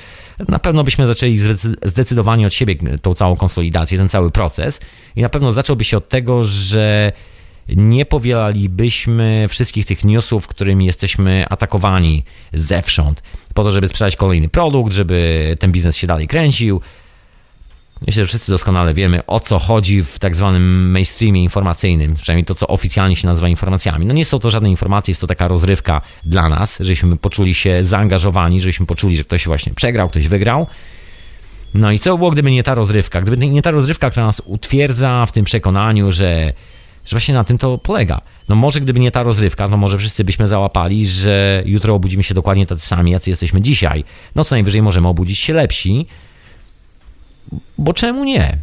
na pewno byśmy zaczęli zdecydowanie od siebie tą całą konsolidację, ten cały proces i na pewno zacząłby się od tego, że nie powielalibyśmy wszystkich tych newsów, którymi jesteśmy atakowani zewsząd, po to, żeby sprzedać kolejny produkt, żeby ten biznes się dalej kręcił. Myślę, że wszyscy doskonale wiemy, o co chodzi w tak zwanym mainstreamie informacyjnym, przynajmniej to, co oficjalnie się nazywa informacjami. No nie są to żadne informacje, jest to taka rozrywka dla nas, żebyśmy poczuli się zaangażowani, żebyśmy poczuli, że ktoś właśnie przegrał, ktoś wygrał. No i co było, gdyby nie ta rozrywka? Gdyby nie ta rozrywka, która nas utwierdza w tym przekonaniu, że że właśnie na tym to polega. No może gdyby nie ta rozrywka, to może wszyscy byśmy załapali, że jutro obudzimy się dokładnie tacy sami, jacy jesteśmy dzisiaj. No co najwyżej możemy obudzić się lepsi, bo czemu nie?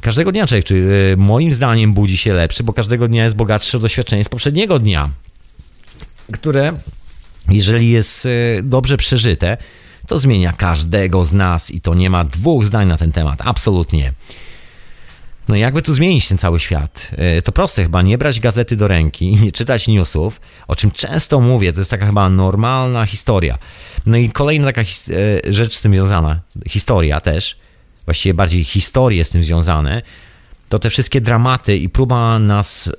Każdego dnia człowiek, czy e, moim zdaniem budzi się lepszy, bo każdego dnia jest bogatsze doświadczenie z poprzedniego dnia, które jeżeli jest e, dobrze przeżyte, to zmienia każdego z nas i to nie ma dwóch zdań na ten temat, absolutnie. No jakby tu zmienić ten cały świat? E, to proste chyba, nie brać gazety do ręki, nie czytać newsów, o czym często mówię, to jest taka chyba normalna historia. No i kolejna taka e, rzecz z tym związana, historia też, właściwie bardziej historie z tym związane, to te wszystkie dramaty i próba nas e,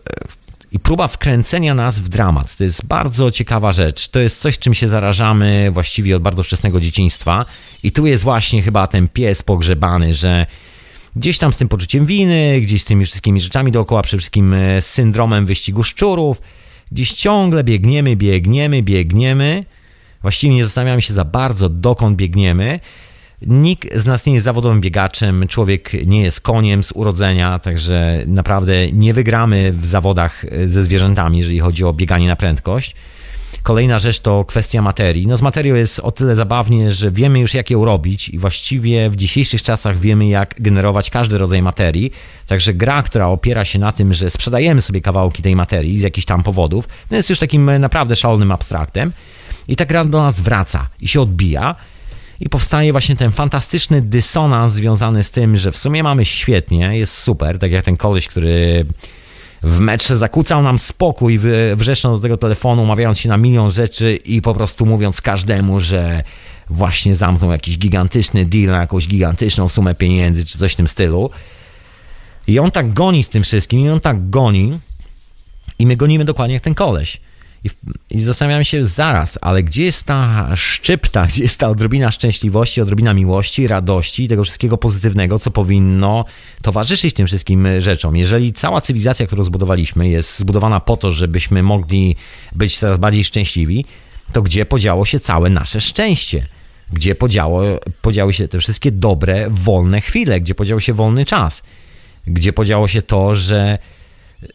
i próba wkręcenia nas w dramat. To jest bardzo ciekawa rzecz. To jest coś, czym się zarażamy właściwie od bardzo wczesnego dzieciństwa. I tu jest właśnie chyba ten pies pogrzebany, że gdzieś tam z tym poczuciem winy, gdzieś z tymi wszystkimi rzeczami dookoła, przede wszystkim e, z syndromem wyścigu szczurów. Gdzieś ciągle biegniemy, biegniemy, biegniemy. Właściwie nie zastanawiamy się za bardzo, dokąd biegniemy. Nikt z nas nie jest zawodowym biegaczem, człowiek nie jest koniem z urodzenia, także naprawdę nie wygramy w zawodach e, ze zwierzętami, jeżeli chodzi o bieganie na prędkość. Kolejna rzecz to kwestia materii. No z materią jest o tyle zabawnie, że wiemy już jak ją robić i właściwie w dzisiejszych czasach wiemy jak generować każdy rodzaj materii. Także gra, która opiera się na tym, że sprzedajemy sobie kawałki tej materii z jakichś tam powodów, no jest już takim naprawdę szalonym abstraktem. I ta gra do nas wraca i się odbija. I powstaje właśnie ten fantastyczny dysonans związany z tym, że w sumie mamy świetnie, jest super, tak jak ten koleś, który w metrze zakłócał nam spokój, wrzeszcząc do tego telefonu, umawiając się na milion rzeczy i po prostu mówiąc każdemu, że właśnie zamknął jakiś gigantyczny deal na jakąś gigantyczną sumę pieniędzy, czy coś w tym stylu. I on tak goni z tym wszystkim, i on tak goni, i my gonimy dokładnie jak ten koleś. I, I zastanawiam się zaraz, ale gdzie jest ta szczypta, gdzie jest ta odrobina szczęśliwości, odrobina miłości, radości, tego wszystkiego pozytywnego, co powinno towarzyszyć tym wszystkim rzeczom. Jeżeli cała cywilizacja, którą zbudowaliśmy, jest zbudowana po to, żebyśmy mogli być coraz bardziej szczęśliwi, to gdzie podziało się całe nasze szczęście? Gdzie podziało, podziały się te wszystkie dobre, wolne chwile? Gdzie podział się wolny czas? Gdzie podziało się to, że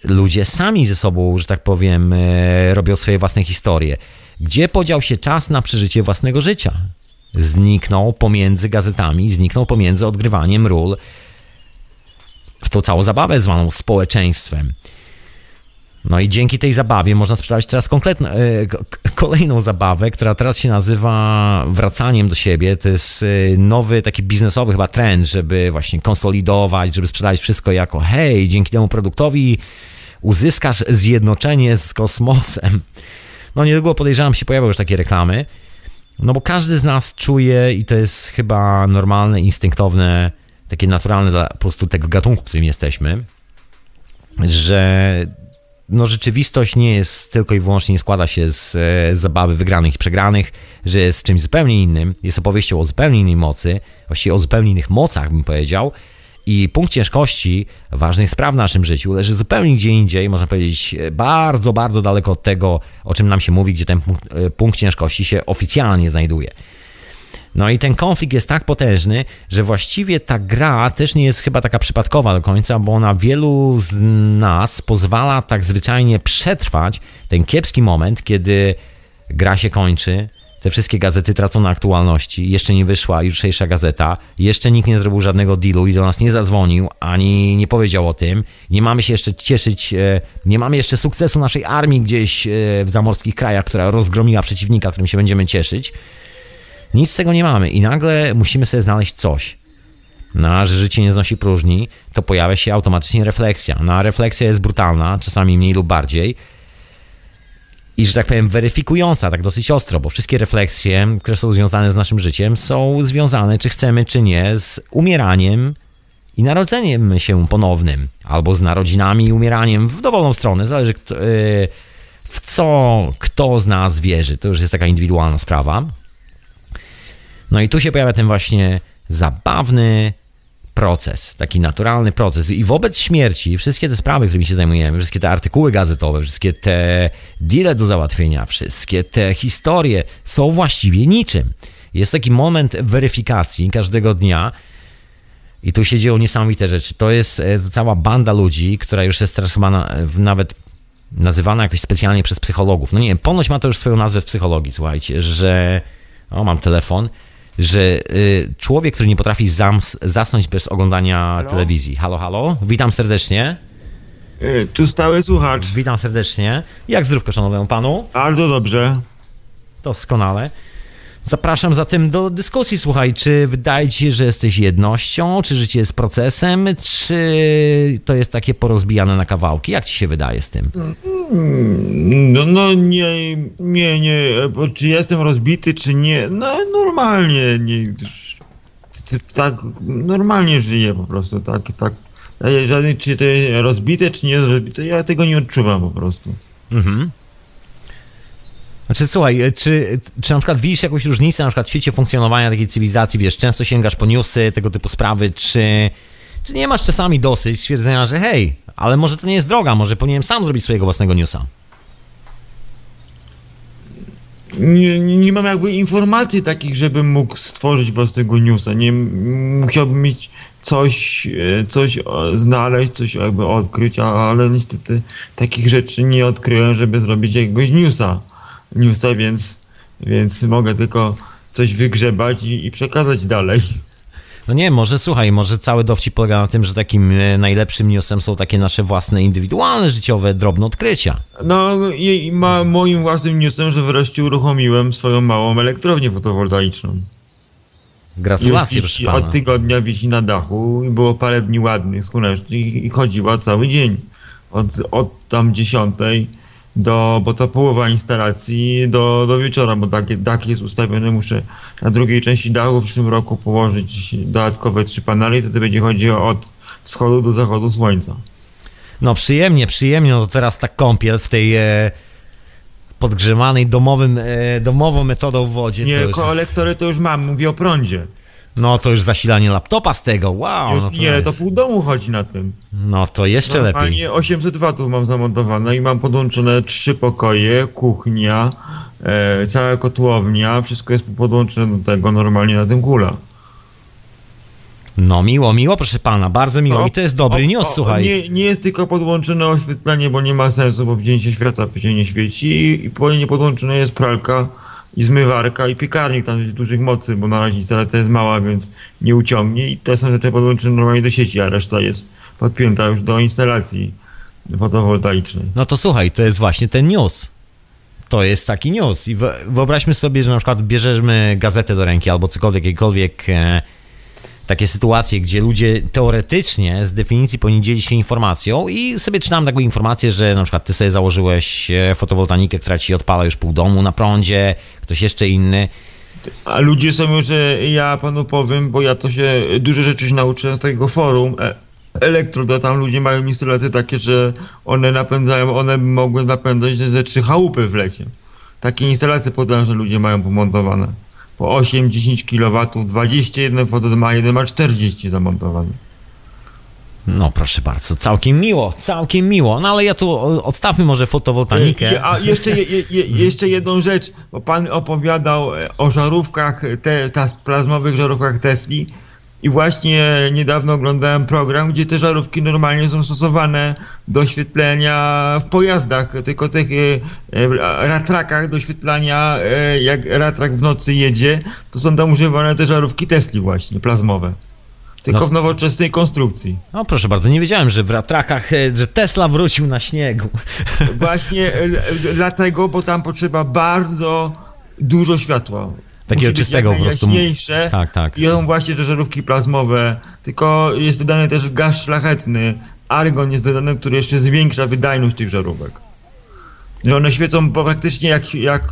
ludzie sami ze sobą, że tak powiem, e, robią swoje własne historie. Gdzie podział się czas na przeżycie własnego życia? Zniknął pomiędzy gazetami, zniknął pomiędzy odgrywaniem ról w tą całą zabawę zwaną społeczeństwem. No i dzięki tej zabawie można sprzedawać teraz konkretną, e, kolejną zabawę, która teraz się nazywa wracaniem do siebie. To jest e, nowy taki biznesowy chyba trend, żeby właśnie konsolidować, żeby sprzedawać wszystko jako hej, dzięki temu produktowi uzyskasz zjednoczenie z kosmosem. No niedługo podejrzewam się pojawią już takie reklamy, no bo każdy z nas czuje i to jest chyba normalne, instynktowne, takie naturalne dla po prostu tego gatunku, którym jesteśmy, że no, rzeczywistość nie jest tylko i wyłącznie nie składa się z, e, zabawy wygranych i przegranych, że jest czymś zupełnie innym, jest opowieścią o zupełnie innej mocy, właściwie o zupełnie innych mocach, bym powiedział. I punkt ciężkości ważnych spraw w naszym życiu leży zupełnie gdzie indziej, można powiedzieć, e, bardzo, bardzo daleko od tego, o czym nam się mówi, gdzie ten punkt, e, punkt ciężkości się oficjalnie znajduje. No i ten konflikt jest tak potężny, że właściwie ta gra też nie jest chyba taka przypadkowa do końca, bo ona wielu z nas pozwala tak zwyczajnie przetrwać ten kiepski moment, kiedy gra się kończy, te wszystkie gazety tracą na aktualności, jeszcze nie wyszła jutrzejsza gazeta, jeszcze nikt nie zrobił żadnego dealu i do nas nie zadzwonił, ani nie powiedział o tym. Nie mamy się jeszcze cieszyć, e, nie mamy jeszcze sukcesu naszej armii gdzieś e, w zamorskich krajach, która rozgromiła przeciwnika, którym się będziemy cieszyć. Nic z tego nie mamy i nagle musimy sobie znaleźć coś. Na że życie nie znosi próżni, to pojawia się automatycznie refleksja. No a refleksja jest brutalna, czasami mniej lub bardziej. I że tak powiem, weryfikująca tak dosyć ostro, bo wszystkie refleksje, które są związane z naszym życiem, są związane, czy chcemy, czy nie, z umieraniem i narodzeniem się ponownym, albo z narodzinami i umieraniem w dowolną stronę, zależy yy, w co kto z nas wierzy. To już jest taka indywidualna sprawa. No i tu się pojawia ten właśnie zabawny proces, taki naturalny proces. I wobec śmierci, wszystkie te sprawy, którymi się zajmujemy, wszystkie te artykuły gazetowe, wszystkie te deale do załatwienia, wszystkie te historie są właściwie niczym. Jest taki moment weryfikacji każdego dnia, i tu się dzieją niesamowite rzeczy. To jest e, cała banda ludzi, która już jest teraz nawet nazywana jakoś specjalnie przez psychologów. No nie wiem, ponoć ma to już swoją nazwę w psychologii, słuchajcie, że. O, mam telefon. Że y, człowiek, który nie potrafi zams, zasnąć bez oglądania halo? telewizji. Halo, halo, witam serdecznie. Y, tu stały słuchacz. Witam serdecznie. Jak zdrówko szanowemu panu? Bardzo dobrze. Doskonale. Zapraszam zatem do dyskusji. Słuchaj, czy wydaje ci się, że jesteś jednością, czy życie jest procesem, czy to jest takie porozbijane na kawałki? Jak ci się wydaje z tym? No, no nie, nie, nie. Czy jestem rozbity, czy nie? No normalnie. Nie, tak, normalnie żyję po prostu. Tak, tak. Żadne, czy to jest rozbite, czy nie jest rozbite, ja tego nie odczuwam po prostu. Mhm. Znaczy, słuchaj, e, czy, czy na przykład widzisz jakąś różnicę na przykład w świecie funkcjonowania takiej cywilizacji, wiesz, często sięgasz po newsy, tego typu sprawy, czy, czy nie masz czasami dosyć stwierdzenia, że hej, ale może to nie jest droga, może powinienem sam zrobić swojego własnego newsa? Nie, nie mam jakby informacji takich, żebym mógł stworzyć własnego newsa. Nie musiałbym mieć coś, e, coś znaleźć, coś jakby odkryć, ale niestety takich rzeczy nie odkryłem, żeby zrobić jakiegoś newsa newsa, więc, więc mogę tylko coś wygrzebać i, i przekazać dalej. No nie, może słuchaj, może cały dowcip polega na tym, że takim e, najlepszym newsem są takie nasze własne, indywidualne, życiowe, drobne odkrycia. No i ma, moim własnym newsem, że wreszcie uruchomiłem swoją małą elektrownię fotowoltaiczną. Gratulacje, proszę pana. Od tygodnia wisi na dachu i było parę dni ładnych, słonecznych i chodziła cały dzień. Od, od tam dziesiątej do, bo to połowa instalacji do, do wieczora, bo dach, dach jest ustawiony, muszę na drugiej części dachu w przyszłym roku położyć dodatkowe trzy panele i wtedy będzie chodziło od wschodu do zachodu słońca. No przyjemnie, przyjemnie, no to teraz tak kąpiel w tej e, podgrzewanej domowym, e, domową metodą w wodzie. Nie, to kolektory to już mam, mówię o prądzie. No to już zasilanie laptopa z tego, wow. Już no to nie, jest... to pół domu chodzi na tym. No to jeszcze Normalnie lepiej. 800 watów mam zamontowane i mam podłączone trzy pokoje, kuchnia, e, cała kotłownia, wszystko jest podłączone do tego normalnie na tym kula. No miło, miło proszę pana, bardzo miło i to jest dobry o, news, o, słuchaj. Nie, nie jest tylko podłączone oświetlenie, bo nie ma sensu, bo w dzień się świeca, w dzień nie świeci i, i nie podłączone jest pralka, i zmywarka i piekarnik tam jest dużych mocy, bo na razie instalacja jest mała, więc nie uciągnie i te są rzeczy podłączone normalnie do sieci, a reszta jest podpięta już do instalacji fotowoltaicznej. No to słuchaj, to jest właśnie ten news. To jest taki news i wyobraźmy sobie, że na przykład bierzemy gazetę do ręki albo cokolwiek, jakiekolwiek e, takie sytuacje, gdzie ludzie teoretycznie z definicji powinni dzielić się informacją i sobie czytam taką informację, że na przykład ty sobie założyłeś e, fotowoltaikę, która ci odpala już pół domu na prądzie, ktoś jeszcze inny. A ludzie są już, ja panu powiem, bo ja to się, dużo rzeczy się nauczyłem z tego forum, e, elektroda, tam ludzie mają instalacje takie, że one napędzają, one mogły napędzać ze trzy chałupy w lecie. Takie instalacje potężne ludzie mają pomontowane po 8-10 kW, 21 foto ma, jeden ma 40 zamontowane. No proszę bardzo, całkiem miło, całkiem miło. No ale ja tu odstawmy może fotowoltaikę. A jeszcze, je, je, jeszcze jedną rzecz, bo pan opowiadał o żarówkach, te, te plazmowych żarówkach Tesli. I właśnie niedawno oglądałem program, gdzie te żarówki normalnie są stosowane do oświetlenia w pojazdach, tylko tych e, e, ratrakach do oświetlania, e, jak ratrak w nocy jedzie, to są tam używane te żarówki Tesli właśnie, plazmowe. Tylko no. w nowoczesnej konstrukcji. No proszę bardzo, nie wiedziałem, że w ratrakach, że Tesla wrócił na śniegu. Właśnie dlatego, bo tam potrzeba bardzo dużo światła takiego czystego po prostu. Tak, tak. I są właśnie te żarówki plazmowe, tylko jest dodany też gaz szlachetny, argon jest dodany, który jeszcze zwiększa wydajność tych żarówek. Że one świecą praktycznie jak, jak,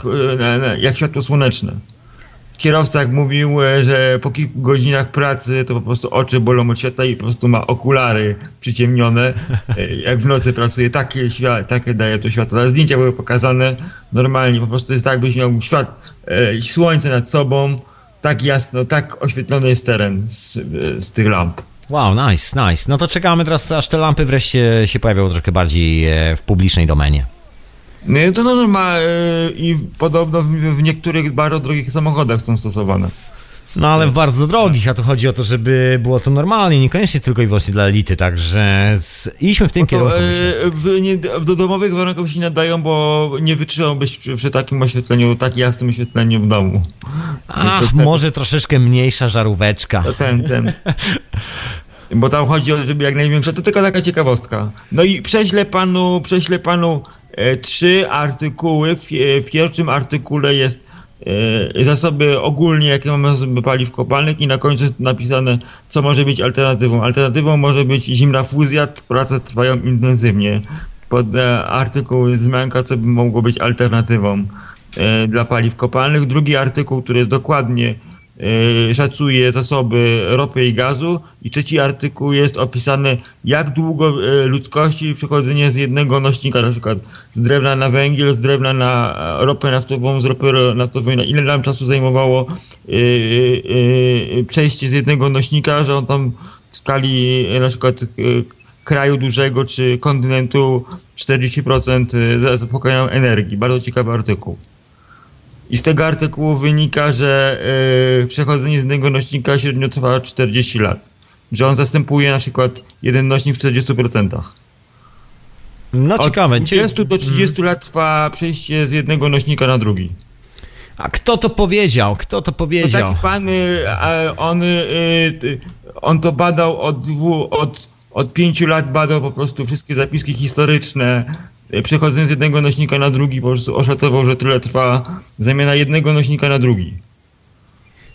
e, jak światło słoneczne. Kierowca jak mówił, e, że po kilku godzinach pracy to po prostu oczy bolą od światła i po prostu ma okulary przyciemnione. E, Jak w nocy pracuje, takie, takie daje to światło. Te zdjęcia były pokazane normalnie, po prostu jest tak, byś miał świat, e, słońce nad sobą, tak jasno, tak oświetlony jest teren z, z tych lamp. Wow, nice, nice. No to czekamy teraz, aż te lampy wreszcie się pojawią troszkę bardziej w publicznej domenie. No to no, e, i podobno w, w niektórych bardzo drogich samochodach są stosowane. No ale w bardzo drogich, a tu chodzi o to, żeby było to normalnie, niekoniecznie tylko i wyłącznie dla elity, także z... idźmy w tym To, kierunku. e, w, nie, w domowych warunkach się nie nadają, bo nie wytrzymałbyś przy, przy takim oświetleniu, tak jasnym oświetleniu w domu. Ach, może troszeczkę mniejsza żaróweczka. To ten, ten. <laughs> Bo tam chodzi o to, żeby jak największa. To tylko taka ciekawostka. No i prześlę panu, prześlę panu trzy artykuły. W, e, w pierwszym artykule jest e, zasoby ogólnie, jakie mamy zasoby paliw kopalnych i na końcu jest napisane, co może być alternatywą. Alternatywą może być zimna fuzja, prace trwają intensywnie. Pod e, artykuł wzmianka, co by mogło być alternatywą e, dla paliw kopalnych. Drugi artykuł, który jest dokładnie e, szacuje zasoby ropy i gazu i trzeci artykuł jest opisane jak długo e, ludzkości przechodzenie z jednego nośnika, na przykład z drewna na węgiel, z drewna na e, ropę naftową, z ropy ro- naftowej, na ile nam czasu zajmowało e, przejście z jednego nośnika, że on tam w skali na przykład kraju dużego czy kontynentu 40% za- zaspokajają energii. Bardzo ciekawy artykuł. I z tego artykułu wynika, że yy, przechodzenie z jednego nośnika średnio trwa 40 lat. Że on zastępuje na przykład jeden nośnik w 40%. No Od ciekawe. cie- 20 do 30 lat trwa przejście z jednego nośnika na drugi. A kto to powiedział? Kto to To powiedział? taki pan, y, on, y, on to badał od dwu, od, od pięciu lat badał po prostu wszystkie zapiski historyczne. Y, Przechodząc z jednego nośnika na drugi, po prostu oszacował, że tyle trwa zamiana jednego nośnika na drugi.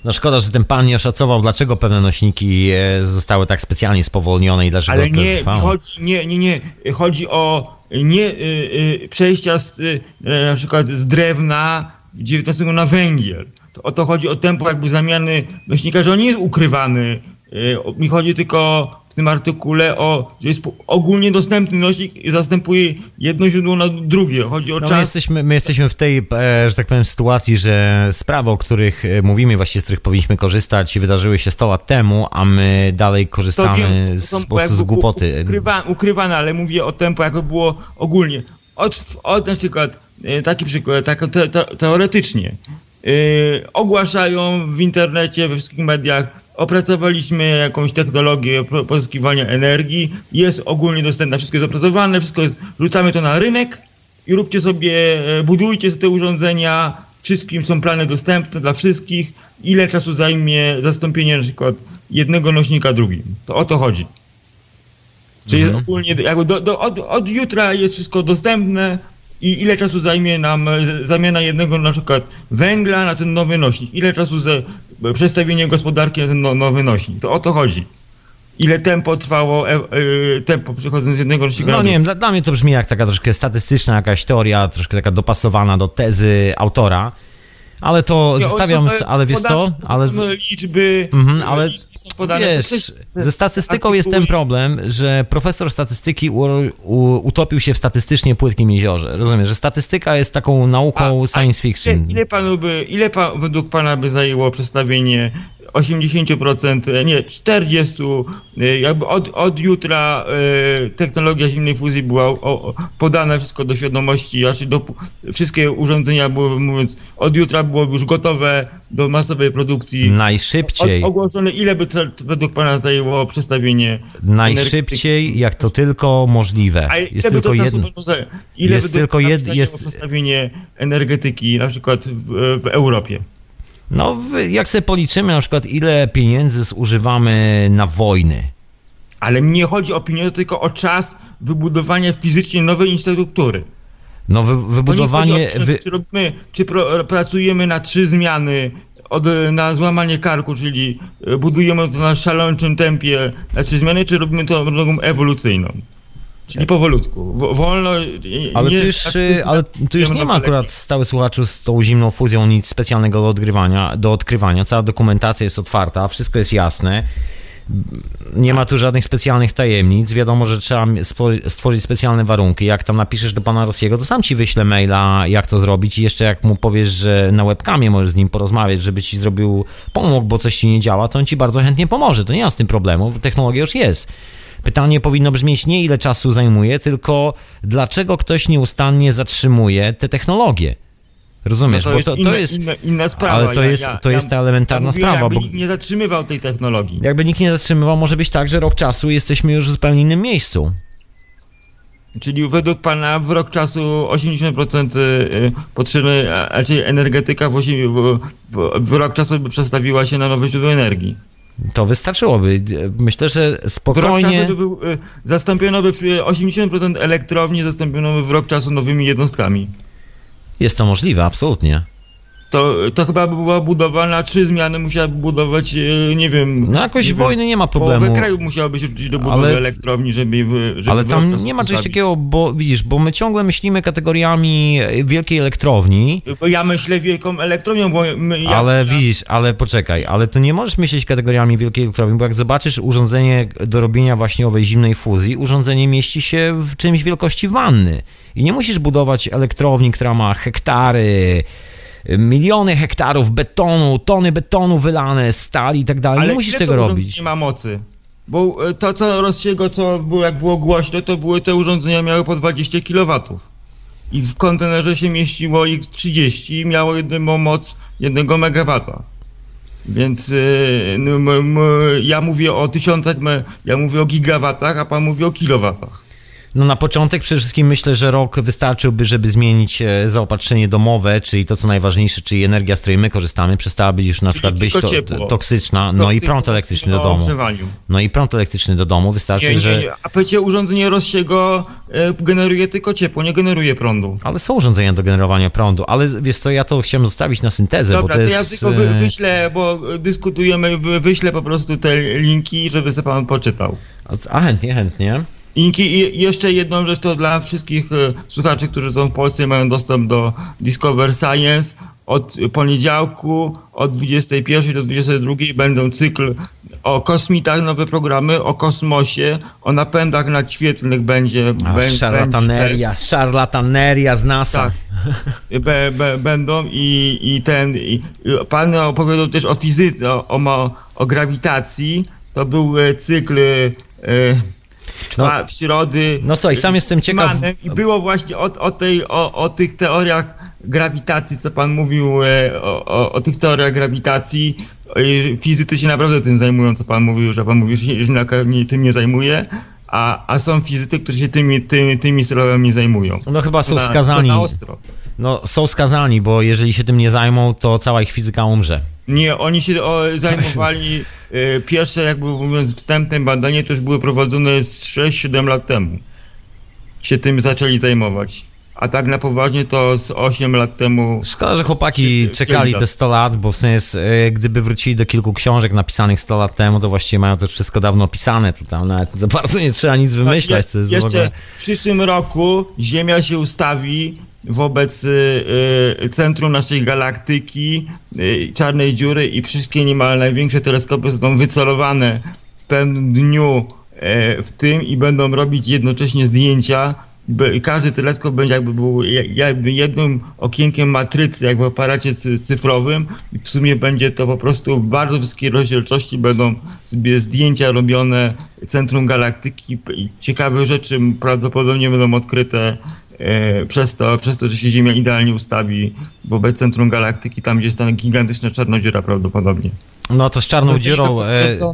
No szkoda, że ten pan nie oszacował, dlaczego pewne nośniki e, zostały tak specjalnie spowolnione i dlaczego Ale to nie, trwało. chodzi, nie, nie, nie. Chodzi o nie y, y, przejścia z, y, na przykład z drewna XIX na węgiel. To, o to chodzi o tempo jakby zamiany nośnika, że on nie jest ukrywany. Y, mi chodzi tylko w tym artykule o, że jest ogólnie dostępny nośnik i zastępuje jedno źródło na drugie. Chodzi o No my czas. jesteśmy, my jesteśmy w tej, e, że tak powiem, sytuacji, że sprawy, o których e, mówimy, właściwie z których powinniśmy korzystać, wydarzyły się 100 lat temu, a my dalej korzystamy wiem, z, po z głupoty. Ukrywa, ukrywane, ale mówię o tempo, jakby było ogólnie. Od, od na przykład, e, taki przykład, tak te, te, teoretycznie. Yy, ogłaszają w internecie, we wszystkich mediach, opracowaliśmy jakąś technologię pozyskiwania energii, jest ogólnie dostępna, wszystko jest opracowane, wszystko jest, rzucamy to na rynek i róbcie sobie, e, budujcie te urządzenia, wszystkim są plany dostępne dla wszystkich, ile czasu zajmie zastąpienie na przykład jednego nośnika drugim. To o to chodzi. Czyli jest ogólnie, jakby do, do, od, od jutra jest wszystko dostępne i ile czasu zajmie nam e, zamiana jednego na przykład węgla na ten nowy nośnik. Ile czasu ze, przestawienie gospodarki na ten no, nowy nośnik. To o to chodzi. Ile tempo trwało, e, e, tempo przechodząc z jednego nośnika No nie wiem, dla, dla mnie to brzmi jak taka troszkę statystyczna jakaś teoria, troszkę taka dopasowana do tezy autora, ale to Nie, zostawiam, są, ale wiesz co, ale... liczby, Mhm, ale liczby są podane. wiesz, ze statystyką jest ten problem, że profesor statystyki u, u, utopił się w statystycznie płytkim jeziorze. Rozumiesz, że statystyka jest taką nauką a science fiction. Ile, ile panu by, ile pa, według pana by zajęło przedstawienie 80%, e, nie, 40%, e, jakby od, od jutra e, technologia zimnej fuzji była o, o, podana wszystko do świadomości, znaczy do, wszystkie urządzenia były, mówiąc, od jutra byłoby już gotowe do masowej produkcji. Najszybciej, Od, ogłoszone, ile by według pana zajęło przestawienie najszybciej jak to tylko możliwe. a Jest tylko jedno. Ile jest tylko czasu jed- zajęło jest- przestawienie energetyki, na przykład w, w Europie? No, jak sobie policzymy na przykład, ile pieniędzy zużywamy na wojny. Ale mnie chodzi o pieniądze, tylko o czas wybudowania fizycznie nowej infrastruktury. No, wy, wybudowanie... pieniądze, Wy, czy, robimy, czy pro, pracujemy na trzy zmiany od, na złamanie karku, czyli e, budujemy to na szaleńczym tempie na trzy zmiany, czy robimy to drogą ewolucyjną? Czyli powolutku. W, wolno. Ale nie tu już, tak- ale tu już nie ma akurat stały słuchaczu z tą zimną fuzją nic specjalnego do odgrywania, do odkrywania. Cała dokumentacja jest otwarta, wszystko jest jasne. Nie ma tu żadnych specjalnych tajemnic. Wiadomo, że trzeba stworzyć specjalne warunki. Jak tam napiszesz do pana Rosjego, to sam ci wyślę maila, jak to zrobić. I jeszcze jak mu powiesz, że na webkamie możesz z nim porozmawiać, żeby ci zrobił, pomógł, bo coś ci nie działa, to on ci bardzo chętnie pomoże. To nie ma z tym problemu. Technologia już jest. Pytanie powinno brzmieć nie ile czasu zajmuje, tylko dlaczego ktoś nieustannie zatrzymuje te technologie. Rozumiesz? No bo to, to, jest inna, to jest. inna, inna sprawa. ale to Ja- jest- ja- to jest ta elementarna ja mówię, sprawa, Jakby bo- nikt nie zatrzymywał tej technologii. Jakby nikt nie zatrzymywał, może być tak, że rok czasu jesteśmy już w zupełnie innym miejscu. Czyli według pana w rok czasu 80% y, potrzeby, a- a czyli energetyka w, w, w, w rok czasu by przestawiła się na nowe źródła energii. To wystarczyłoby. Myślę, że W rok spokojnie. czasu by był, y, zastąpiono by y, 80% elektrowni zastąpiono by w rok czasu nowymi jednostkami. Jest to możliwe, absolutnie. To, to chyba by była budowa na trzy zmiany, musiałaby budować, y, nie wiem... No jakoś nie wojny nie ma problemu. połowę kraju musiałoby się rzucić do budowy Ale- elektrowni, żeby... żeby Ale tam nie ma czegoś takiego, bo widzisz, bo my ciągle myślimy kategoriami wielkiej elektrowni, Ja myślę wielką elektrownią, bo my, ja, ale ja, widzisz, ale poczekaj, ale to nie możesz myśleć kategoriami wielkiej elektrowni, bo jak zobaczysz urządzenie do robienia właśnie owej zimnej fuzji, urządzenie mieści się w czymś wielkości wanny. I nie musisz budować elektrowni, która ma hektary, miliony hektarów betonu, tony betonu wylane, stali i tak dalej. Ale Nie musisz tego robić. urządzenie ma mocy? Bo e, to, co Rossiego, co było, jak było głośno, to były te urządzenia miały po 20 kW. I w kontenerze się mieściło ich 30 i miało jedną moc 1 MW. Więc no, m, m, ja mówię o tysiącach, ja mówię o gigawatach, a pan mówi o kilowatach. No na początek przede wszystkim myślę, że rok wystarczyłby, żeby zmienić e, zaopatrzenie domowe, czyli to co najważniejsze, czyli energia, z której my korzystamy, przestała być już na Czyli przykład być to, ciepło. toksyczna, no i prąd elektryczny do domu. ogrzewaniu. No i prąd elektryczny do domu, wystarczy, Nie, nie, że... nie. A przecież urządzenie Rossiego e, generuje tylko ciepło, nie generuje prądu. Ale są urządzenia do generowania prądu, ale wiesz co, ja to chciałem zostawić na syntezę, Dobra, bo to to ja jest... tylko wy, e, wyślę, bo dyskutujemy, wy- wyślę po prostu te linki, żeby sobie pan poczytał. A chętnie, chętnie. I jeszcze jedną rzecz to dla wszystkich e, słuchaczy, którzy są w Polsce i mają dostęp do Discover Science. Od poniedziałku od 21 do 22 będą cykl o kosmitach, nowe programy, o kosmosie, o napędach nadświetlnych będzie. A, bę- szarlataneria, będzie szarlataneria z NASA. tak. Be, be, będą i, i ten. I, pan opowiadał też o fizyce, o, o, o grawitacji. To był e, cykl e, czwa, przyrody. No słuchaj, sam jestem ciekaw- I było właśnie o, o, tej, o, o tych teoriach grawitacji, co pan mówił, e, o, o, o tych teoriach grawitacji. Fizycy się naprawdę tym zajmują, co pan mówił, że pan mówił, że się tym nie zajmuje. A, a są fizycy, którzy się tymi, tymi, tymi sprawami zajmują. No chyba są Na- skazani. Na ostro. No są skazani, bo jeżeli się tym nie zajmą, to cała ich fizyka umrze. Nie, oni się o, zajmowali, e, pierwsze jakby mówiąc wstępne badanie już były prowadzone z 6-7 lat temu. Się tym zaczęli zajmować. A tak na poważnie to z 8 lat temu. Szkoda, że chłopaki Się- czekali się te 100 lat, bo w sensie, e, gdyby wrócili do kilku książek napisanych 100 lat temu, to właściwie mają to wszystko dawno opisane, to tam nawet za bardzo nie trzeba nic wymyślać, co jest w Jeszcze ogóle... w przyszłym roku Ziemia się ustawi wobec y, y, centrum naszej galaktyki, y, czarnej dziury i wszystkie niemal największe teleskopy zostaną wycelowane w pewnym dniu e, w tym i będą robić jednocześnie zdjęcia. Każdy teleskop będzie jakby był jakby jednym okienkiem matrycy, jak w aparacie cy- cyfrowym i w sumie będzie to po prostu w bardzo wysokiej rozdzielczości będą sobie zdjęcia robione centrum galaktyki ciekawe rzeczy prawdopodobnie będą odkryte przez to, przez to, że się Ziemia idealnie ustawi wobec centrum galaktyki, tam gdzie jest ta gigantyczna czarna dziura prawdopodobnie. No to z czarną dziurą...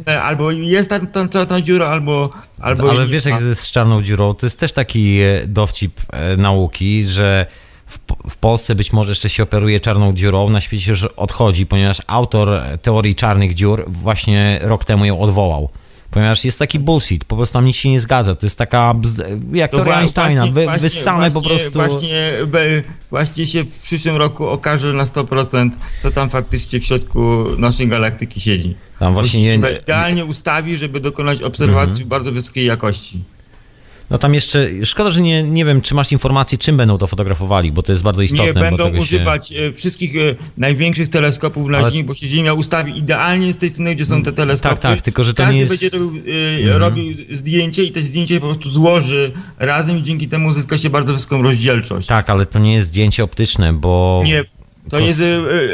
E, Albo jest tam ta czarna dziura, albo... albo ale wiesz, jak z czarną dziurą, to jest też taki e, dowcip e, nauki, że w, w Polsce być może jeszcze się operuje czarną dziurą, na świecie już odchodzi, ponieważ autor teorii czarnych dziur właśnie rok temu ją odwołał. Ponieważ jest taki bullshit, po prostu tam nic się nie zgadza. To jest taka, jak To wła- Einsteina, wy, właśnie- wyssane po właśnie- prostu... Właśnie, właśnie się w przyszłym roku okaże na 100%, co tam faktycznie w środku naszej galaktyki siedzi. Tam właśnie Mhm. idealnie ustawi, żeby dokonać obserwacji bardzo wysokiej jakości. No tam jeszcze, szkoda, że nie, nie wiem, czy masz informacje, czym będą to fotografowali, bo to jest bardzo istotne. Nie będą używać e, wszystkich e, największych teleskopów na Ale- Ziemi, bo się Ziemia ustawi idealnie z tej strony, gdzie są te teleskopy. tak, tak, tylko że to Każdy nie jest- Mhm. będzie robił, e, robił zdjęcie i te zdjęcie po prostu złoży razem i dzięki temu uzyska się bardzo wysoką rozdzielczość. Tak, ale to nie jest zdjęcie optyczne, bo... Nie, to jest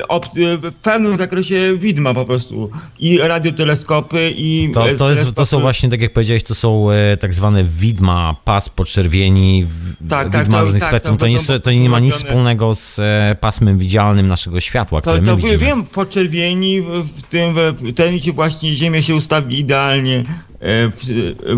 op- e, w pewnym zakresie widma po prostu. I radioteleskopy, i To, e, to, jest, to są właśnie, tak jak powiedziałeś, to są e, tak zwane widma, pas podczerwieni, w- Tak, tak, widma to- różnych tak, spektrum. to nie, to nie ma nic wspólnego z e, pasmem widzialnym naszego światła, które To, my to widzimy. wiem, podczerwieni w, tym, w, ten, gdzie właśnie Ziemia się ustawi idealnie e, w,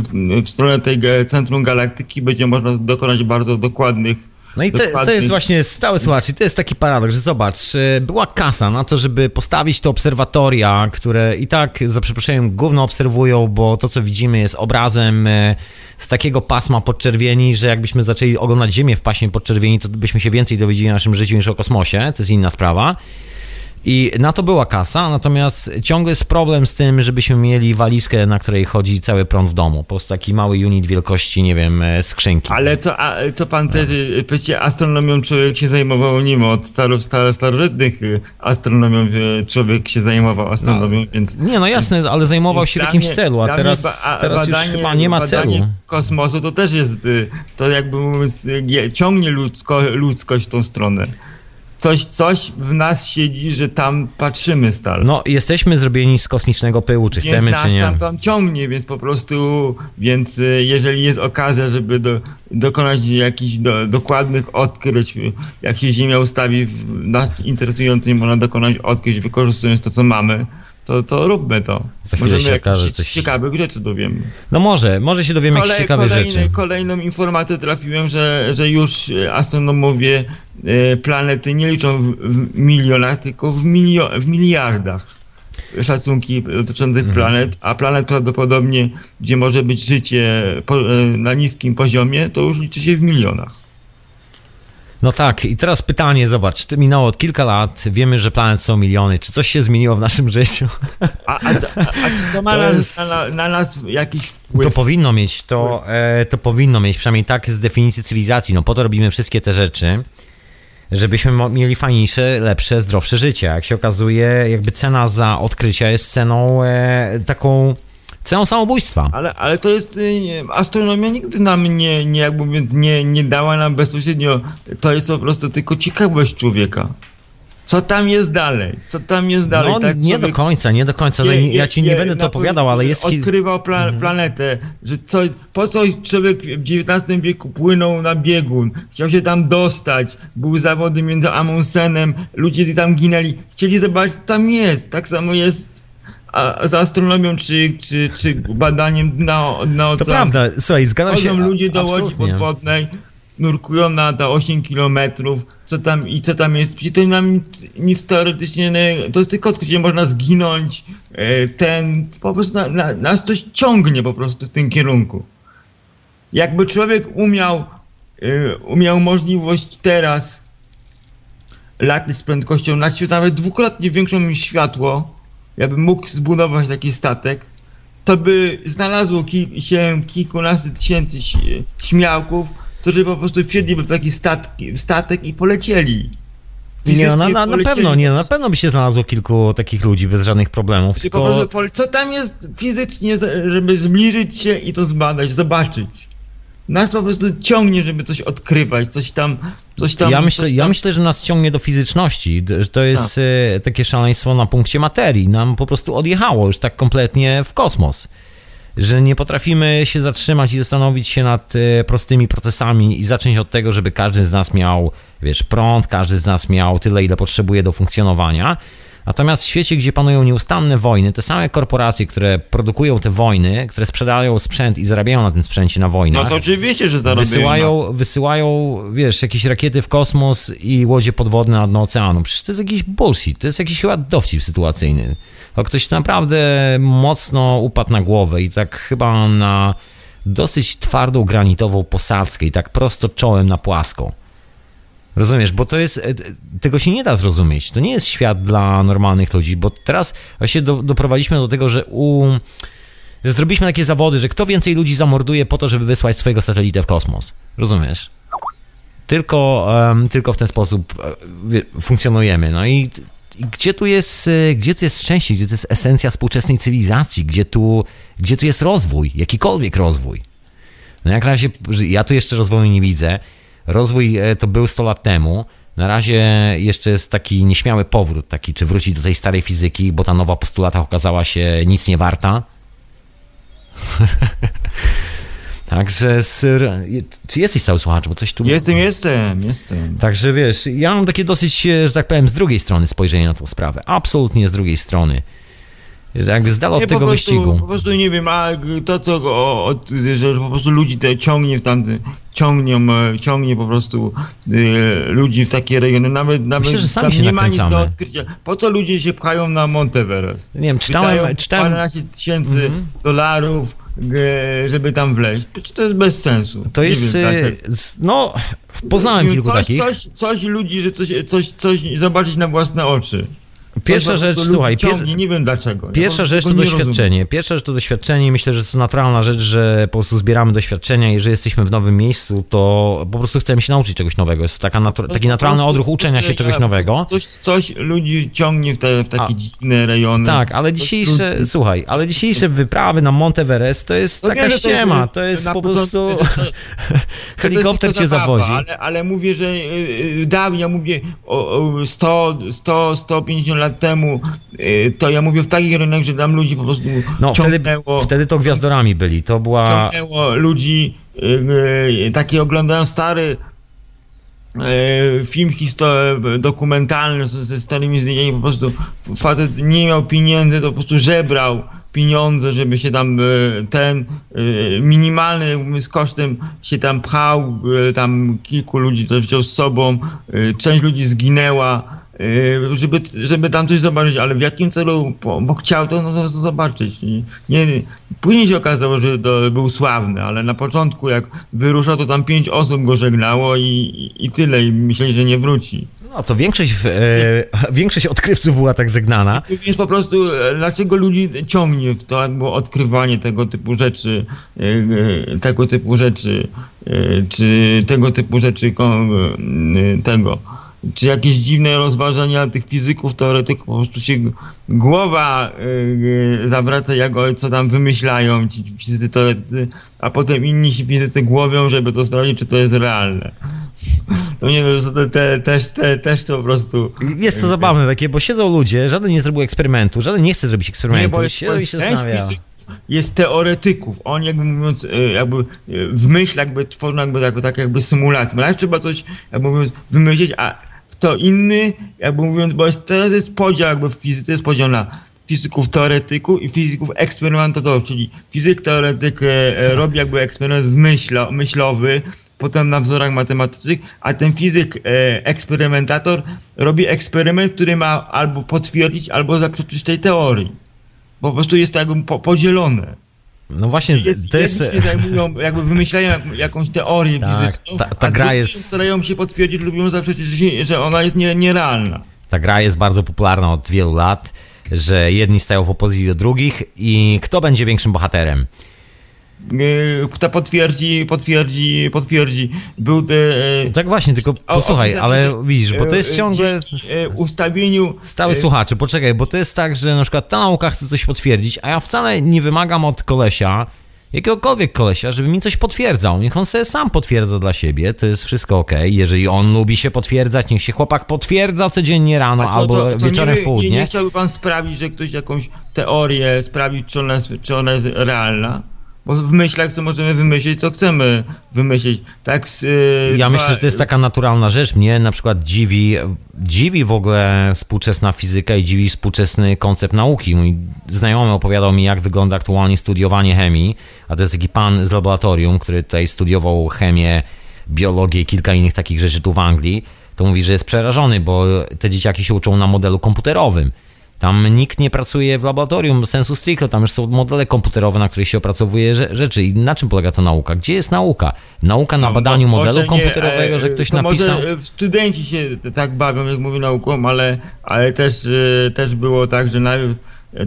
w, w stronę tej centrum galaktyki, będzie można dokonać bardzo dokładnych No i to, to jest właśnie stały słuchacz, i to jest taki paradoks, że zobacz, e, była kasa na to, żeby postawić te obserwatoria, które i tak, za przeproszeniem, gówno obserwują, bo to, co widzimy, jest obrazem e, z takiego pasma podczerwieni, że jakbyśmy zaczęli oglądać Ziemię w paśmie podczerwieni, to byśmy się więcej dowiedzieli o naszym życiu niż o kosmosie, to jest inna sprawa. I na to była kasa, natomiast ciągle jest problem z tym, żebyśmy mieli walizkę, na której chodzi cały prąd w domu. Po prostu taki mały unit wielkości, nie wiem, e, skrzynki. Ale to, a, to pan też, y, przecież astronomią człowiek się zajmował nim od staro, staro, starożytnych y, astronomią człowiek się zajmował astronomią, więc... Nie, no jasne, ale zajmował się w jakimś celu, a teraz, ba- a teraz już badanie- chyba nie ma celu. kosmosu to też jest, to jakby mówiąc, ciągnie ludzko, ludzkość w tą stronę. Coś, coś w nas siedzi, że tam patrzymy stale. No, jesteśmy zrobieni z kosmicznego pyłu, czy Więc chcemy, nas czy nie. tam, tam ciągnie, więc po prostu, więc y, jeżeli jest okazja, żeby do, dokonać jakichś do, dokładnych odkryć, jak się Ziemia ustawi w nas interesującym, można dokonać odkryć, wykorzystując to, co mamy, to, to róbmy to. Za chwilę się okaże coś- ciekawych rzeczy dowiemy. No może, może się dowiemy jakichś Kolej- ciekawych kolejny, rzeczy. Kolejną informację trafiłem, że, że już y, astronomowie y, planety nie liczą w, w milionach, tylko w, milio, w miliardach szacunki dotyczące Mhm. planet, a planet prawdopodobnie, gdzie może być życie y, na niskim poziomie, to już liczy się w milionach. No tak, i teraz pytanie, zobacz, ty minęło kilka lat, wiemy, że planet są miliony, czy coś się zmieniło w naszym życiu? A, a, a, a czy to ma To na, jest- na, na nas jakiś wpływ? To powinno mieć, to, e, to powinno mieć, przynajmniej tak z definicji cywilizacji, no po to robimy wszystkie te rzeczy, żebyśmy mieli fajniejsze, lepsze, zdrowsze życie. Jak się okazuje, jakby cena za odkrycia jest ceną e, taką, ceną samobójstwa. Ale, ale to jest, y, nie, astronomia nigdy nam nie, nie jakby mówiąc, nie, nie dała nam bezpośrednio, to jest po prostu tylko ciekawość człowieka. Co tam jest dalej? Co tam jest dalej? No tak nie do końca, nie do końca, je- ja je- ci nie je- będę to opowiadał, ale jest... Odkrywał pla, Mhm. planetę, że co, po co człowiek w XIX wieku płynął na biegun, chciał się tam dostać, były zawody między Amundsenem, ludzie tam ginęli, chcieli zobaczyć, co tam jest. Tak samo jest a, z astronomią, czy, czy, czy badaniem na, na To ocean. prawda, słuchaj, zgadzam się. Ludzie do łodzi absolutnie. podwodnej, nurkują na te 8 kilometrów, co tam i co tam jest. Przecież to nam nic, nic teoretycznie, nie- to jest tylko gdzie można zginąć, e, ten, po prostu na, na, nas coś ciągnie po prostu w tym kierunku. Jakby człowiek umiał, e, umiał możliwość teraz latać z prędkością na nawet dwukrotnie większą niż światło, ja bym mógł zbudować taki statek, to by znalazło ki- się kilkunastu tysięcy śmiałków, którzy po prostu wsiedliby w taki statki, statek i polecieli. Nie, na, na, na pewno, nie, na pewno by się znalazło kilku takich ludzi bez żadnych problemów, tylko... co tam jest fizycznie, żeby zbliżyć się i to zbadać, zobaczyć. Nas po prostu ciągnie, żeby coś odkrywać, coś tam, coś tam. ja, myślę, coś ja tam. myślę, że nas ciągnie do fizyczności, że to jest e, takie szaleństwo na punkcie materii. Nam po prostu odjechało już tak kompletnie w kosmos. Że nie potrafimy się zatrzymać i zastanowić się nad e, prostymi procesami i zacząć od tego, żeby każdy z nas miał, wiesz, prąd, każdy z nas miał tyle, ile potrzebuje do funkcjonowania. Natomiast w świecie, gdzie panują nieustanne wojny, te same korporacje, które produkują te wojny, które sprzedają sprzęt i zarabiają na tym sprzęcie na wojnach, No to oczywiście, że robią. wysyłają, wysyłają, wiesz, jakieś rakiety w kosmos i łodzie podwodne na dno oceanu. Przecież to jest jakiś bullshit, to jest jakiś chyba dowcip sytuacyjny. To ktoś naprawdę mocno upadł na głowę i tak chyba na dosyć twardą granitową posadzkę i tak prosto czołem na płasko. Rozumiesz, bo to jest, e, tego się nie da zrozumieć. To nie jest świat dla normalnych ludzi, bo teraz właśnie do, doprowadziliśmy do tego, że u że zrobiliśmy takie zawody, że kto więcej ludzi zamorduje po to, żeby wysłać swojego satelitę w kosmos. Rozumiesz? Tylko, em, tylko w ten sposób e, funkcjonujemy. No i, i gdzie tu jest, e, gdzie tu jest szczęście, gdzie to jest esencja współczesnej cywilizacji, gdzie tu, gdzie tu jest rozwój, jakikolwiek rozwój. No jak razie, ja tu jeszcze rozwoju nie widzę. Rozwój e, to był 100 lat temu. Na razie jeszcze jest taki nieśmiały powrót, taki czy wrócić do tej starej fizyki, bo ta nowa postulata okazała się nic nie warta. <laughs> Także, syr... czy jesteś cały słuchacz, bo coś tu... Jestem, jestem, jestem. Także wiesz, ja mam takie dosyć, e, że tak powiem, z drugiej strony spojrzenie na tą sprawę. Absolutnie z drugiej strony. Jakby z dala od tego po prostu, wyścigu. Po prostu nie wiem, a to co, o, o, że po prostu ludzi te ciągnie w tamty, ciągnią, e, ciągnie po prostu e, ludzi w takie rejony, nawet, nawet Myślę, że sami się nie ma nic do nakręcamy. odkrycia. Po co ludzie się pchają na Monteverest? Nie wiem, czytałem, czytałem, paręnaście tysięcy Mhm. dolarów, e, żeby tam wleźć. To jest bez sensu. to Nie jest, wiem, tak- z- no, poznałem kilku coś, takich. Coś, coś ludzi, że coś, coś, coś zobaczyć na własne oczy. Pierwsza rzecz, słuchaj, pier- ciągnie, nie wiem dlaczego. Ja Pierwsza po rzecz to prostu nie rozumiem. doświadczenie. Pierwsza rzecz to doświadczenie myślę, że jest to naturalna rzecz, że po prostu zbieramy doświadczenia i jeżeli jesteśmy w nowym miejscu, to po prostu chcemy się nauczyć czegoś nowego. Jest to taka natu- taki Po naturalny odruch uczenia się czegoś nowego. Coś, coś ludzi ciągnie w, te, w takie A. dziwne rejony. Tak, ale dzisiejsze, słuchaj, ale dzisiejsze wyprawy na Monteverest to jest No taka wiem, że to jest, ściema, to jest po prostu że <laughs> helikopter cię zawozi. Ale, ale mówię, że y, y, dawniej, ja mówię o, o 100, 100, 150 lat temu, y, to ja mówię w takich rejonach, że tam ludzi po prostu No wtedy, ciągnęło, wtedy to gwiazdorami byli, to była... ciągnęło ludzi, y, y, taki oglądałem stary film histo- dokumentalny ze starymi zdjęciami, po prostu facet nie miał pieniędzy, to po prostu żebrał pieniądze, żeby się tam ten minimalny z kosztem się tam pchał, tam kilku ludzi to wziął z sobą, część ludzi zginęła, żeby, żeby tam coś zobaczyć, ale w jakim celu, bo, bo chciał to, no, to zobaczyć. I Nie, później się okazało, że to był sławny, ale na początku jak wyruszał, to tam pięć osób go żegnało i, i, tyle, i myśleli, że nie wróci. No to większość, w- e, <laughs> większość odkrywców była tak żegnana. Więc po prostu, e, dlaczego ludzi ciągnie w to jakby odkrywanie tego typu rzeczy, e, e, tego typu rzeczy, e, czy tego typu rzeczy, e, tego, czy jakieś dziwne rozważania tych fizyków, teoretyków, po prostu się głowa e, zawraca, jak o- co tam wymyślają ci fizycy, teoretycy, a potem inni się fizycy głowią, żeby to sprawdzić, czy to jest realne. <laughs> To nie, no, te, te, też, te, też to po prostu... Jest to zabawne takie, bo siedzą ludzie, żaden nie zrobił eksperymentu, żaden nie chce zrobić Nie, eksperymentu. bo jest, siedzą i się zastanawia. jest teoretyków. Oni jakby mówiąc, e, jakby w myśl jakby tworzą jakby, jakby tak jakby symulację. Ale trzeba coś, jakby mówiąc, wymyślić, a kto inny, jakby mówiąc, bo jest, teraz jest podział jakby w fizyce, jest podział na fizyków teoretyków i fizyków eksperymentatorów, czyli fizyk teoretyk e, e, robi jakby eksperyment w myślo, myślowy, potem na wzorach matematycznych, a ten fizyk e, eksperymentator robi eksperyment, który ma albo potwierdzić, albo zaprzeczyć tej teorii. Po prostu jest to jakby po, podzielone. No właśnie, Jest, to jest... się zajmują, jakby wymyślają jak, jakąś teorię Tak, fizyczną, ta- ta a gra jest- starają się potwierdzić lub ją zaprzeczyć, że ona jest nie, nierealna. Ta gra jest bardzo popularna od wielu lat, że jedni stają w opozycji do drugich i kto będzie większym bohaterem? Yy, Kto potwierdzi, potwierdzi, potwierdzi. Był te... e, Tak właśnie, tylko o- posłuchaj, opisane, ale że, widzisz, bo to jest ciągle... dzięki, e, ustawieniu... Stały słuchacze, poczekaj, bo to jest tak, że na przykład ta nauka chce coś potwierdzić, a ja wcale nie wymagam od kolesia, jakiegokolwiek kolesia, żeby mi coś potwierdzał. Niech on sobie sam potwierdza dla siebie, to jest wszystko ok. Jeżeli on lubi się potwierdzać, niech się chłopak potwierdza codziennie rano to- albo to- to wieczorem nie, w południe. Nie, nie chciałby pan sprawić, że ktoś jakąś teorię sprawić, czy ona czy ona jest realna? Bo w myślach co możemy wymyślić, co chcemy wymyślić. Tak e, Ja dwa- myślę, że to jest taka naturalna rzecz. Mnie na przykład dziwi, dziwi w ogóle współczesna fizyka i dziwi współczesny koncept nauki. Mój znajomy opowiadał mi, jak wygląda aktualnie studiowanie chemii, a to jest taki pan z laboratorium, który tutaj studiował chemię, biologię i kilka innych takich rzeczy tu w Anglii. To mówi, że jest przerażony, bo te dzieciaki się uczą na modelu komputerowym. Tam nikt nie pracuje w laboratorium sensu stricte, tam już są modele komputerowe, na których się opracowuje rze- rzeczy. I na czym polega ta nauka? Gdzie jest nauka? Nauka na No, badaniu mo- modelu może komputerowego, e, że ktoś to napisał. Może e, studenci się tak bawią, jak mówię nauką, ale, ale też, e, też było tak, że najpierw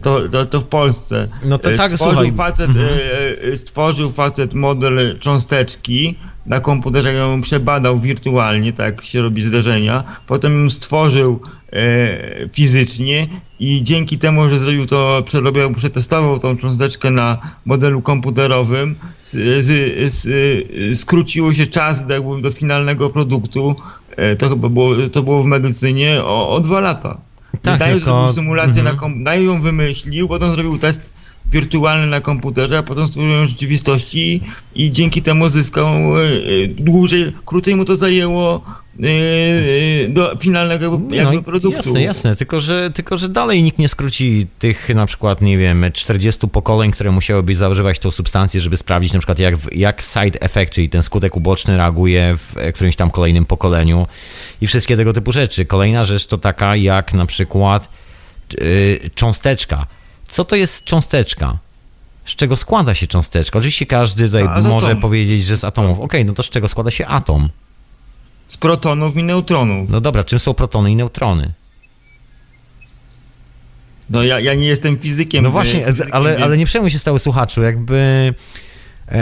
to, to, to w Polsce. No to tak, stworzył słuchaj. Facet, Mhm. e, e, Stworzył facet model cząsteczki, na komputerze ją przebadał wirtualnie, tak się robi zdarzenia, potem ją stworzył e, fizycznie i dzięki temu, że zrobił to, przerobił, przetestował tą cząsteczkę na modelu komputerowym, z, z, z, skróciło się czas jakby do finalnego produktu, e, to chyba było, to było w medycynie, o, o dwa lata. Tak, Daje tylko- zrobił symulację mhm. na kom... Daje ją wymyślił, potem zrobił test wirtualny na komputerze, a potem stworzył ją w rzeczywistości i, dzięki temu zyskał e, e, dłużej, krócej mu to zajęło e, do finalnego jakby, jakby i produktu. Jasne, jasne, tylko że, tylko że dalej nikt nie skróci tych na przykład, nie wiem, 40 pokoleń, które musiałyby zażywać tą substancję, żeby sprawdzić na przykład jak, jak side effect, czyli ten skutek uboczny reaguje w którymś tam kolejnym pokoleniu i wszystkie tego typu rzeczy. Kolejna rzecz to taka jak na przykład yy, cząsteczka. Co to jest cząsteczka? Z czego składa się cząsteczka? Oczywiście każdy tutaj może powiedzieć, że z atomów. Okej, no to z czego składa się atom? Z protonów i neutronów. No dobra, czym są protony i neutrony? No ja, ja nie jestem fizykiem. No e, właśnie, fizykiem, ale, więc- ale nie przejmuj się stały słuchaczu, jakby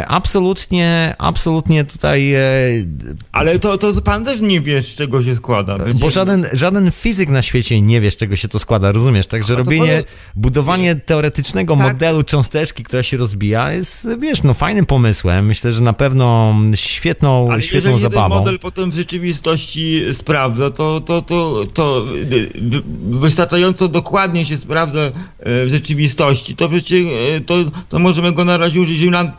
absolutnie, absolutnie tutaj, e, Ale to, to pan też nie wie, z czego się składa. bo Będzie- żaden, żaden fizyk na świecie nie wie, z czego się to składa, rozumiesz? Także A to robienie, budowanie teoretycznego Tak. modelu cząsteczki, która się rozbija jest, wiesz, no fajnym pomysłem. Myślę, że na pewno świetną, Ale świetną jeżeli ten zabawą. model potem w rzeczywistości sprawdza, to, to, to, to wy- wystarczająco dokładnie się sprawdza e, w rzeczywistości, to przecież e, to, to możemy go na razie użyć, jeżeli nam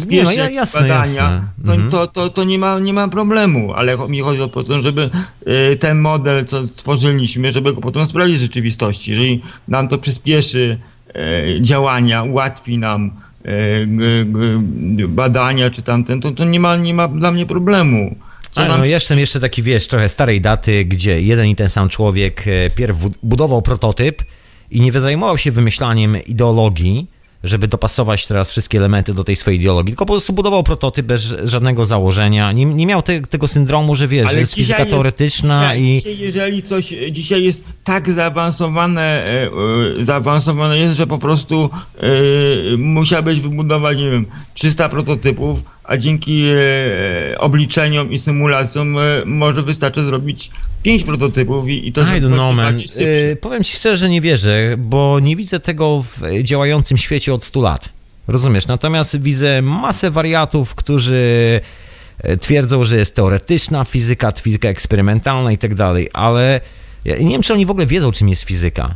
to przyspieszy Nie, no ja- jasne, badania, jasne. To, Mhm. to, to, to nie, ma, nie ma problemu, ale mi chodzi o to, żeby e, ten model, co stworzyliśmy, żeby go potem sprawdzić w rzeczywistości. Jeżeli nam to przyspieszy e, działania, ułatwi nam g, badania czy tamten, to, to nie, ma, nie ma dla mnie problemu. Co no jestem jeszcze taki, wiesz, trochę starej daty, gdzie jeden i ten sam człowiek pierw budował prototyp i nie zajmował się wymyślaniem ideologii, żeby dopasować teraz wszystkie elementy do tej swojej ideologii, tylko po prostu budował prototyp bez żadnego założenia. Nie, nie miał te, tego syndromu, że wiesz, że jest fizyka teoretyczna dzisiaj, i... Dzisiaj, jeżeli coś dzisiaj jest tak zaawansowane, e, e, zaawansowane jest, że po prostu e, musiałbyś wybudować, nie wiem, 300 prototypów, a dzięki e, obliczeniom i symulacjom e, może wystarczy zrobić 5 prototypów i, i to I don't know, man. Y, powiem ci szczerze, nie wierzę, bo nie widzę tego w działającym świecie od 100 lat. Rozumiesz? Natomiast widzę masę wariatów, którzy twierdzą, że jest teoretyczna fizyka, fizyka eksperymentalna i tak dalej, ale ja nie wiem, czy oni w ogóle wiedzą, czym jest fizyka.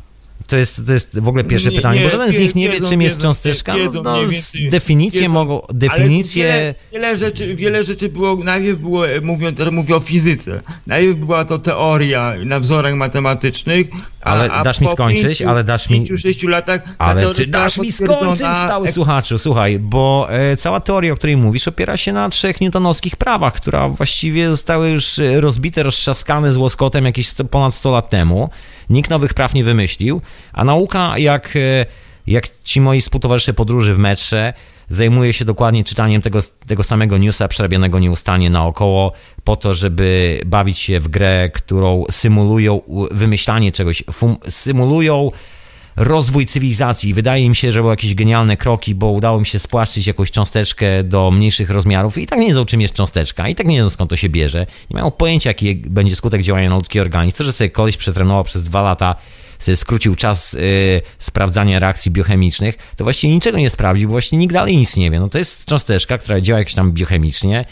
To jest, to jest w ogóle pierwsze Nie, pytanie, nie, bo żaden z nich nie wie, czym jest cząsteczka. wiedzą No, no, definicje wiedzą. mogą, definicje... Wiele, wiele, rzeczy, wiele rzeczy było, najpierw było, mówię, teraz mówię o fizyce, najpierw była to teoria na wzorach matematycznych, a, Ale a dasz mi skończyć, pięciu, ale dasz mi- latach ta Ale czy dasz mi skończyć, stały słuchaczu? Słuchaj, bo e, cała teoria, o której mówisz, opiera się na trzech newtonowskich prawach, które właściwie zostały już e, rozbite, roztrzaskane z łoskotem jakieś 100, ponad 100 lat temu. Nikt nowych praw nie wymyślił, a nauka, jak, e, jak ci moi współtowarzysze podróży w metrze, zajmuje się dokładnie czytaniem tego, tego samego newsa, przerabianego nieustannie naokoło, po to, żeby bawić się w grę, którą symulują wymyślanie czegoś, fum, symulują rozwój cywilizacji. Wydaje mi się, że były jakieś genialne kroki, bo udało mi się spłaszczyć jakąś cząsteczkę do mniejszych rozmiarów i tak nie wiedzą, czym jest cząsteczka, i tak nie wiedzą, skąd to się bierze. Nie mają pojęcia, jaki będzie skutek działania na ludzki organizm. To, że sobie koleś przetrenował przez dwa lata, sobie skrócił czas y, sprawdzania reakcji biochemicznych, to właściwie niczego nie sprawdził, bo właśnie nikt dalej nic nie wie. No to jest cząsteczka, która działa jakoś tam biochemicznie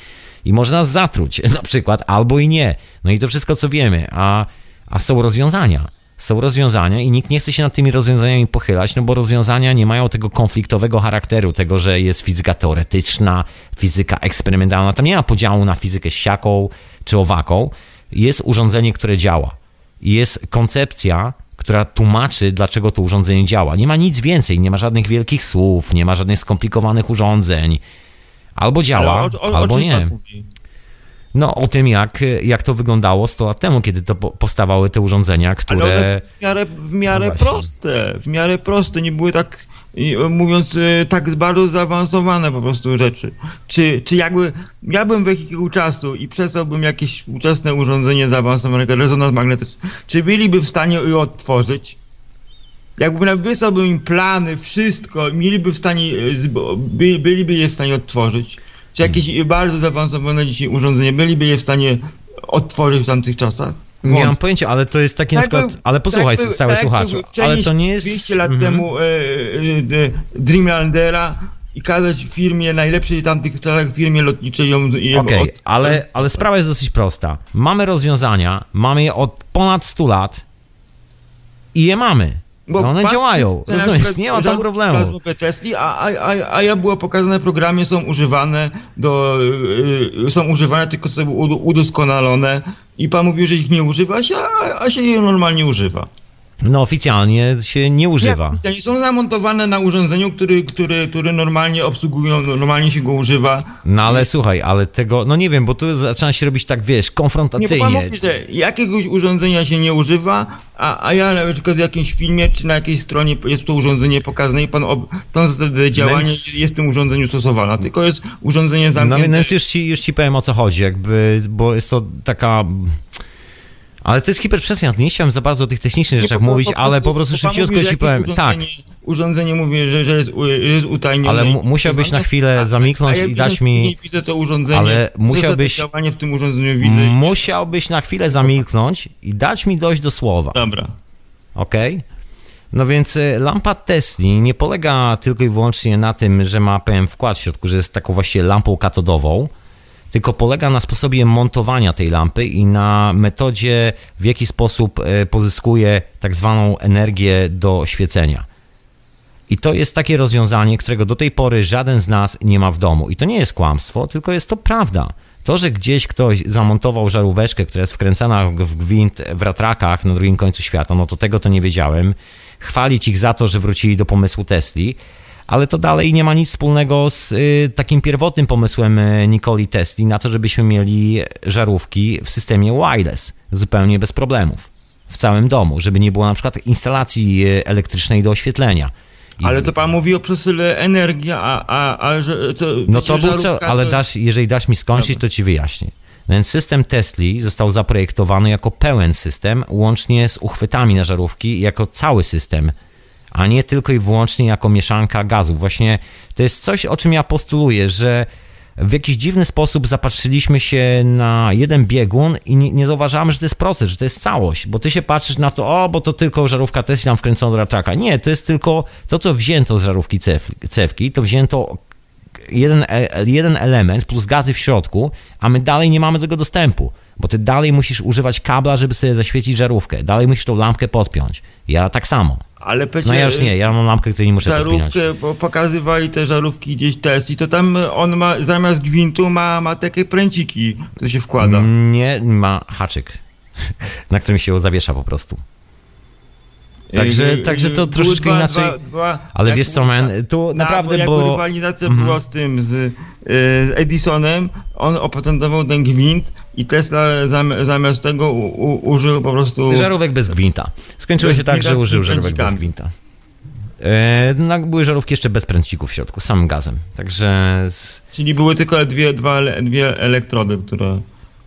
i może nas zatruć <laughs> na przykład, albo i nie. No i to wszystko, co wiemy, a, a są rozwiązania są rozwiązania i nikt nie chce się nad tymi rozwiązaniami pochylać, no bo rozwiązania nie mają tego konfliktowego charakteru, tego, że jest fizyka teoretyczna, fizyka eksperymentalna. Tam nie ma podziału na fizykę siaką czy owaką. Jest urządzenie, które działa. Jest koncepcja, która tłumaczy, dlaczego to urządzenie działa. Nie ma nic więcej, nie ma żadnych wielkich słów, nie ma żadnych skomplikowanych urządzeń. Albo działa, o- o- o albo czym nie. pan mówi? No o tym, jak, jak to wyglądało 100 lat temu, kiedy to po- powstawały te urządzenia, Ale które... one były w miarę, w miarę No proste, w miarę proste, nie były tak, i, mówiąc, e, tak bardzo zaawansowane po prostu rzeczy. Czy, czy jakby miałbym wehikuł czasu i przesłałbym jakieś ówczesne urządzenie zaawansowane, rezonans magnetyczny, czy byliby w stanie je odtworzyć? Jakby wysłałbym im plany, wszystko, mieliby w stanie, e, byliby je w stanie odtworzyć. Czy jakieś bardzo zaawansowane dzisiaj urządzenie, byliby je w stanie odtworzyć w tamtych czasach? Nie mam pojęcia, ale to jest takie Tak na przykład, był- ale posłuchaj tak cały tak słuchaczu, ale to nie jest... 200 lat Mhm. temu e, e, e, Dreamlandera i kazać firmie, najlepszej tamtych czasach firmie lotniczej ją Okej, od- ale, ale sprawa jest dosyć prosta. Mamy rozwiązania, mamy je od ponad 100 lat i je mamy. Bo No one fakt działają, rozumiesz, nie ma tam problemu. Tesli, a, a, a, a ja było pokazane w programie, są używane do, y, y, są używane, tylko są udo- udoskonalone i pan mówił, że ich nie używa się, a, a się je normalnie używa. No oficjalnie się nie używa. Jak oficjalnie są zamontowane na urządzeniu, który, który, który normalnie obsługują, normalnie się go używa. No ale słuchaj, ale tego, no nie wiem, bo tu zaczyna się robić tak, wiesz, Nie, bo konfrontacyjnie. mówi, że jakiegoś urządzenia się nie używa, a, a ja na przykład w jakimś filmie czy na jakiejś stronie jest to urządzenie pokazane i pan ob, to działanie Więc- jest w tym urządzeniu stosowane, tylko jest urządzenie No zamknięte. więc już ci, już ci powiem o co chodzi, jakby, bo jest to taka... Ale to jest hiperprzestrzeń, nie chciałem za bardzo o tych technicznych Nie, rzeczach po- mówić, ale po prostu szybciutko mówi, ci powiem, tak, urządzenie- mówię, że, że, jest, jest utajnione. Ale mu- musiałbyś na chwilę zamilknąć a ja i dać mi- Nie widzę to urządzenie. Ale musiałbyś- w tym urządzeniu widzę. musiałbyś na chwilę zamilknąć i dać mi dojść do słowa. Dobra. Okej? No więc y, lampa Tesli nie polega tylko i wyłącznie na tym, że ma pewien wkład w środku, że jest taką właściwie lampą katodową, tylko polega na sposobie montowania tej lampy i na metodzie, w jaki sposób y, pozyskuje tak zwaną energię do świecenia. I to jest takie rozwiązanie, którego do tej pory żaden z nas nie ma w domu. I to nie jest kłamstwo, tylko jest to prawda. To, że gdzieś ktoś zamontował żaróweczkę, która jest wkręcana w gwint w ratrakach na drugim końcu świata, no to tego to nie wiedziałem. Chwalić ich za to, że wrócili do pomysłu Tesli, ale to dalej nie ma nic wspólnego z y, takim pierwotnym pomysłem y, Nikoli Tesli na to, żebyśmy mieli żarówki w systemie wireless, zupełnie bez problemów, w całym domu, żeby nie było na przykład instalacji y, elektrycznej do oświetlenia. I Ale to pan mówi o przesyle energii, a, a, a że co, no to był co, żarówka ale to- dasz, jeżeli dasz mi skończyć, to ci wyjaśnię. Więc system Tesli został zaprojektowany jako pełen system, łącznie z uchwytami na żarówki, jako cały system, a nie tylko i wyłącznie jako mieszanka gazów. Właśnie to jest coś, o czym ja postuluję, że w jakiś dziwny sposób zapatrzyliśmy się na jeden biegun i nie, nie zauważamy, że to jest proces, że to jest całość, bo ty się patrzysz na to, o, bo to tylko żarówka Tesla nam wkręcona do raczaka. Nie, to jest tylko to, co wzięto z żarówki cewki, to wzięto jeden, e- jeden element plus gazy w środku, a my dalej nie mamy tego dostępu, bo ty dalej musisz używać kabla, żeby sobie zaświecić żarówkę, dalej musisz tą lampkę podpiąć. Ja tak samo. Ale przecież No ja już nie, ja mam lampkę, której nie muszę podpinać. żarówkę, bo pokazywali te żarówki gdzieś Tesli, to tam on ma, zamiast gwintu ma, ma takie pręciki, co się wkłada. Nie ma haczyk, <laughs> na którym się zawiesza po prostu. Także, Yy, także to yy, troszeczkę inaczej. Ale wiesz co, man, tu na- naprawdę, bo... Mhm. rywalizacja była z tym, z, yy, z Edisonem, on opatentował ten gwint i Tesla zam, zamiast tego u, u, użył po prostu... Żarówek bez gwinta. Skończyło Bez się tak, że użył żarówek bez gwinta. No, były żarówki jeszcze bez pręcików w środku, samym gazem. Także. Z, Czyli były tylko dwie, dwa, dwie elektrody, które...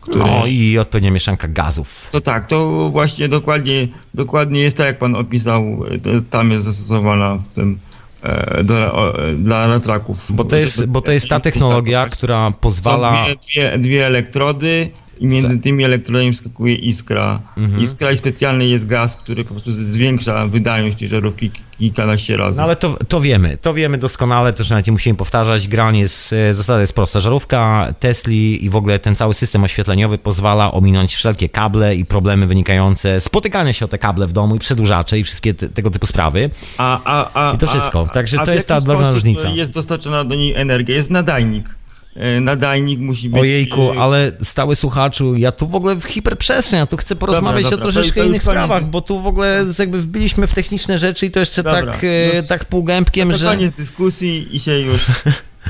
które... no i odpowiednia mieszanka gazów. To tak, to właśnie dokładnie, dokładnie jest tak, jak pan opisał, tam jest zastosowana w tym e, do, o, dla ratraków. Bo to jest, bo to jest ta technologia, która pozwala. Dwie, dwie, dwie elektrody i między tymi elektrodami wskakuje iskra. Mhm. Iskra i specjalny jest gaz, który po prostu zwiększa wydajność tej żarówki kilkanaście razy. No ale to, to wiemy, to wiemy doskonale, też nawet nie musimy powtarzać. Granie jest, e, zasada jest prosta. Żarówka Tesli i w ogóle ten cały system oświetleniowy pozwala ominąć wszelkie kable i problemy wynikające z spotykania się o te kable w domu i przedłużacze i wszystkie te, tego typu sprawy. A, a, a, I to wszystko. A, Także a to w jest ta drobna różnica. Jest dostarczona do niej energia, jest nadajnik. E, Nadajnik musi być... Ojejku, e, ale stały słuchaczu, ja tu w ogóle w hiperprzestrzeń, ja tu chcę porozmawiać dobra, o to- troszeczkę to już innych sprawach, bo tu w ogóle jakby wbiliśmy w techniczne rzeczy i to jeszcze Dobra, tak, e, no, tak półgębkiem, To że... koniec dyskusji i się już... <laughs>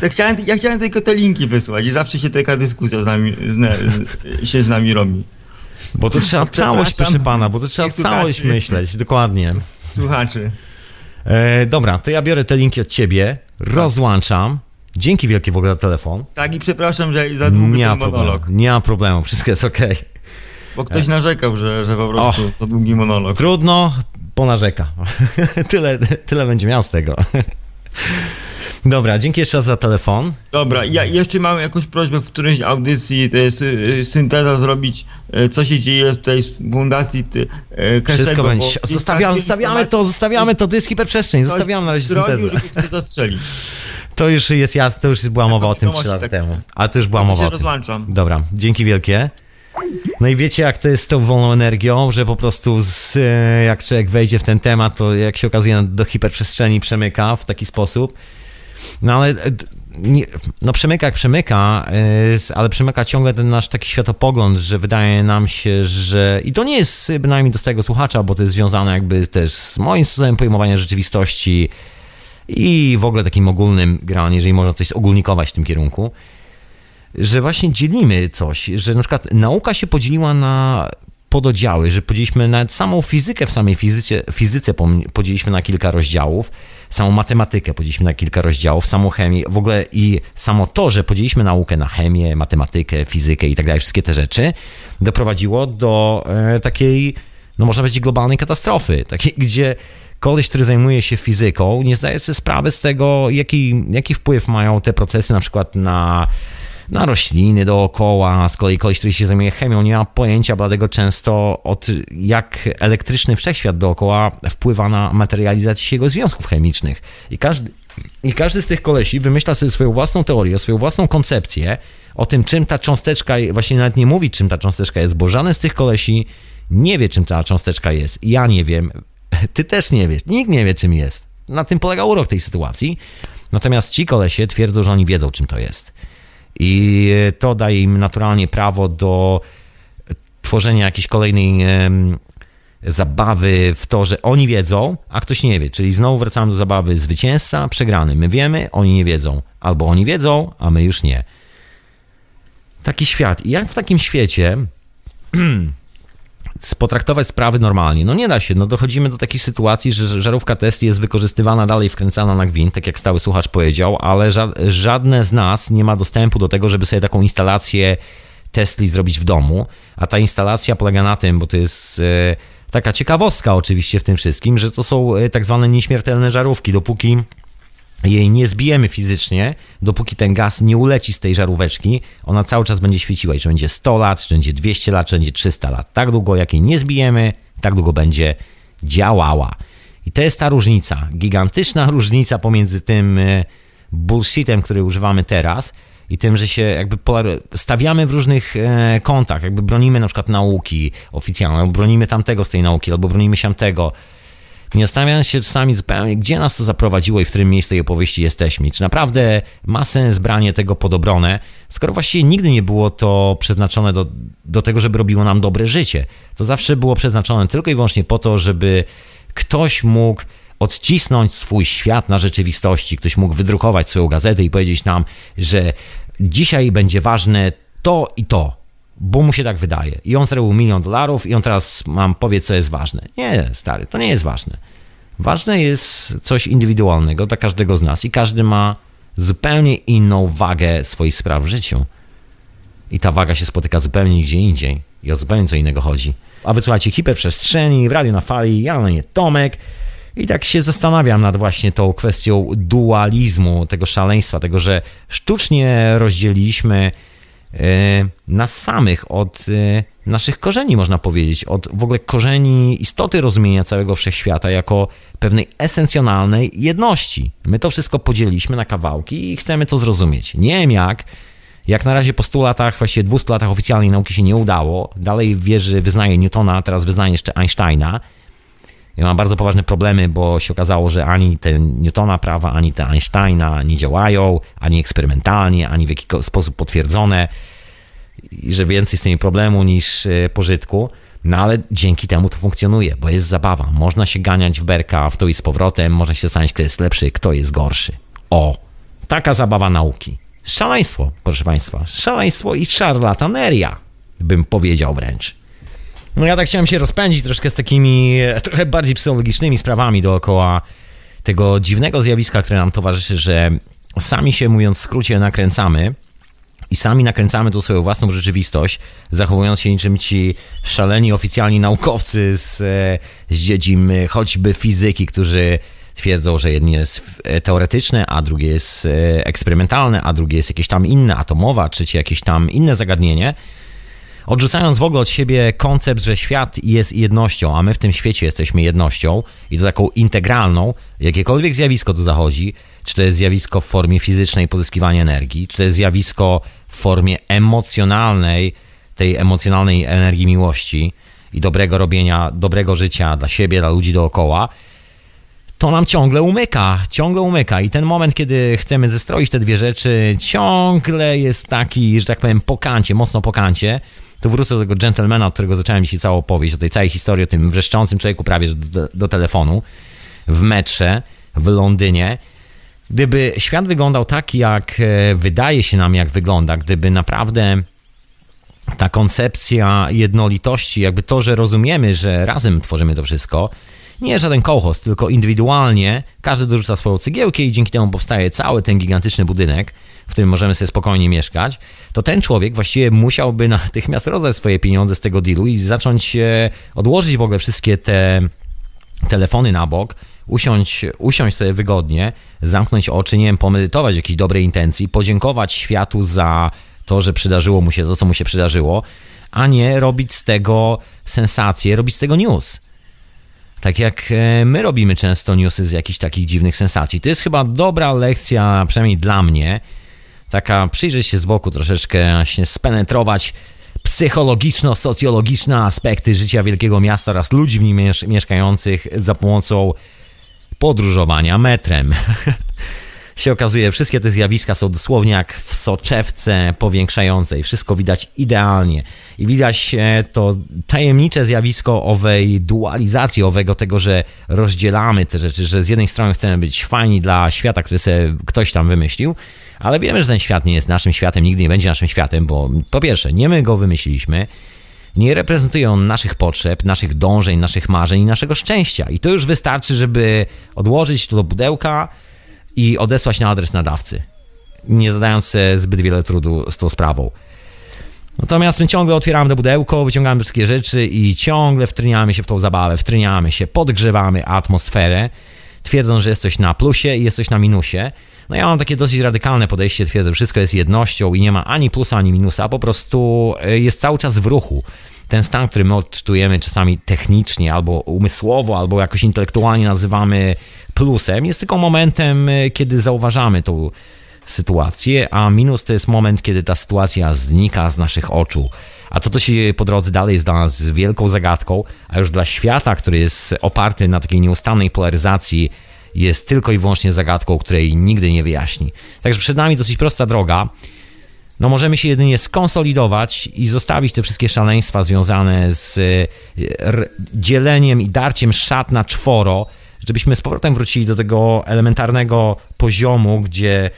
To chciałem, ja chciałem tylko te linki wysłać i zawsze się taka dyskusja z nami, z, się z nami robi. Bo tu trzeba całość, proszę pana, bo tu trzeba całość myśleć, dokładnie. Słuchaczy. E, dobra, to ja biorę te linki od ciebie, rozłączam. Dzięki wielkie w ogóle za telefon. Tak i przepraszam, że za długi Nie ten problemu, monolog. nie ma problemu, wszystko jest okej. Bo ktoś narzekał, że, że po prostu za długi monolog. Trudno, ponarzeka. <laughs> tyle, tyle będzie miał z tego. Dobra, dzięki jeszcze raz za telefon. Dobra, ja jeszcze mam jakąś prośbę w którejś audycji, to jest y, synteza zrobić, y, co się dzieje w tej fundacji y, Keszego, Wszystko będzie. Zostawiamy, zostawiamy to, zostawiamy to, to jest hiperprzestrzeń, zostawiamy na razie syntezę. żeby ktoś zastrzelić. <laughs> To już jest jasne, to już była mowa o tym wiadomości 3 lata tak- temu. Ale to już była To mowa się o tym. rozłączam. Dobra, dzięki wielkie. No i wiecie, jak to jest z tą wolną energią, że po prostu z, e, jak człowiek wejdzie w ten temat, to jak się okazuje do hiperprzestrzeni przemyka w taki sposób. No ale e, nie, no przemyka jak przemyka, e, ale przemyka ciągle ten nasz taki światopogląd, że wydaje nam się, że i to nie jest bynajmniej do tego słuchacza, bo to jest związane jakby też z moim sposobem pojmowania rzeczywistości i w ogóle takim ogólnym generalnie, jeżeli można coś ogólnikować w tym kierunku że właśnie dzielimy coś, że na przykład nauka się podzieliła na pododziały, że podzieliliśmy nawet samą fizykę w samej fizyce, fizyce podzieliliśmy na kilka rozdziałów, samą matematykę podzieliliśmy na kilka rozdziałów, samą chemię, w ogóle i samo to, że podzieliliśmy naukę na chemię, matematykę, fizykę i tak dalej, wszystkie te rzeczy, doprowadziło do e, takiej, no można powiedzieć, globalnej katastrofy, <laughs> takiej, gdzie koleś, który zajmuje się fizyką, nie zdaje sobie sprawy z tego, jaki, jaki wpływ mają te procesy na przykład na na rośliny dookoła, z kolei koleś, który się zajmuje chemią, nie ma pojęcia bladego często od jak elektryczny wszechświat dookoła wpływa na materializację jego związków chemicznych. I każdy, I każdy z tych kolesi wymyśla sobie swoją własną teorię, swoją własną koncepcję o tym, czym ta cząsteczka, właśnie nawet nie mówi, czym ta cząsteczka jest, bo żaden z tych kolesi nie wie, czym ta cząsteczka jest. Ja nie wiem, ty też nie wiesz, nikt nie wie, czym jest. Na tym polega urok tej sytuacji. Natomiast ci kolesie twierdzą, że oni wiedzą, czym to jest. I to daje im naturalnie prawo do tworzenia jakiejś kolejnej zabawy w to, że oni wiedzą, a ktoś nie wie. Czyli znowu wracamy do zabawy zwycięzca, przegrany. My wiemy, oni nie wiedzą. Albo oni wiedzą, a my już nie. Taki świat. I jak w takim świecie <clears throat> potraktować sprawy normalnie. No nie da się, no dochodzimy do takiej sytuacji, że żarówka Tesla jest wykorzystywana dalej, wkręcana na gwint, tak jak stały słuchacz powiedział, ale ża- żadne z nas nie ma dostępu do tego, żeby sobie taką instalację Tesli zrobić w domu, a ta instalacja polega na tym, bo to jest e, taka ciekawostka oczywiście w tym wszystkim, że to są e, tak zwane nieśmiertelne żarówki, dopóki jej nie zbijemy fizycznie, dopóki ten gaz nie uleci z tej żaróweczki, ona cały czas będzie świeciła. I czy będzie 100 lat, czy będzie 200 lat, czy będzie 300 lat. Tak długo, jak jej nie zbijemy, tak długo będzie działała. I to jest ta różnica, gigantyczna <laughs> różnica pomiędzy tym e, bullshitem, który używamy teraz i tym, że się jakby stawiamy w różnych e, kątach, jakby bronimy na przykład nauki oficjalnej, albo bronimy tamtego z tej nauki, albo bronimy tamtego. Nie zastanawiając się czasami zupełnie, gdzie nas to zaprowadziło i w którym miejscu tej opowieści jesteśmy. Czy naprawdę ma sens branie tego pod obronę, skoro właściwie nigdy nie było to przeznaczone do, do tego, żeby robiło nam dobre życie. To zawsze było przeznaczone tylko i wyłącznie po to, żeby ktoś mógł odcisnąć swój świat na rzeczywistości, ktoś mógł wydrukować swoją gazetę i powiedzieć nam, że dzisiaj będzie ważne to i to, bo mu się tak wydaje. I on zarobił milion dolarów i on teraz mam powie, co jest ważne. Nie, stary, to nie jest ważne. Ważne jest coś indywidualnego dla każdego z nas i każdy ma zupełnie inną wagę swoich spraw w życiu. I ta waga się spotyka zupełnie gdzie indziej i o zupełnie co innego chodzi. A wysłuchajcie hiperprzestrzeni w radiu na fali, ja na nie Tomek. I tak się zastanawiam nad właśnie tą kwestią dualizmu, tego szaleństwa, tego, że sztucznie rozdzieliliśmy nas samych od e, naszych korzeni, można powiedzieć, od w ogóle korzeni istoty rozumienia całego wszechświata jako pewnej esencjonalnej jedności. My to wszystko podzieliliśmy na kawałki i chcemy to zrozumieć. Nie wiem jak, jak na razie po 100 latach, właściwie 200 latach oficjalnej nauki się nie udało. Dalej wierzy, wyznaje Newtona, teraz wyznaje jeszcze Einsteina. Ja mam bardzo poważne problemy, bo się okazało, że ani te Newtona prawa, ani te Einsteina nie działają, ani eksperymentalnie, ani w jakiś sposób potwierdzone. I że więcej z tymi problemu niż e, pożytku. No ale dzięki temu to funkcjonuje, bo jest zabawa. Można się ganiać w berka w to i z powrotem, można się zastanawiać, kto jest lepszy, kto jest gorszy. O, taka zabawa nauki. Szaleństwo, proszę Państwa. Szaleństwo i szarlataneria, bym powiedział wręcz. No ja tak chciałem się rozpędzić troszkę z takimi e, trochę bardziej psychologicznymi sprawami dookoła tego dziwnego zjawiska, które nam towarzyszy, że sami się, mówiąc w skrócie, nakręcamy, i sami nakręcamy tu swoją własną rzeczywistość, zachowując się niczym ci szaleni oficjalni naukowcy z, e, z dziedzin e, choćby fizyki, którzy twierdzą, że jedno jest teoretyczne, a drugie jest eksperymentalne, a drugie jest jakieś tam inne, atomowa, trzecie jakieś tam inne zagadnienie. Odrzucając w ogóle od siebie koncept, że świat jest jednością, a my w tym świecie jesteśmy jednością i to taką integralną, jakiekolwiek zjawisko tu zachodzi, czy to jest zjawisko w formie fizycznej pozyskiwania energii, czy to jest zjawisko w formie emocjonalnej, tej emocjonalnej energii miłości i dobrego robienia, dobrego życia dla siebie, dla ludzi dookoła, to nam ciągle umyka, ciągle umyka. I ten moment, kiedy chcemy zestroić te dwie rzeczy, ciągle jest taki, że tak powiem, pokancie, mocno pokancie. To wrócę do tego gentlemana, od którego zacząłem dzisiaj całą opowieść, o tej całej historii, o tym wrzeszczącym człowieku prawie do, do telefonu w metrze w Londynie. Gdyby świat wyglądał tak, jak e, wydaje się nam, jak wygląda, gdyby naprawdę ta koncepcja jednolitości, jakby to, że rozumiemy, że razem tworzymy to wszystko, nie żaden kołchos, tylko indywidualnie, każdy dorzuca swoją cegiełkę i dzięki temu powstaje cały ten gigantyczny budynek, w którym możemy sobie spokojnie mieszkać, to ten człowiek właściwie musiałby natychmiast rozdać swoje pieniądze z tego dealu i zacząć e, odłożyć w ogóle wszystkie te telefony na bok, usiąść, usiąść sobie wygodnie, zamknąć oczy, nie wiem, pomedytować jakiejś dobrej intencji, podziękować światu za to, że przydarzyło mu się to, co mu się przydarzyło, a nie robić z tego sensację, robić z tego news. Tak jak e, my robimy często newsy z jakichś takich dziwnych sensacji. To jest chyba dobra lekcja, przynajmniej dla mnie, taka przyjrzeć się z boku troszeczkę, spenetrować psychologiczno-socjologiczne aspekty życia wielkiego miasta oraz ludzi w nim mieszkających za pomocą podróżowania metrem. <laughs> się okazuje, wszystkie te zjawiska są dosłownie jak w soczewce powiększającej. Wszystko widać idealnie. I widać to tajemnicze zjawisko owej dualizacji, owego tego, że rozdzielamy te rzeczy, że z jednej strony chcemy być fajni dla świata, który sobie ktoś tam wymyślił, ale wiemy, że ten świat nie jest naszym światem, nigdy nie będzie naszym światem, bo po pierwsze, nie my go wymyśliliśmy, nie reprezentują naszych potrzeb, naszych dążeń, naszych marzeń i naszego szczęścia. I to już wystarczy, żeby odłożyć to do pudełka i odesłać na adres nadawcy, nie zadając zbyt wiele trudu z tą sprawą. Natomiast my ciągle otwieramy to pudełko, wyciągamy wszystkie rzeczy i ciągle wtryniamy się w tą zabawę, wtryniamy się, podgrzewamy atmosferę, twierdząc, że jest coś na plusie i jest coś na minusie. No ja mam takie dosyć radykalne podejście, twierdzę, że wszystko jest jednością i nie ma ani plusa, ani minusa, po prostu e, jest cały czas w ruchu. Ten stan, który my odczytujemy czasami technicznie, albo umysłowo, albo jakoś intelektualnie nazywamy plusem, jest tylko momentem, e, kiedy zauważamy tą sytuację, a minus to jest moment, kiedy ta sytuacja znika z naszych oczu. A to, co się po drodze dalej jest dla nas wielką zagadką, a już dla świata, który jest oparty na takiej nieustannej polaryzacji, jest tylko i wyłącznie zagadką, której nigdy nie wyjaśni. Także przed nami dosyć prosta droga. No możemy się jedynie skonsolidować i zostawić te wszystkie szaleństwa związane z e, dzieleniem i darciem szat na czworo, żebyśmy z powrotem wrócili do tego elementarnego poziomu, gdzie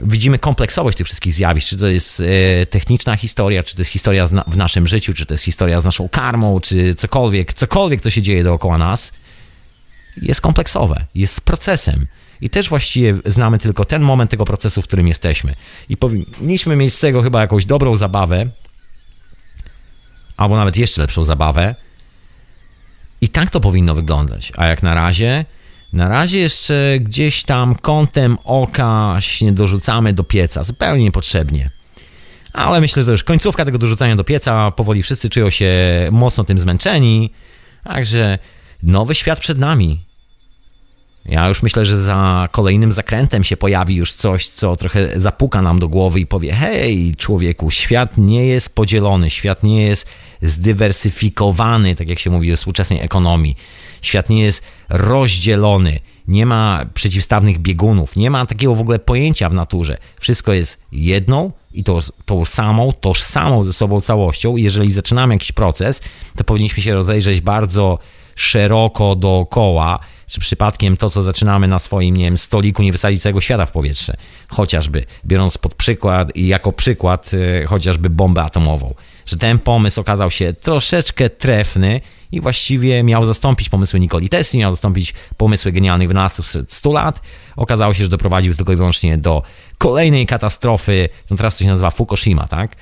widzimy kompleksowość tych wszystkich zjawisk, czy to jest e, techniczna historia, czy to jest historia w naszym życiu, czy to jest historia z naszą karmą, czy cokolwiek, cokolwiek to się dzieje dookoła nas, jest kompleksowe, jest procesem. I też właściwie znamy tylko ten moment tego procesu, w którym jesteśmy. I powinniśmy mieć z tego chyba jakąś dobrą zabawę, albo nawet jeszcze lepszą zabawę. I tak to powinno wyglądać. A jak na razie, na razie jeszcze gdzieś tam kątem oka się dorzucamy do pieca, zupełnie niepotrzebnie. Ale myślę, że to już końcówka tego dorzucania do pieca, powoli wszyscy czują się mocno tym zmęczeni. Także nowy świat przed nami. Ja już myślę, że za kolejnym zakrętem się pojawi już coś, co trochę zapuka nam do głowy i powie: Hej, człowieku, świat nie jest podzielony, świat nie jest zdywersyfikowany, tak jak się mówi o współczesnej ekonomii. Świat nie jest rozdzielony, nie ma przeciwstawnych biegunów, nie ma takiego w ogóle pojęcia w naturze. Wszystko jest jedną i to, tą samą, tożsamą ze sobą całością. I jeżeli zaczynamy jakiś proces, to powinniśmy się rozejrzeć bardzo szeroko dookoła, czy przypadkiem to, co zaczynamy na swoim, nie wiem, stoliku, nie wysadzić całego świata w powietrze. Chociażby, biorąc pod przykład i jako przykład e, chociażby bombę atomową. że ten pomysł okazał się troszeczkę trefny i właściwie miał zastąpić pomysły Nikoli Tesli, miał zastąpić pomysły genialnych wynalazców sprzed 100 lat. Okazało się, że doprowadził tylko i wyłącznie do kolejnej katastrofy, no teraz to się nazywa Fukushima, tak?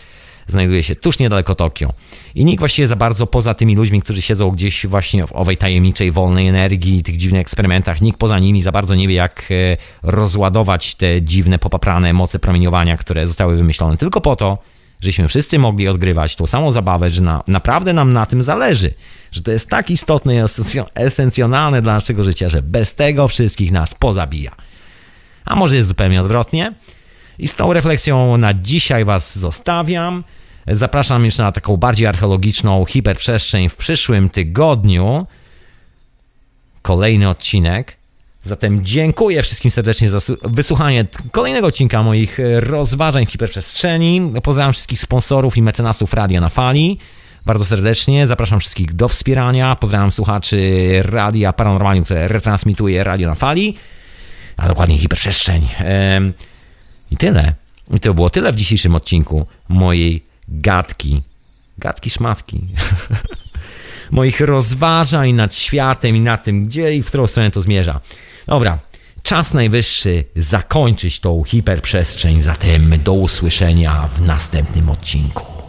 Znajduje się tuż niedaleko Tokio. I nikt właściwie za bardzo poza tymi ludźmi, którzy siedzą gdzieś właśnie w owej tajemniczej, wolnej energii, tych dziwnych eksperymentach, nikt poza nimi za bardzo nie wie, jak e, rozładować te dziwne, popaprane moce promieniowania, które zostały wymyślone tylko po to, żeśmy wszyscy mogli odgrywać tą samą zabawę, że na, naprawdę nam na tym zależy, że to jest tak istotne i esencjonalne dla naszego życia, że bez tego wszystkich nas pozabija. A może jest zupełnie odwrotnie? I z tą refleksją na dzisiaj Was zostawiam. Zapraszam już na taką bardziej archeologiczną hiperprzestrzeń w przyszłym tygodniu. Kolejny odcinek. Zatem dziękuję wszystkim serdecznie za wysłuchanie kolejnego odcinka moich rozważań w hiperprzestrzeni. Pozdrawiam wszystkich sponsorów i mecenasów Radia na Fali. Bardzo serdecznie zapraszam wszystkich do wspierania. Pozdrawiam słuchaczy Radia Paranormalium, które retransmituje Radio na Fali, a dokładnie hiperprzestrzeń. I tyle. I to było tyle w dzisiejszym odcinku mojej gadki. Gadki szmatki. <laughs> Moich rozważań nad światem i nad tym, gdzie i w którą stronę to zmierza. Dobra, czas najwyższy zakończyć tą hiperprzestrzeń, zatem do usłyszenia w następnym odcinku.